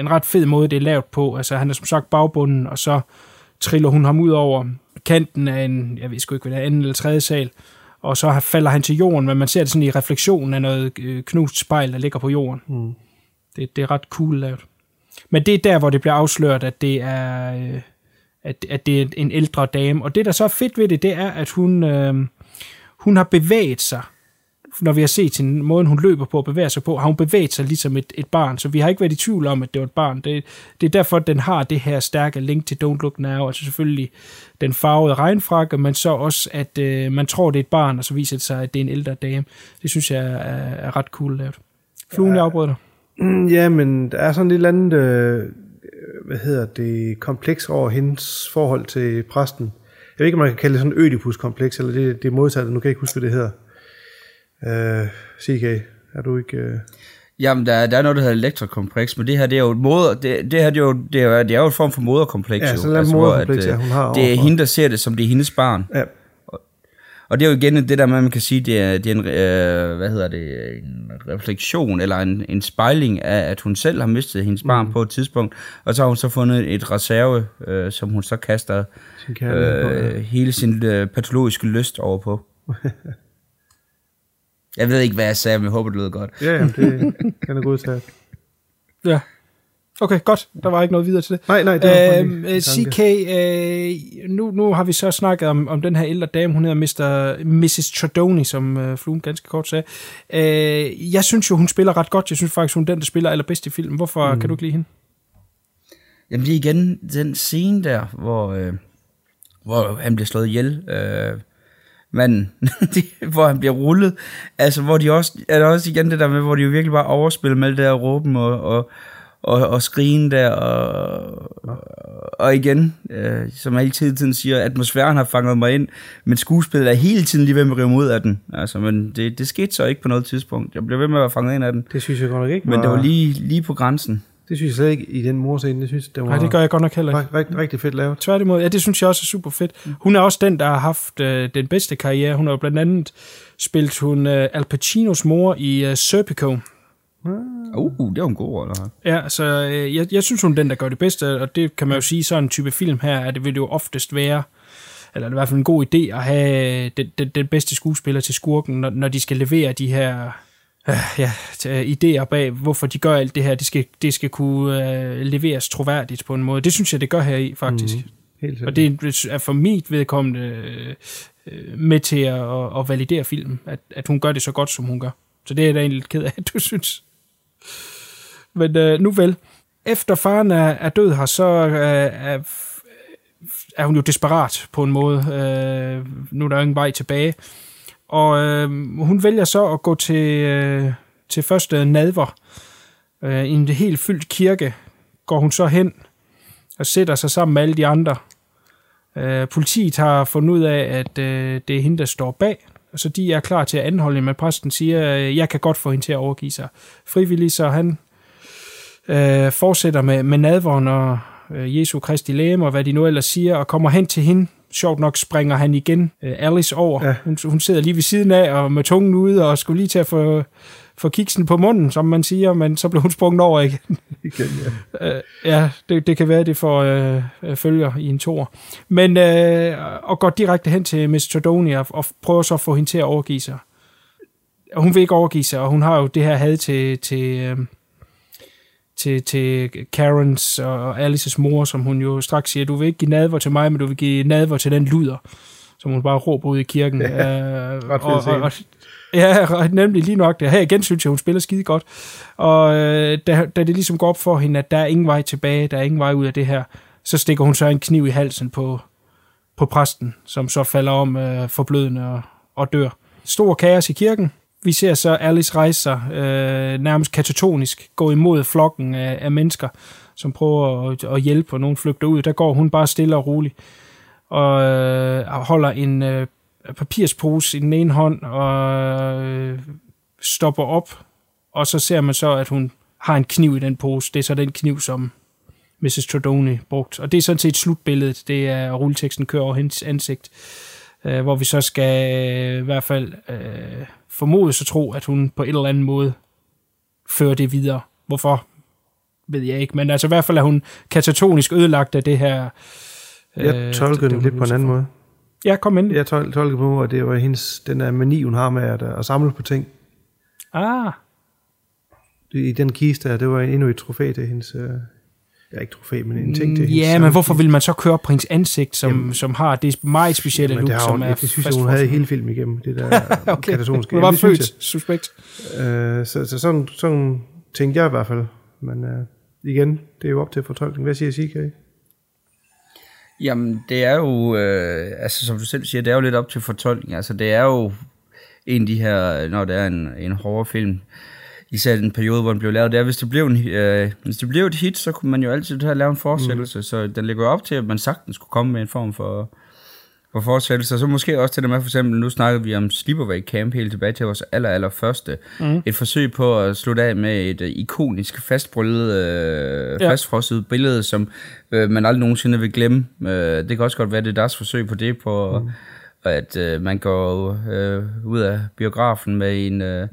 en ret fed måde, det er lavet på. Altså, han er som sagt bagbunden, og så triller hun ham ud over kanten af en, jeg ved sgu ikke, hvad det er, anden eller tredje sal, og så falder han til jorden, men man ser det sådan i refleksionen af noget øh, knust spejl, der ligger på jorden. Mm. Det, det er ret cool lavet. Men det er der, hvor det bliver afsløret, at det er, øh, at, at det er en ældre dame. Og det, der så er fedt ved det, det er, at hun, øh, hun har bevæget sig. Når vi har set sin måden, hun løber på og bevæger sig på, har hun bevæget sig ligesom et, et barn. Så vi har ikke været i tvivl om, at det var et barn. Det, det er derfor, at den har det her stærke link til Don't Look Now. Altså selvfølgelig den farvede regnfrakke, men så også, at øh, man tror, det er et barn, og så viser det sig, at det er en ældre dame. Det synes jeg er, er ret cool lavet. Fluen, jeg afbryder dig. Mm, ja, men der er sådan et eller andet, øh, hvad hedder det, kompleks over hendes forhold til præsten. Jeg ved ikke, om man kan kalde det sådan et Ødipus-kompleks, eller det, det modsatte, nu kan jeg ikke huske, hvad det hedder. Øh, CK, er du ikke... Øh... Jamen, der, er- der er noget, der hedder elektrokompleks, men det her, det er jo et moder, det, det her, det er jo, det er, det er jo en form for moderkompleks. Ja, jo. sådan hvor moderkompleks, at, øh, ja, hun har Det er overfor. hende, der ser det, som det er hendes barn. Ja. Og, og det er jo igen det der med, at man kan sige, det er, det er en, øh, hvad hedder det, en refleksion, eller en, en spejling af, at hun selv har mistet hendes barn Mm. på et tidspunkt, og så har hun så fundet et reserve, øh, som hun så kaster Sin kærlighed på, ja. øh, hele sin øh, patologiske lyst over på. Jeg ved ikke, hvad jeg sagde, men jeg håber, det lød godt. Ja, ja, det, den er godtaget. Ja. Okay, godt. Der var ikke noget videre til det. Nej, nej, det var øhm, lige en CK, øh, nu, nu har vi så snakket om, om den her ældre dame, hun hedder Mr. Mrs. Tradoni, som øh, Fluen ganske kort sagde. Øh, jeg synes jo, hun spiller ret godt. Jeg synes faktisk, hun er den, der spiller allerbedst i filmen. Hvorfor mm. kan du ikke lide hende? Jamen det er igen den scene der, hvor, øh, hvor han bliver slået ihjel. Øh, manden, de, hvor han bliver rullet. Altså, hvor de også, er der også igen det der med, hvor de jo virkelig bare overspiller med det der råben og, og, og, og skrigen der, og, og igen, øh, som jeg hele tiden siger, atmosfæren har fanget mig ind, men skuespillet er hele tiden lige ved med at rive ud af den. Altså, men det, det skete så ikke på noget tidspunkt. Jeg blev ved med at være fanget ind af den. Det synes jeg godt nok ikke Men det var lige, lige på grænsen. Det synes jeg slet ikke i den morscene. Det synes, det var Nej, det gør jeg godt nok heller ikke. Rigtig, rigtig fedt lavet. Tværtimod, ja, det synes jeg også er super fedt. Hun er også den, der har haft øh, den bedste karriere. Hun har blandt andet spillet hun øh, Al Pacinos mor i øh, Serpico. Uh, det var en god rolle. Ja, så øh, jeg, jeg synes, hun er den, der gør det bedste, og det kan man jo sige, sådan en type film her, at det vil jo oftest være, eller det er i hvert fald en god idé at have den, den, den bedste skuespiller til skurken, når, når de skal levere de her øh, ja, øh, idéer bag, hvorfor de gør alt det her. Det skal, det skal kunne øh, leveres troværdigt på en måde. Det synes jeg, det gør her i, faktisk. Mhm. Helt og det er for mit vedkommende øh, med til at, at, at validere filmen, at, at hun gør det så godt, som hun gør. Så det er jeg da egentlig lidt ked af, at du synes. Men øh, nu vel. Efter faren er, er død her, så øh, er, er hun jo desperat på en måde. Øh, nu er der jo ingen vej tilbage. Og øh, hun vælger så at gå til, øh, til første nadver. Øh, I en helt fyldt kirke går hun så hen og sætter sig sammen med alle de andre. Øh, politiet har fundet ud af, at øh, det er hende, der står bag, og så de er klar til at anholde hende, men præsten siger, øh, jeg kan godt få hende til at overgive sig frivilligt, så han øh, fortsætter med, med nadveren og øh, Jesu Kristi læge og hvad de nu ellers siger, og kommer hen til hende. Sjovt nok springer han igen øh, Alice over. Ja. Hun, hun sidder lige ved siden af og med tungen ude og skulle lige til at få, få kiksen på munden, som man siger, men så blev hun sprunget over igen. Igen, ja. Øh, ja, det, det kan være, det får øh, øh, følger i en tor. Men, øh, og går direkte hen til Miss Tradoni og, og prøver så at få hende til at overgive sig. Og hun vil ikke overgive sig, og hun har jo det her had til, til, øh, til, til Karens og Alices mor, som hun jo straks siger, du vil ikke give nadver til mig, men du vil give nadver til den luder, som hun bare råber ud i kirken. Ja, Øh, og, og, og, Ja, nemlig lige nok det. Her igen synes jeg, hun spiller skide godt. Og øh, da, da det ligesom går op for hende, at der er ingen vej tilbage, der er ingen vej ud af det her, så stikker hun så en kniv i halsen på, på præsten, som så falder om øh, forblødende og, og dør. Stor kaos i kirken. Vi ser så Alice rejse sig øh, nærmest katatonisk, gå imod flokken af, af mennesker, som prøver at, at hjælpe, og nogen flygter ud. Der går hun bare stille og roligt og øh, holder en øh, papirspose i den ene hånd og øh, stopper op, og så ser man så, at hun har en kniv i den pose. Det er så den kniv, som Mrs. Trodoni brugt. Og det er sådan set slutbilledet. Det er, at rulleteksten kører over hendes ansigt. Øh, hvor vi så skal øh, i hvert fald øh, formode så tro, at hun på en eller anden måde fører det videre. Hvorfor? Ved jeg ikke. Men altså i hvert fald er hun katatonisk ødelagt af det her... Jeg tolker den lidt på en anden måde. Ja, kom ind. Jeg tol- tolker på, at det var hendes, den der mani, hun har med at, at samle på ting. Ah, I den kiste her, det var endnu et trofæ til hendes... Øh, ja, ikke trofæ, men en ting til hendes... Ja, men hvorfor vil man så køre på hendes ansigt, som, Jamen, som har det meget specielle look, det, som hun, er det, det synes jeg, hun havde hele filmen igennem, det der Okay. katatoniske. Hun var det født suspekt. Øh, så, så sådan, sådan tænkte jeg i hvert fald. Men øh, igen, det er jo op til fortolkning. Hvad siger CK? Jamen, det er jo, øh, altså som du selv siger, det er jo lidt op til fortolkning. Altså, det er jo en af de her, når det er en, en horrorfilm, især den periode, hvor den blev lavet, det er, hvis det blev, en, øh, hvis det blev et hit, så kunne man jo altid have lavet en fortsættelse, mm. så den ligger op til, at man sagtens skulle komme med en form for, for fortsættelse. Så måske også til det med, for eksempel, nu snakker vi om Sleepaway Camp helt tilbage til vores aller, aller første. Mm. Et forsøg på at slutte af med et uh, ikonisk fastbryllet, øh, Ja. ja. fastfrosset billede, som øh, man aldrig nogensinde vil glemme. Øh, det kan også godt være, det er deres forsøg på det, på mm. at øh, man går øh, ud af biografen med en øh,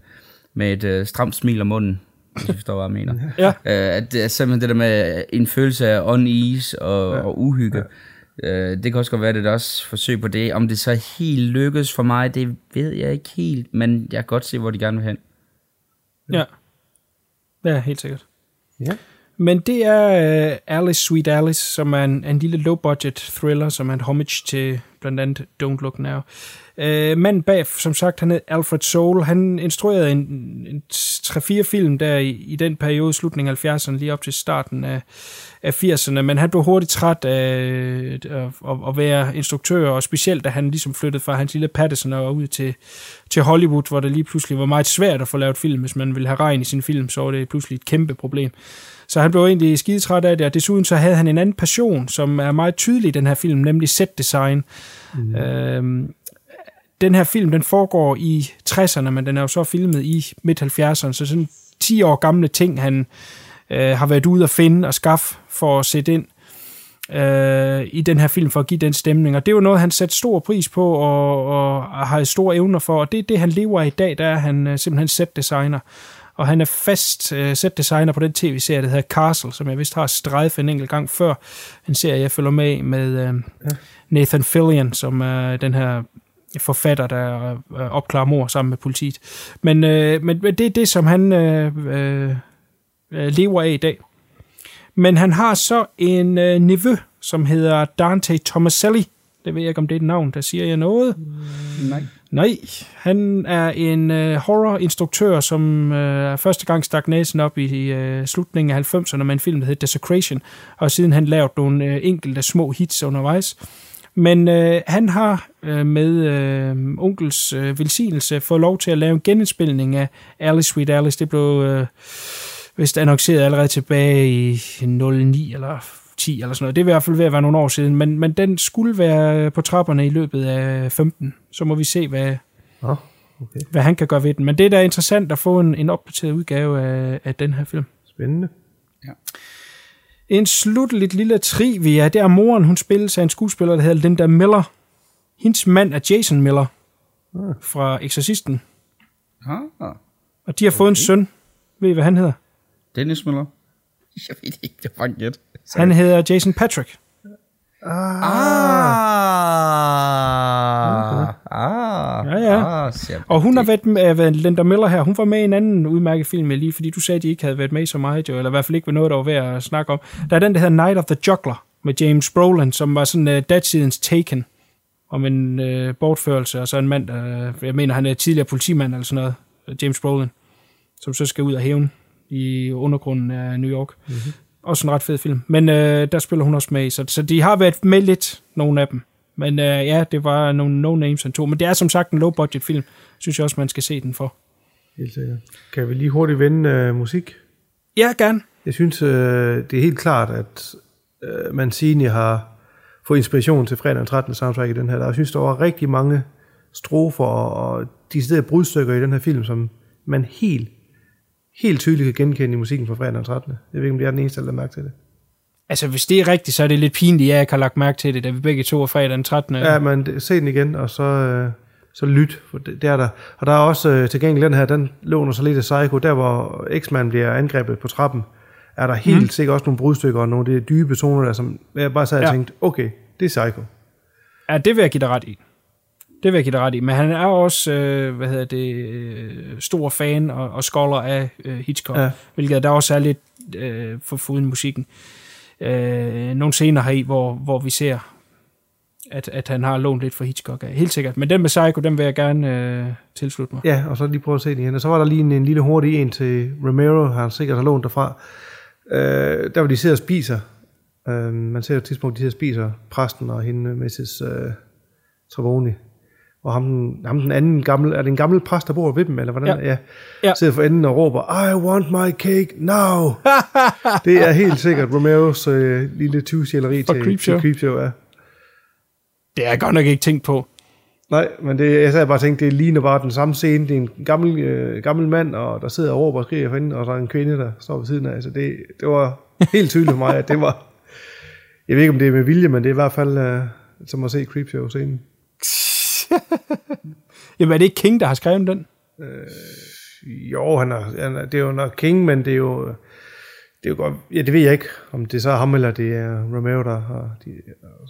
med et øh, stramt smil om munden. Hvis du forstår, hvad jeg mener. Ja. Øh, at det er simpelthen det der med en følelse af unease og, ja. og uhygge. Ja. Øh, det kan også godt være, det er også forsøg på det. Om det så helt lykkes for mig, det ved jeg ikke helt, men jeg kan godt se, hvor de gerne vil hen. Ja. Ja, helt sikkert. Ja. Men det er uh, Alice Sweet Alice, som er en, en lille low-budget thriller, som er en homage til blandt andet Don't Look Now. Uh, manden bag, som sagt, han hed Alfred Soul. Han instruerede en, en 3-4 film der i, i den periode, slutningen af 70'erne, lige op til starten af, af 80'erne, men han blev hurtigt træt af at, at, at være instruktør, og specielt da han ligesom flyttede fra hans lille Patterson og ud til, til Hollywood, hvor det lige pludselig var meget svært at få lavet film. Hvis man ville have regn i sin film, så var det pludselig et kæmpe problem. Så han blev egentlig skidetræt af det, og desuden så havde han en anden passion, som er meget tydelig i den her film, nemlig set design. Mm. Øhm, den her film, den foregår i 60'erne, men den er jo så filmet i midt-70'erne, så sådan 10 år gamle ting, han øh, har været ude at finde og skaffe for at sætte ind øh, i den her film, for at give den stemning. Og det er jo noget, han sætter stor pris på og, og har store evner for, og det er det, han lever af i dag, der er han øh, simpelthen set designer. Og han er fast øh, set designer på den tv-serie, der hedder Castle, som jeg vist har strejfet en enkelt gang før. En serie, jeg følger med med øh. Nathan Fillion, som er den her forfatter, der øh, opklarer mor sammen med politiet. Men, øh, men men det er det, som han øh, øh, øh, lever af i dag. Men han har så en øh, nevø, som hedder Dante Tomaselli. Det ved jeg ikke, om det er et navn, der siger jeg noget. Nej. Nej, han er en øh, horror-instruktør, som øh, første gang stak næsen op i øh, slutningen af 90'erne med en film, der hedder Desecration, og siden han lavet nogle øh, enkelte små hits undervejs. Men øh, han har øh, med øh, onkels øh, velsignelse fået lov til at lave en genindspilning af Alice Sweet Alice. Det blev øh, vist annonceret allerede tilbage i 09 eller 10 eller sådan noget. Det er i hvert fald ved at være nogle år siden, men, men den skulle være på trapperne i løbet af 15. Så må vi se, hvad, oh, okay. hvad han kan gøre ved den. Men det er da interessant at få en, en opdateret udgave af, af den her film. Spændende. Ja. En slutteligt lille trivia, det er moren, hun spilles af en skuespiller, der hedder Linda Miller. Hendes mand er Jason Miller fra Exorcisten. Ah, Og de har fået en søn. Ved I, hvad han hedder? Dennis Miller. Jeg ved ikke, det var en gæt. Han hedder Jason Patrick. Ah. Ah. Ja, ja. Ah, Og hun har været med, Linda Miller her. Hun var med i en anden udmærket film, lige fordi du sagde, at de ikke havde været med så meget, jo, eller i hvert fald ikke var noget, der var værd at snakke om. Der er den, der hedder Night of the Juggler, med James Brolin, som var sådan uh, datidens Taken, om en uh, bortførelse, og så en mand, der, jeg mener, han er tidligere politimand eller sådan noget, James Brolin, som så skal ud og hævne i undergrunden af New York. Mm-hmm. Også en ret fed film. Men øh, der spiller hun også med i, så, så de har været med lidt, nogle af dem. Men øh, ja, det var nogle no-names, han tog. Men det er som sagt en low-budget film. Synes jeg også, man skal se den for. Helt sikkert. Kan vi lige hurtigt vende uh, musik? Ja, gerne. Jeg synes, uh, det er helt klart, at uh, Mancini har fået inspiration til fredag den 13. soundtrack i den her. Der, jeg synes, der var rigtig mange strofer og, og de steder brudstykker i den her film, som man helt, helt tydeligt kan genkende i musikken fra fredag den 13. Jeg ved ikke, om det er den eneste, der mærke til det. Altså, hvis det er rigtigt, så er det lidt pinligt, at jeg ikke har lagt mærke til det, da vi begge to er fredag den 13. Ja, men se den igen, og så, øh, så lyt, for det, det er der. Og der er også øh, tilgængelig den her, den låner så lidt af Psycho, der hvor X-Man bliver angrebet på trappen, er der helt mm. sikkert også nogle brudstykker og nogle af de dybe toner, der som jeg bare sad og Ja. tænkte, okay, det er Psycho. Ja, det vil jeg give dig ret i. Det vil jeg give dig ret i. Men han er også, øh, hvad hedder det, øh, stor fan og, og scholar af øh, Hitchcock, ja. Hvilket der også er lidt øh, for foruden musikken. Øh, Øh, nogle scener her i, hvor, hvor vi ser, at, at han har lånt lidt for Hitchcock af. Helt sikkert. Men den med Psycho, den vil jeg gerne øh, tilslutte mig. Ja, og så lige prøve at se den igen. Og så var der lige en, en lille hurtig en til Romero, har han sikkert har lånt derfra. Øh, der hvor de sidder og spiser. Øh, man ser jo et tidspunkt, de sidder og spiser præsten og hende, Mrs. Øh, Travoni. Og ham, ham den anden gammel, er det en gammel præst, der bor ved dem, eller hvordan? Ja. ja. Ja. Sidder for enden og råber, I want my cake now! det er helt sikkert Romeros øh, lille 20 til, Creepshow. til Creepshow, ja. Det har jeg godt nok ikke tænkt på. Nej, men det, jeg sad bare og tænkte, det ligner bare den samme scene. Det er en gammel, øh, gammel mand, og der sidder og råber og skriger for og så er en kvinde, der står ved siden af. Altså det, det var helt tydeligt for mig, at det var... Jeg ved ikke, om det er med vilje, men det er i hvert fald øh, som at se Creepshow-scenen. Jamen, er det ikke King, der har skrevet den? Jo, han er, han er, det er jo nok King, men det er jo... Det er jo godt, ja, det ved jeg ikke, om det så er ham, eller det er Romero, der har, de,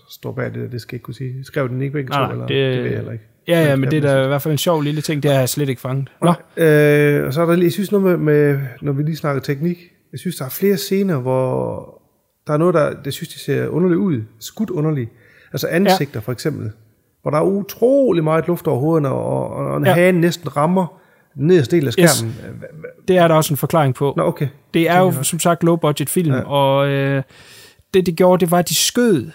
står bag det, det skal jeg ikke kunne sige. Skrev den ikke begge to, Nej, eller? det, det ved jeg heller ikke. Ja, ja, Men det er er da i hvert fald en sjov lille ting. Det har jeg slet ikke fanget. Nå, Øh, og så er der lige, jeg synes noget med, med, når vi lige snakker teknik, jeg synes, der er flere scener, hvor der er noget, der, det synes, det ser underligt ud. Skudt underligt. Altså ansigter, ja. for eksempel. Hvor der er utrolig meget luft over hovederne, og, og en Ja. hane næsten rammer den nederste del af Yes. skærmen. det er der også en forklaring på. Nå, okay. Det er jo som sagt low budget film, ja. Og øh, det de gjorde, det var, at de skød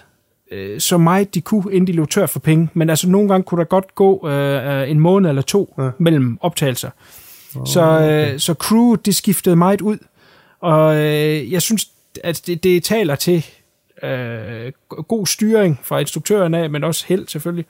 øh, så meget de kunne, inden de lå tør for penge. Men altså nogle gange kunne der godt gå øh, en måned eller to ja. mellem optagelser. Oh, så, øh, så crew, det skiftede meget ud. Og øh, jeg synes, at det, det taler til øh, god styring fra instruktøren af, men også held selvfølgelig,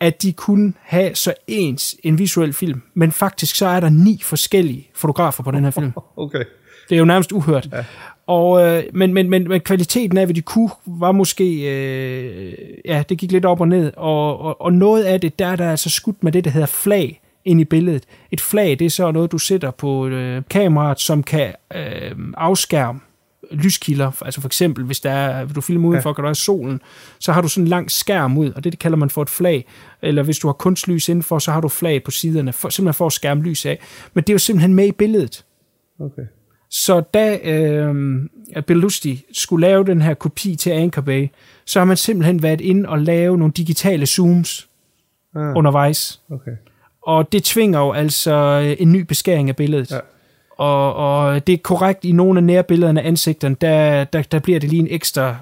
at de kunne have så ens en visuel film. Men faktisk så er der ni forskellige fotografer på den her film. Okay. Det er jo nærmest uhørt. Ja. Og, øh, men, men, men, men kvaliteten af, hvad de kunne, var måske... Øh, ja, det gik lidt op og ned. Og, og, og noget af det, der er der altså skudt med det, der hedder flag ind i billedet. Et flag, det er så noget, du sætter på øh, kameraet, som kan øh, afskærme lyskilder. Altså for eksempel, hvis der er, du filmer udenfor, ja. kan der er solen, så har du sådan en lang skærm ud, og det, det kalder man for et flag. Eller hvis du har kunstlys indenfor, så har du flag på siderne, for, simpelthen for at skærme lys af. Men det er jo simpelthen med i billedet. Okay. Så da øh, Belusti skulle lave den her kopi til Anchor Bay, så har man simpelthen været inde og lave nogle digitale zooms Ah, undervejs. okay. Og det tvinger jo altså øh, en ny beskæring af billedet. Ja. Og, og det er korrekt, i nogle af nærbillederne af ansigterne, der, der, der bliver det lige en ekstra,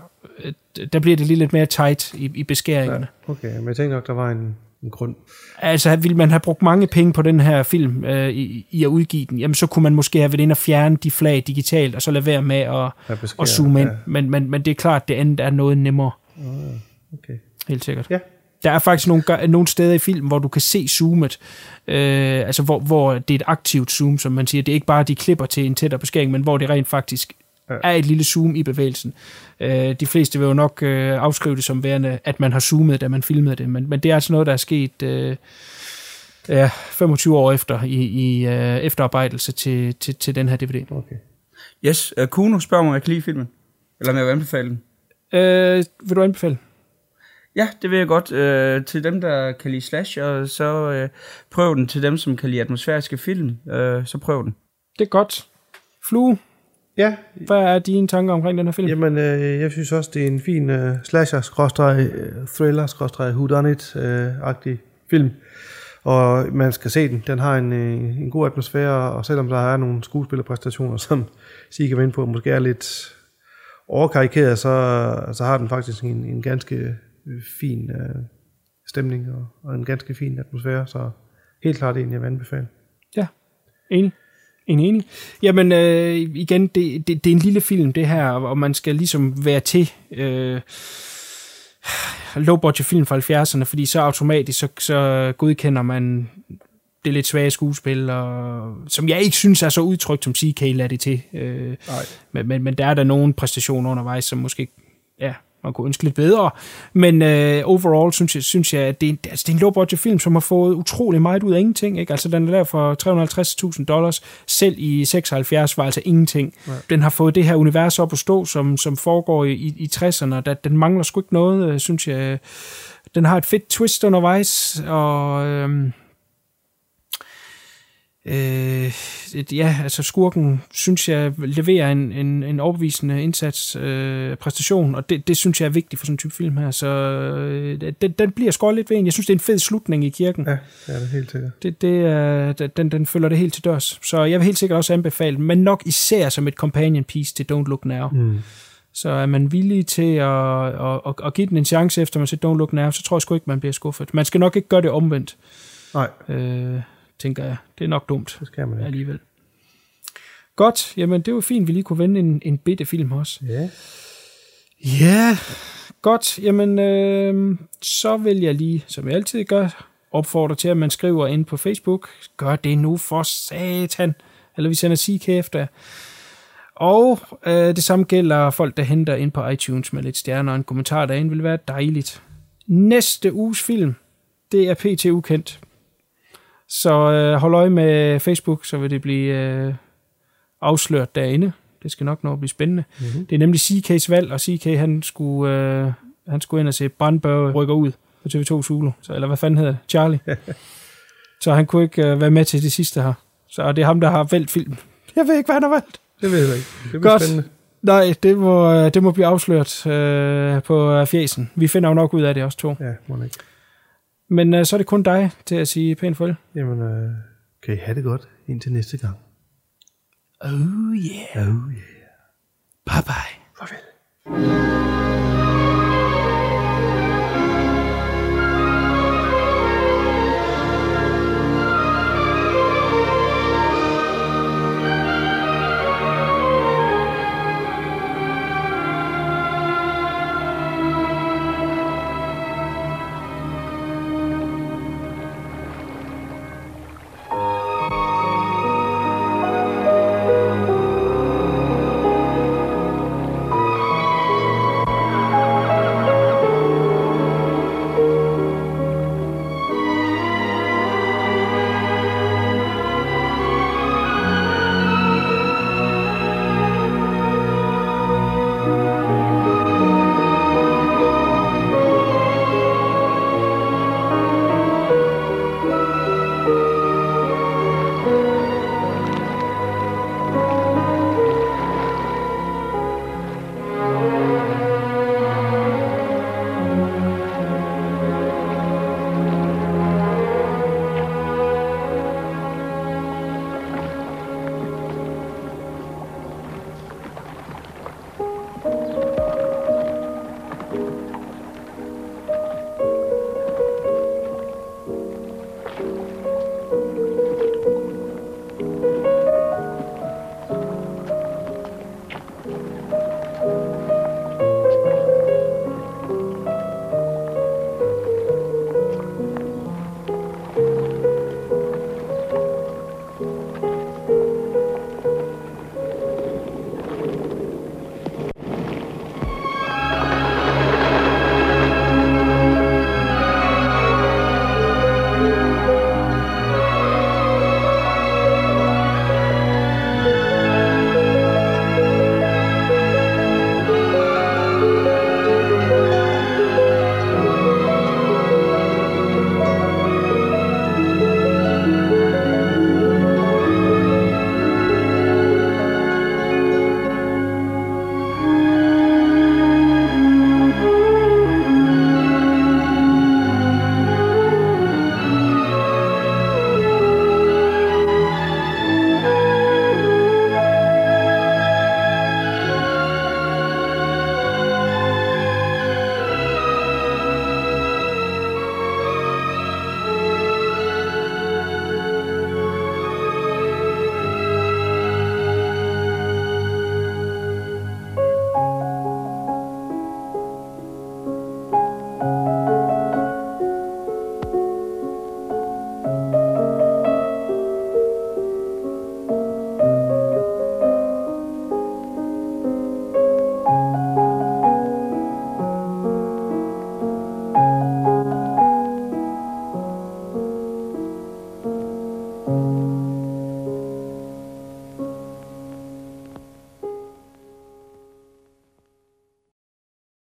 øh, der bliver det lige lidt mere tight i, i beskæringerne. Ja, okay, men jeg tænkte nok, der var en, en grund. Altså, ville man have brugt mange penge på den her film øh, i, i at udgive den, jamen så kunne man måske have været inde og fjerne de flag digitalt, og så lade være med at, at zoome ind. ja. Men, men, men det er klart, det andet er noget nemmere. Okay. Helt sikkert. Ja. Der er faktisk nogle, nogle steder i filmen, hvor du kan se zoomet, øh, altså hvor, hvor det er et aktivt zoom, som man siger. Det er ikke bare, at de klipper til en tættere beskæring, men hvor det rent faktisk Ja. er et lille zoom i bevægelsen. Øh, de fleste vil jo nok øh, afskrive det som værende, at man har zoomet, da man filmede det, men, men det er altså noget, der er sket øh, ja, 25 år efter i, i øh, efterarbejdelse til, til, til den her DVD. Okay. Yes, uh, Kuno spørger mig, om jeg kan lide filmen. Eller om jeg vil anbefale den. Øh, vil du anbefale? Ja, det vil jeg godt. Øh, til dem, der kan lide slasher, så øh, prøv den. Til dem, som kan lide atmosfæriske film, øh, så prøv den. Det er godt. Flue, Ja, hvad er dine tanker omkring den her film? Jamen, øh, jeg synes også, det er en fin øh, slasher-thriller-whodunit-agtig film. Og man skal se den. Den har en, øh, en god atmosfære, og selvom der er nogle skuespillerpræstationer, som Sige kan vinde på, måske er lidt overkarikeret, så, så har den faktisk en, en ganske øh, fin øh, stemning og, og en ganske fin atmosfære, så helt klart en, jeg vil anbefale. Ja, enig. Enig, enig. Jamen, øh, igen, det, det, det er en lille film, det her, og man skal ligesom være til øh, low-budget film fra 70'erne, fordi så automatisk, så, så godkender man det lidt svage skuespil, og, som jeg ikke synes er så udtrykt, som CK lader det til. Øh, Nej. men, men, men der er der nogle præstationer undervejs, som måske ja, man kunne ønske lidt bedre. Men øh, overall synes jeg, synes jeg at det er, en, altså, det er en low-budget film, som har fået utrolig meget ud af ingenting. Ikke? Altså, den er der for 350.000 dollars. Selv i 76 var altså ingenting. Nej. Den har fået det her univers op at stå, som, som foregår i, i, i 60'erne. Der, den mangler sgu ikke noget, øh, synes jeg. Den har et fedt twist undervejs, og... Øh, Øh, ja, altså skurken, synes jeg, leverer en, en, en overbevisende indsats, øh, præstation, og det, det synes jeg er vigtigt for sådan en type film her, så øh, den, den bliver skåret lidt ved en. Jeg synes, det er en fed slutning i kirken. Ja, det er helt sikkert. Det, det er, den, den følger det helt til dørs. Så jeg vil helt sikkert også anbefale men nok især som et companion piece til Don't Look Now. Mm. Så er man villig til at, at, at, at give den en chance efter man set Don't Look Now, så tror jeg sgu ikke, man bliver skuffet. Man skal nok ikke gøre det omvendt. Nej. Øh, tænker jeg. Det er nok dumt. Det skal man ikke. Alligevel. Godt, jamen det var fint, vi lige kunne vende en, en bitte film også. Ja. Ja, godt. Jamen, øh, så vil jeg lige, som jeg altid gør, opfordre til, at man skriver ind på Facebook. Gør det nu for satan. Eller vi sender CK efter. Og øh, det samme gælder folk, der henter ind på iTunes med lidt stjerner og en kommentar derinde, vil være dejligt. Næste uges film, det er PT Ukendt. Så øh, hold øje med Facebook, så vil det blive øh, afsløret derinde. Det skal nok nå at blive spændende. Mhm. Det er nemlig CK's valg, og CK han skulle, øh, han skulle ind og se Brandberg rykker ud på TV2 Zulu. Så, eller hvad fanden hedder det? Charlie. så han kunne ikke øh, være med til det sidste her. Så det er ham, der har valgt filmen. Jeg ved ikke, hvad han har valgt. Det ved jeg ikke. Det bliver Godt. spændende. Nej, det må, øh, det må blive afsløret øh, på øh, fjesen. Vi finder jo nok ud af det også to. Ja, må ikke. Men øh, så er det kun dig til at sige pænt farvel. Jamen, øh, kan I have det godt indtil næste gang. Oh yeah. Oh yeah. Bye bye. Farvel.